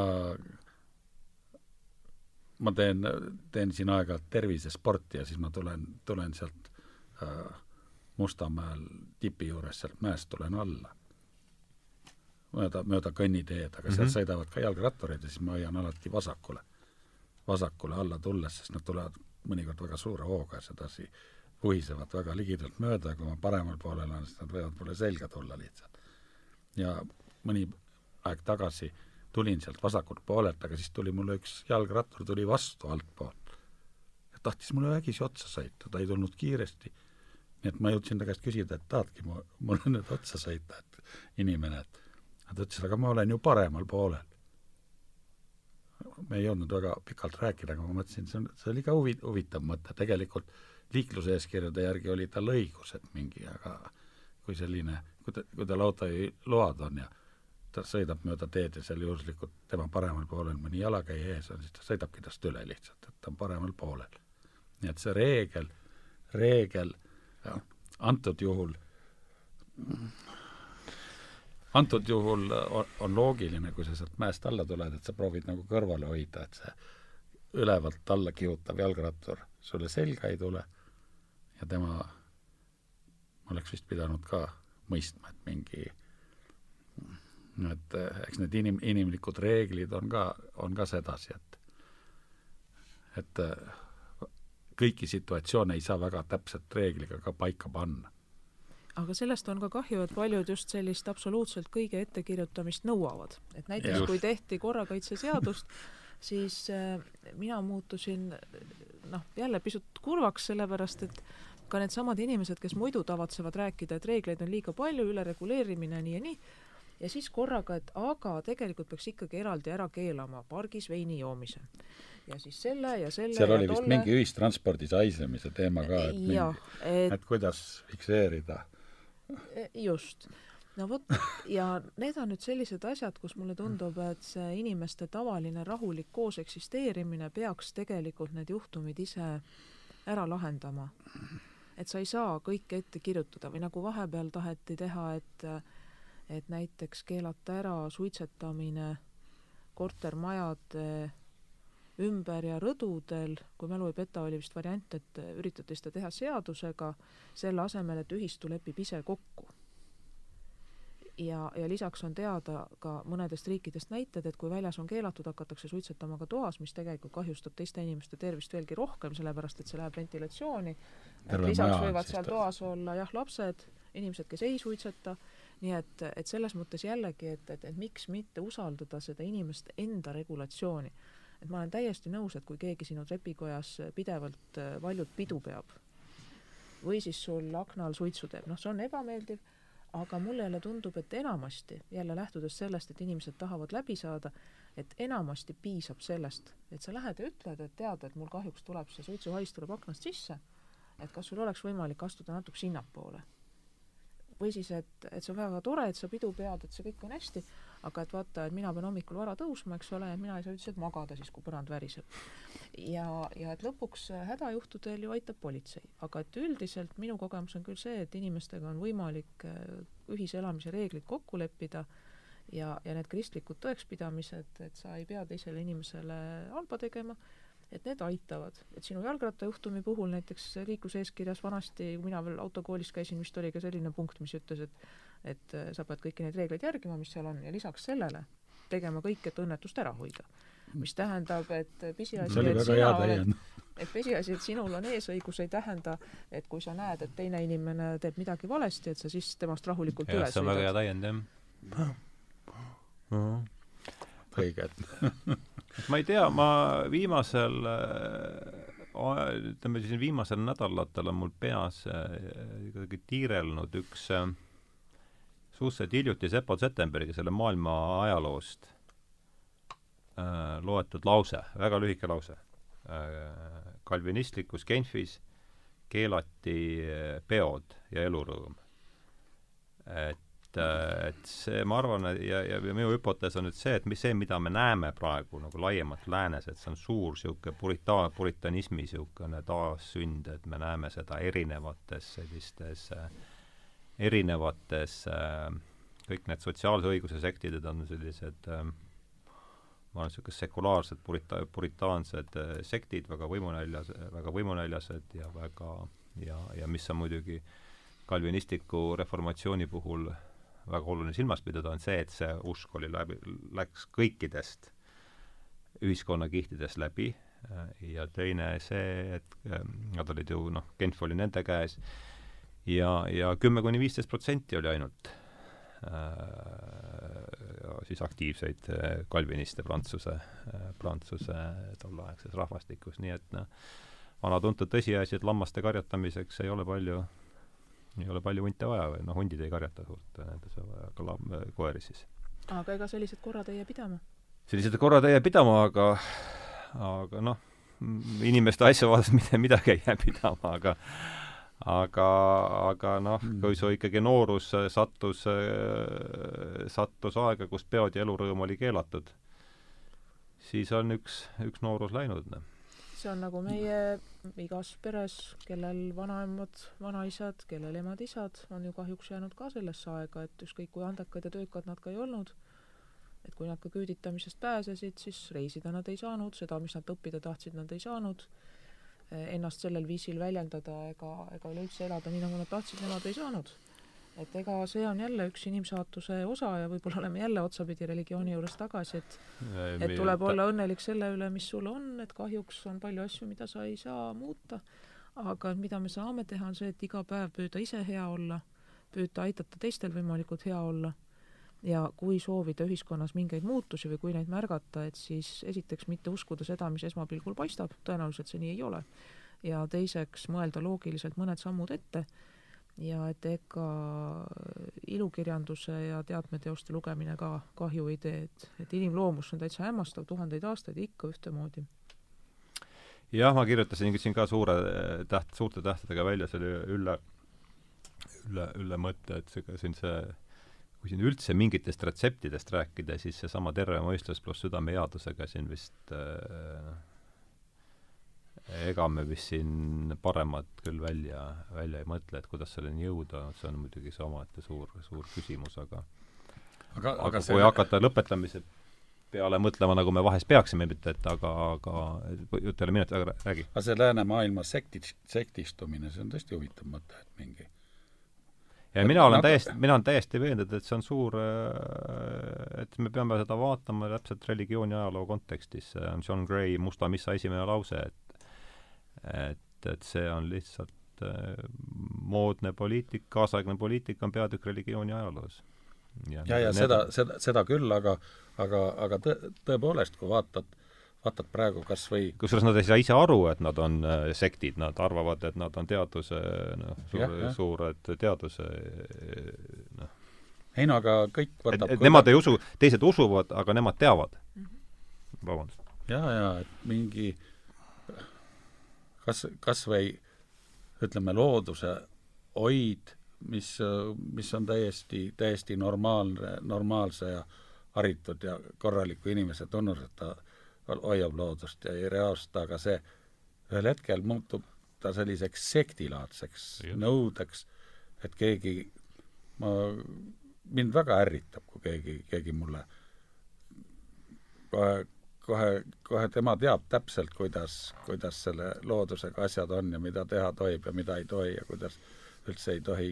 ma teen, teen siin aeg-ajalt tervisesporti ja siis ma tulen, tulen sealt äh, Mustamäel tipi juures, sealt mäest tulen alla. mööda, mööda kõnniteed, aga mm -hmm. seal sõidavad ka jalgratturid ja siis ma hoian alati vasakule vasakule alla tulles, sest nad tulevad mõnikord väga suure hooga sedasi puhisevad väga ligidalt mööda kui ma paremal poolel olen, siis nad võivad mulle selga tulla lihtsalt. ja mõni aeg tagasi tulin sealt vasakult poolelt, aga siis tuli mulle üks jalgrattur, tuli vastu altpoolt. tahtis mulle vägisi otsa sõita, ta ei tulnud kiiresti. nii et ma jõudsin ta käest küsida, et tahadki mu, mulle nüüd otsa sõita, et inimene, et ta ütles, aga ma olen ju paremal poolel me ei jõudnud väga pikalt rääkida, aga ma mõtlesin, see on, see oli ka huvi, huvitav mõte, tegelikult liikluseeskirjade järgi oli tal õigus, et mingi, aga kui selline, kui ta, kui tal autojuhiload on ja ta sõidab mööda teed ja seal juhuslikult tema paremal poolel mõni jalakäija ees on, siis ta sõidabki tast üle lihtsalt, et ta on paremal poolel. nii et see reegel, reegel, antud juhul antud juhul on, on loogiline, kui sa sealt mäest alla tuled, et sa proovid nagu kõrvale hoida, et see ülevalt alla kihutav jalgrattur sulle selga ei tule. Ja tema, ma oleks vist pidanud ka mõistma, et mingi et eh, eks need inim-, inimlikud reeglid on ka, on ka sedasi, et et eh, kõiki situatsioone ei saa väga täpselt reegliga ka paika panna aga sellest on ka kahju, et paljud just sellist absoluutselt kõige ettekirjutamist nõuavad. et näiteks just. kui tehti korrakaitseseadust, siis äh, mina muutusin noh, jälle pisut kurvaks, sellepärast et ka needsamad inimesed, kes muidu tavatsevad rääkida, et reegleid on liiga palju, ülereguleerimine nii ja nii, ja siis korraga, et aga tegelikult peaks ikkagi eraldi ära keelama pargis veini joomise. ja siis selle ja selle seal ja oli vist tolle. mingi ühistranspordis haislemise teema ka, et mingi, et kuidas fikseerida. Just. no vot, ja need on nüüd sellised asjad, kus mulle tundub, et see inimeste tavaline rahulik koos eksisteerimine peaks tegelikult need juhtumid ise ära lahendama. et sa ei saa kõike ette kirjutada või nagu vahepeal taheti teha, et et näiteks keelata ära suitsetamine kortermajade ümber ja rõdudel, kui mälu ei peta, oli vist variant, et üritati seda teha seadusega, selle asemel, et ühistu lepib ise kokku. ja, ja lisaks on teada ka mõnedest riikidest näited, et kui väljas on keelatud, hakatakse suitsetama ka toas, mis tegelikult kahjustab teiste inimeste tervist veelgi rohkem, sellepärast et see läheb ventilatsiooni. Lisaks võivad seal toas olla jah, lapsed, inimesed, kes ei suitseta, nii et, et selles mõttes jällegi, et, et, et miks mitte usaldada seda inimeste enda regulatsiooni. Et ma olen täiesti nõus, et kui keegi sinu trepikojas pidevalt äh, valjult pidu peab või siis sul aknal suitsu teeb, noh, see on ebameeldiv, aga mulle jälle tundub, et enamasti, jälle lähtudes sellest, et inimesed tahavad läbi saada, et enamasti piisab sellest, et sa lähed ja ütled, et tead, et mul kahjuks tuleb see suitsuhais tuleb aknast sisse, et kas sul oleks võimalik astuda natuke sinnapoole. või siis, et, et see on väga tore, et sa pidu pead, et see kõik on hästi, aga et vaata, et mina pean hommikul vara tõusma, eks ole, mina ei saa üldiselt magada siis, kui põrand väriseb. ja, ja et lõpuks äh, hädajuhtudel ju aitab politsei, aga et üldiselt minu kogemus on küll see, et inimestega on võimalik äh, ühise elamise reeglid kokku leppida ja, ja need kristlikud tõekspidamised, et sa ei pea teisele inimesele halba tegema, et need aitavad. et sinu jalgrattajuhtumi puhul näiteks liikluseeskirjas vanasti, kui mina veel autokoolis käisin, vist oli ka selline punkt, mis ütles, et et äh, sa pead kõiki neid reegleid järgima, mis seal on, ja lisaks sellele tegema kõik, et õnnetust ära hoida. mis tähendab, et pisiasi, et sina oled et pisiasi, et sinul on eesõigus, ei tähenda, et kui sa näed, et teine inimene teeb midagi valesti, et sa siis temast rahulikult jah üle see on väga hea sõidad. täiend jah õige, et [laughs] ma ei tea, ma viimasel äh, ütleme siis viimasel nädalatel on mul peas äh, kuidagi tiirelnud üks äh, suhteliselt hiljuti Seppo Zetterbergi selle maailma ajaloost äh, loetud lause, väga lühike lause äh,. kalvinistlikus Genfis keelati äh, peod ja elurõõm. et äh, et see, ma arvan, ja, ja minu hüpotees on nüüd see, et mis see, mida me näeme praegu nagu laiemalt läänes, et see on suur niisugune purita-, puritanismi niisugune taassünd, et me näeme seda erinevates sellistes äh, erinevates äh, kõik need sotsiaalse õiguse sektid on sellised äh, ma arvan, niisugused sekulaarsed purita-, puritaansed äh, sektid, väga võimunäljas, väga võimunäljased ja väga ja, ja mis on muidugi kalvinistliku reformatsiooni puhul väga oluline silmas pidada, on see, et see usk oli läbi, läks kõikidest ühiskonnakihtidest läbi äh, ja teine see, et äh, nad olid ju noh, Genf oli nende käes ja, ja kümme kuni viisteist protsenti oli ainult äh, siis aktiivseid äh, kalviniste Prantsuse äh,, Prantsuse tolleaegses rahvastikus, nii et noh, vana tuntud tõsiasi, et lammaste karjatamiseks ei ole palju, ei ole palju hunte vaja või noh, hundid ei karjata suurt nendes, aga lam-, koeri siis. aga ega sellised korrad ei jää pidama. sellised korrad ei jää pidama, aga aga noh, inimeste asja vaadates [laughs] mitte midagi ei jää pidama, aga aga, aga noh, kui su ikkagi noorus sattus, sattus aega, kus peod ja elurõõm oli keelatud, siis on üks, üks noorus läinud, noh. See on nagu meie igas peres, kellel vanaemad, vanaisad, kellel emad-isad on ju kahjuks jäänud ka sellesse aega, et ükskõik kui andekad ja töökad nad ka ei olnud, et kui nad ka küüditamisest pääsesid, siis reisida nad ei saanud, seda, mis nad õppida tahtsid, nad ei saanud, ennast sellel viisil väljendada ega, ega üleüldse elada nii, nagu nad tahtsid, nemad ei saanud. et ega see on jälle üks inimsaatuse osa ja võib-olla oleme jälle otsapidi religiooni juures tagasi, et et tuleb olla õnnelik selle üle, mis sul on, et kahjuks on palju asju, mida sa ei saa muuta, aga mida me saame teha, on see, et iga päev püüda ise hea olla, püüda aidata teistel võimalikult hea olla ja kui soovida ühiskonnas mingeid muutusi või kui neid märgata, et siis esiteks mitte uskuda seda, mis esmapilgul paistab, tõenäoliselt see nii ei ole, ja teiseks mõelda loogiliselt mõned sammud ette ja et ega ilukirjanduse ja teatmeteoste lugemine ka kahju ei tee, et, et inimloomus on täitsa hämmastav, tuhandeid aastaid ikka ühtemoodi. jah, ma kirjutasin siin ka suure täht, suurte tähtedega välja selle Ülle, Ülle, Ülle mõtte, et see, siin see kui siin üldse mingitest retseptidest rääkida, siis seesama terve mõistus pluss südameheadusega siin vist äh, ega me vist siin paremat küll välja, välja ei mõtle, et kuidas selleni jõuda, see on muidugi see omaette suur, suur küsimus, aga aga, aga, aga kui selle... hakata lõpetamise peale mõtlema, nagu me vahest peaksime, mitte et aga, aga jutt ei ole minut, aga räägi. aga see läänemaailma sekti, sektistumine, see on tõesti huvitav mõte, et mingi ja mina olen täiesti, mina olen täiesti veendunud, et see on suur, et me peame seda vaatama täpselt religiooni ajaloo kontekstis, see on John Gray Musta missa esimene lause, et et, et see on lihtsalt äh, moodne poliitik, kaasaegne poliitika on peatükk religiooni ajaloos. ja, ja, ja seda, seda, seda küll, aga, aga, aga tõ-, tõepoolest, kui vaatad, vaatad praegu kas või kusjuures nad ei saa ise aru, et nad on äh, sektid, nad arvavad, et nad on teaduse noh, suur, suured teaduse noh. ei no aga kõik võtab et, et nemad ei usu, teised usuvad, aga nemad teavad. Mhm. vabandust. jaa, jaa, et mingi äh, kas, kas või ütleme, looduse hoid, mis, mis on täiesti, täiesti normaalne, normaalse ja haritud ja korraliku inimese tunnus, et ta hoiab loodust ja ei reosta, aga see ühel hetkel muutub ta selliseks sektilaadseks nõudeks, et keegi, ma, mind väga ärritab, kui keegi, keegi mulle kohe kohe, kohe tema teab täpselt, kuidas, kuidas selle loodusega asjad on ja mida teha tohib ja mida ei tohi ja kuidas üldse ei tohi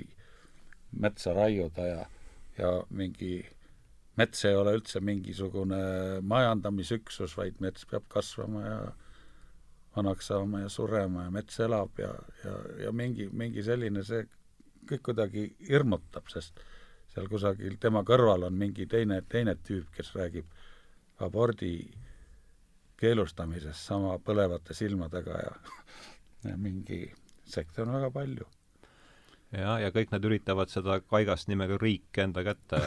metsa raiuda ja, ja mingi mets ei ole üldse mingisugune majandamisüksus, vaid mets peab kasvama ja vanaks saama ja surema ja mets elab ja, ja, ja mingi, mingi selline, see kõik kuidagi hirmutab, sest seal kusagil tema kõrval on mingi teine, teine tüüp, kes räägib abordi keelustamisest sama põlevate silmadega ja, ja mingi sekte on väga palju. Jah, ja kõik nad üritavad seda kaigast nimega riik enda kätte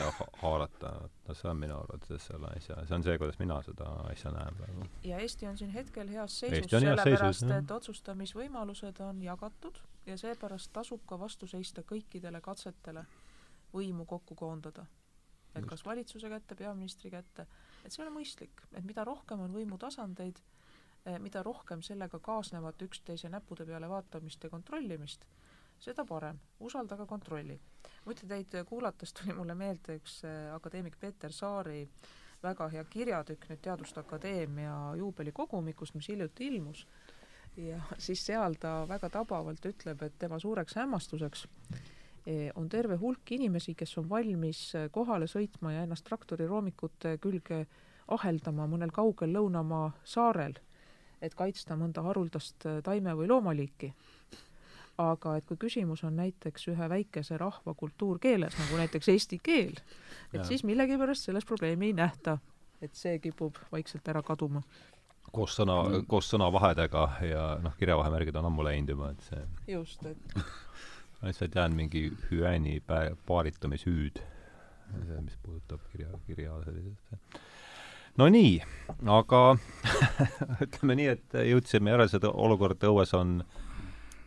haarata, no see on minu arvates selle asja, see on see, kuidas mina seda asja näen praegu. ja Eesti on siin hetkel heas seisus, sellepärast et otsustamisvõimalused on jagatud ja seepärast tasub ka vastu seista kõikidele katsetele võimu kokku koondada. et kas valitsuse kätte, peaministri kätte et see ei ole mõistlik, et mida rohkem on võimutasandeid, eh, mida rohkem sellega kaasnevat üksteise näppude peale vaatamist ja kontrollimist, seda parem, usaldage kontrolli. muide, teid kuulates tuli mulle meelde üks eh, akadeemik Peeter Saari väga hea kirjatükk nüüd Teaduste Akadeemia juubelikogumikust, mis hiljuti ilmus, ja siis seal ta väga tabavalt ütleb, et tema suureks hämmastuseks Eh, on terve hulk inimesi, kes on valmis eh, kohale sõitma ja ennast traktoriroomikute külge aheldama mõnel kaugel lõunamaa saarel, et kaitsta mõnda haruldast eh, taime- või loomaliiki. Aga et kui küsimus on näiteks ühe väikese rahva kultuurkeeles, nagu näiteks eesti keel, et ja. siis millegipärast selles probleemi ei nähta, et see kipub vaikselt ära kaduma koos sõna mm., koos sõnavahedega ja noh, kirjavahemärgid on ammu läinud juba, et see just, et [laughs] lihtsalt jään mingi hüääni paaritumishüüd, mis puudutab kirja, kirja sellisest. no nii, aga [laughs] ütleme nii, et jõudsime järeldusele, et olukord õues on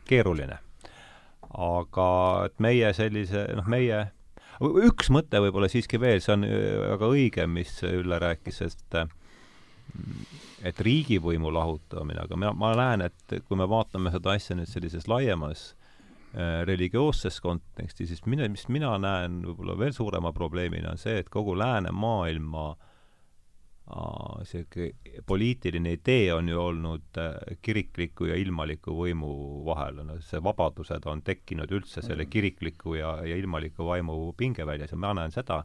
keeruline. aga et meie sellise, noh, meie üks mõte võib-olla siiski veel, see on väga õige, mis Ülle rääkis, sest et riigivõimu lahutamine, aga mina, ma näen, et kui me vaatame seda asja nüüd sellises laiemas Äh, religioosses kontekstis, siis mina, mis mina näen võib-olla veel suurema probleemina, on see, et kogu läänemaailma niisugune poliitiline idee on ju olnud äh, kirikliku ja ilmaliku võimu vahel, no see vabadused on tekkinud üldse selle mm. kirikliku ja, ja ilmaliku vaimu pingeväljas ja ma näen seda,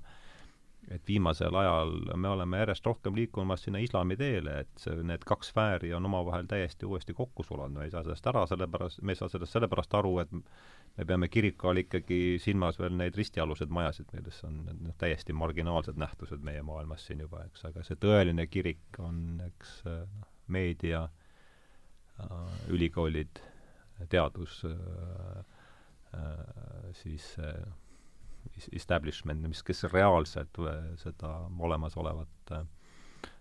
et viimasel ajal me oleme järjest rohkem liikumas sinna islami teele, et see, need kaks sfääri on omavahel täiesti uuesti kokku sulanud, me ei saa sellest ära, sellepärast, me ei saa sellest sellepärast aru, et me peame kiriku all ikkagi silmas veel neid ristialused majasid, milles on noh, täiesti marginaalsed nähtused meie maailmas siin juba, eks, aga see tõeline kirik on, eks, noh, meedia, äh, ülikoolid, teadus, äh, siis establishment, mis, kes reaalselt seda olemasolevat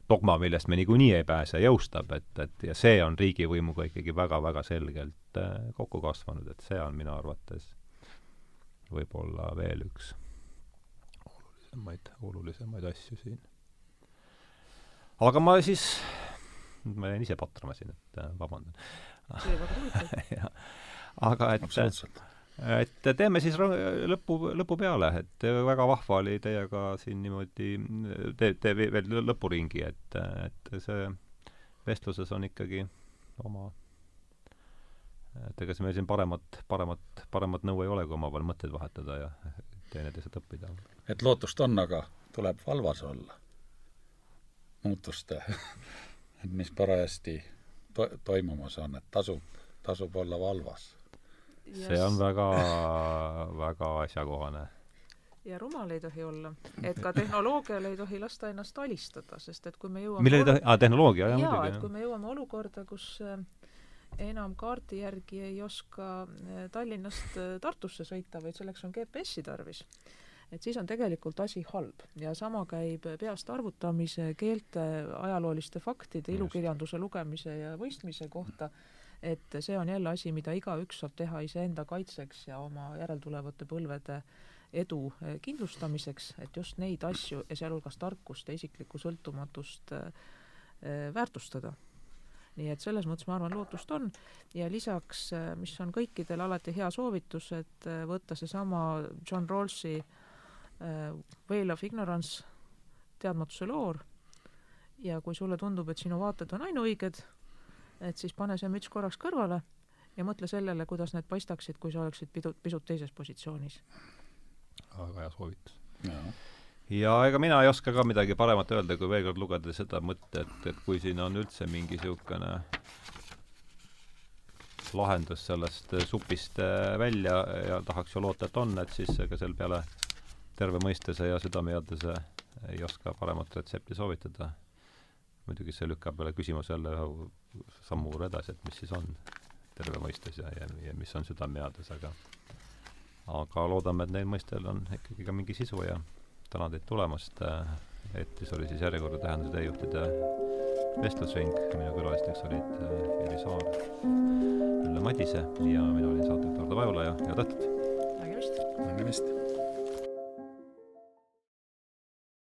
dogma, millest me niikuinii ei pääse, jõustab, et, et ja see on riigivõimuga ikkagi väga-väga selgelt kokku kasvanud, et see on minu arvates võib-olla veel üks olulisemaid, olulisemaid asju siin. aga ma siis, ma jäin ise patrama siin, et äh, vabandan. [laughs] aga et et teeme siis lõpu, lõpu peale, et väga vahva oli teiega siin niimoodi, te, te veel lõpuringi, et, et see vestluses on ikkagi oma et ega siis meil siin paremat, paremat, paremat nõu ei ole, kui omavahel mõtteid vahetada ja teineteiselt õppida. et lootust on, aga tuleb valvas olla muutuste mis parajasti to-, toimumas on, et tasub, tasub olla valvas. See on väga, väga asjakohane ja rumal ei tohi olla. et ka tehnoloogial ei tohi lasta ennast alistada, sest et kui me jõuame millel ei tohi, aa, tehnoloogia, jah, muidugi. jaa, et kui me jõuame olukorda, kus äh, enam kaardi järgi ei oska eh, Tallinnast eh, Tartusse sõita, vaid selleks on GPS-i tarvis. et siis on tegelikult asi halb ja sama käib peast arvutamise, keelte, ajalooliste faktide, ilukirjanduse lugemise ja mõistmise kohta, et see on jälle asi, mida igaüks saab teha iseenda kaitseks ja oma järeltulevate põlvede edu eh, kindlustamiseks, et just neid asju ja sealhulgas tarkust ja isiklikku sõltumatust väärtustada. Nii et selles mõttes ma arvan, lootust on. Ja lisaks, äh, mis on kõikidel alati hea soovitus, et võtta seesama John Rawlsi Veil of Ignorance, teadmatuse loor, ja kui sulle tundub, et sinu vaated on ainuõiged, et siis pane see müts korraks kõrvale ja mõtle sellele, kuidas need paistaksid, kui sa oleksid pidu, pisut teises positsioonis. väga hea soovitus ja ega mina ei oska ka midagi paremat öelda, kui veel kord lugeda seda mõtet, et kui siin on üldse mingi niisugune lahendus sellest supist välja ja tahaks ju loota, et on, et siis ega seal peale terve mõistuse ja südameteaduse ei oska paremat retsepti soovitada. Muidugi see lükkab jälle küsimuse jälle sammu võrra edasi, et mis siis on terve mõistus ja, ja, ja mis on südameteadus, aga aga loodame, et neil mõistel on ikkagi ka mingi sisu ja tänan teid tulemast. eetris oli siis järjekordne Tähenduse teejuhtide vestlusring, minu külalisteks olid Jüri äh, Saar, Ülle Madise ja mina olin saatejuht Ardo Vajula ja head õhtut! nägemist! nägemist!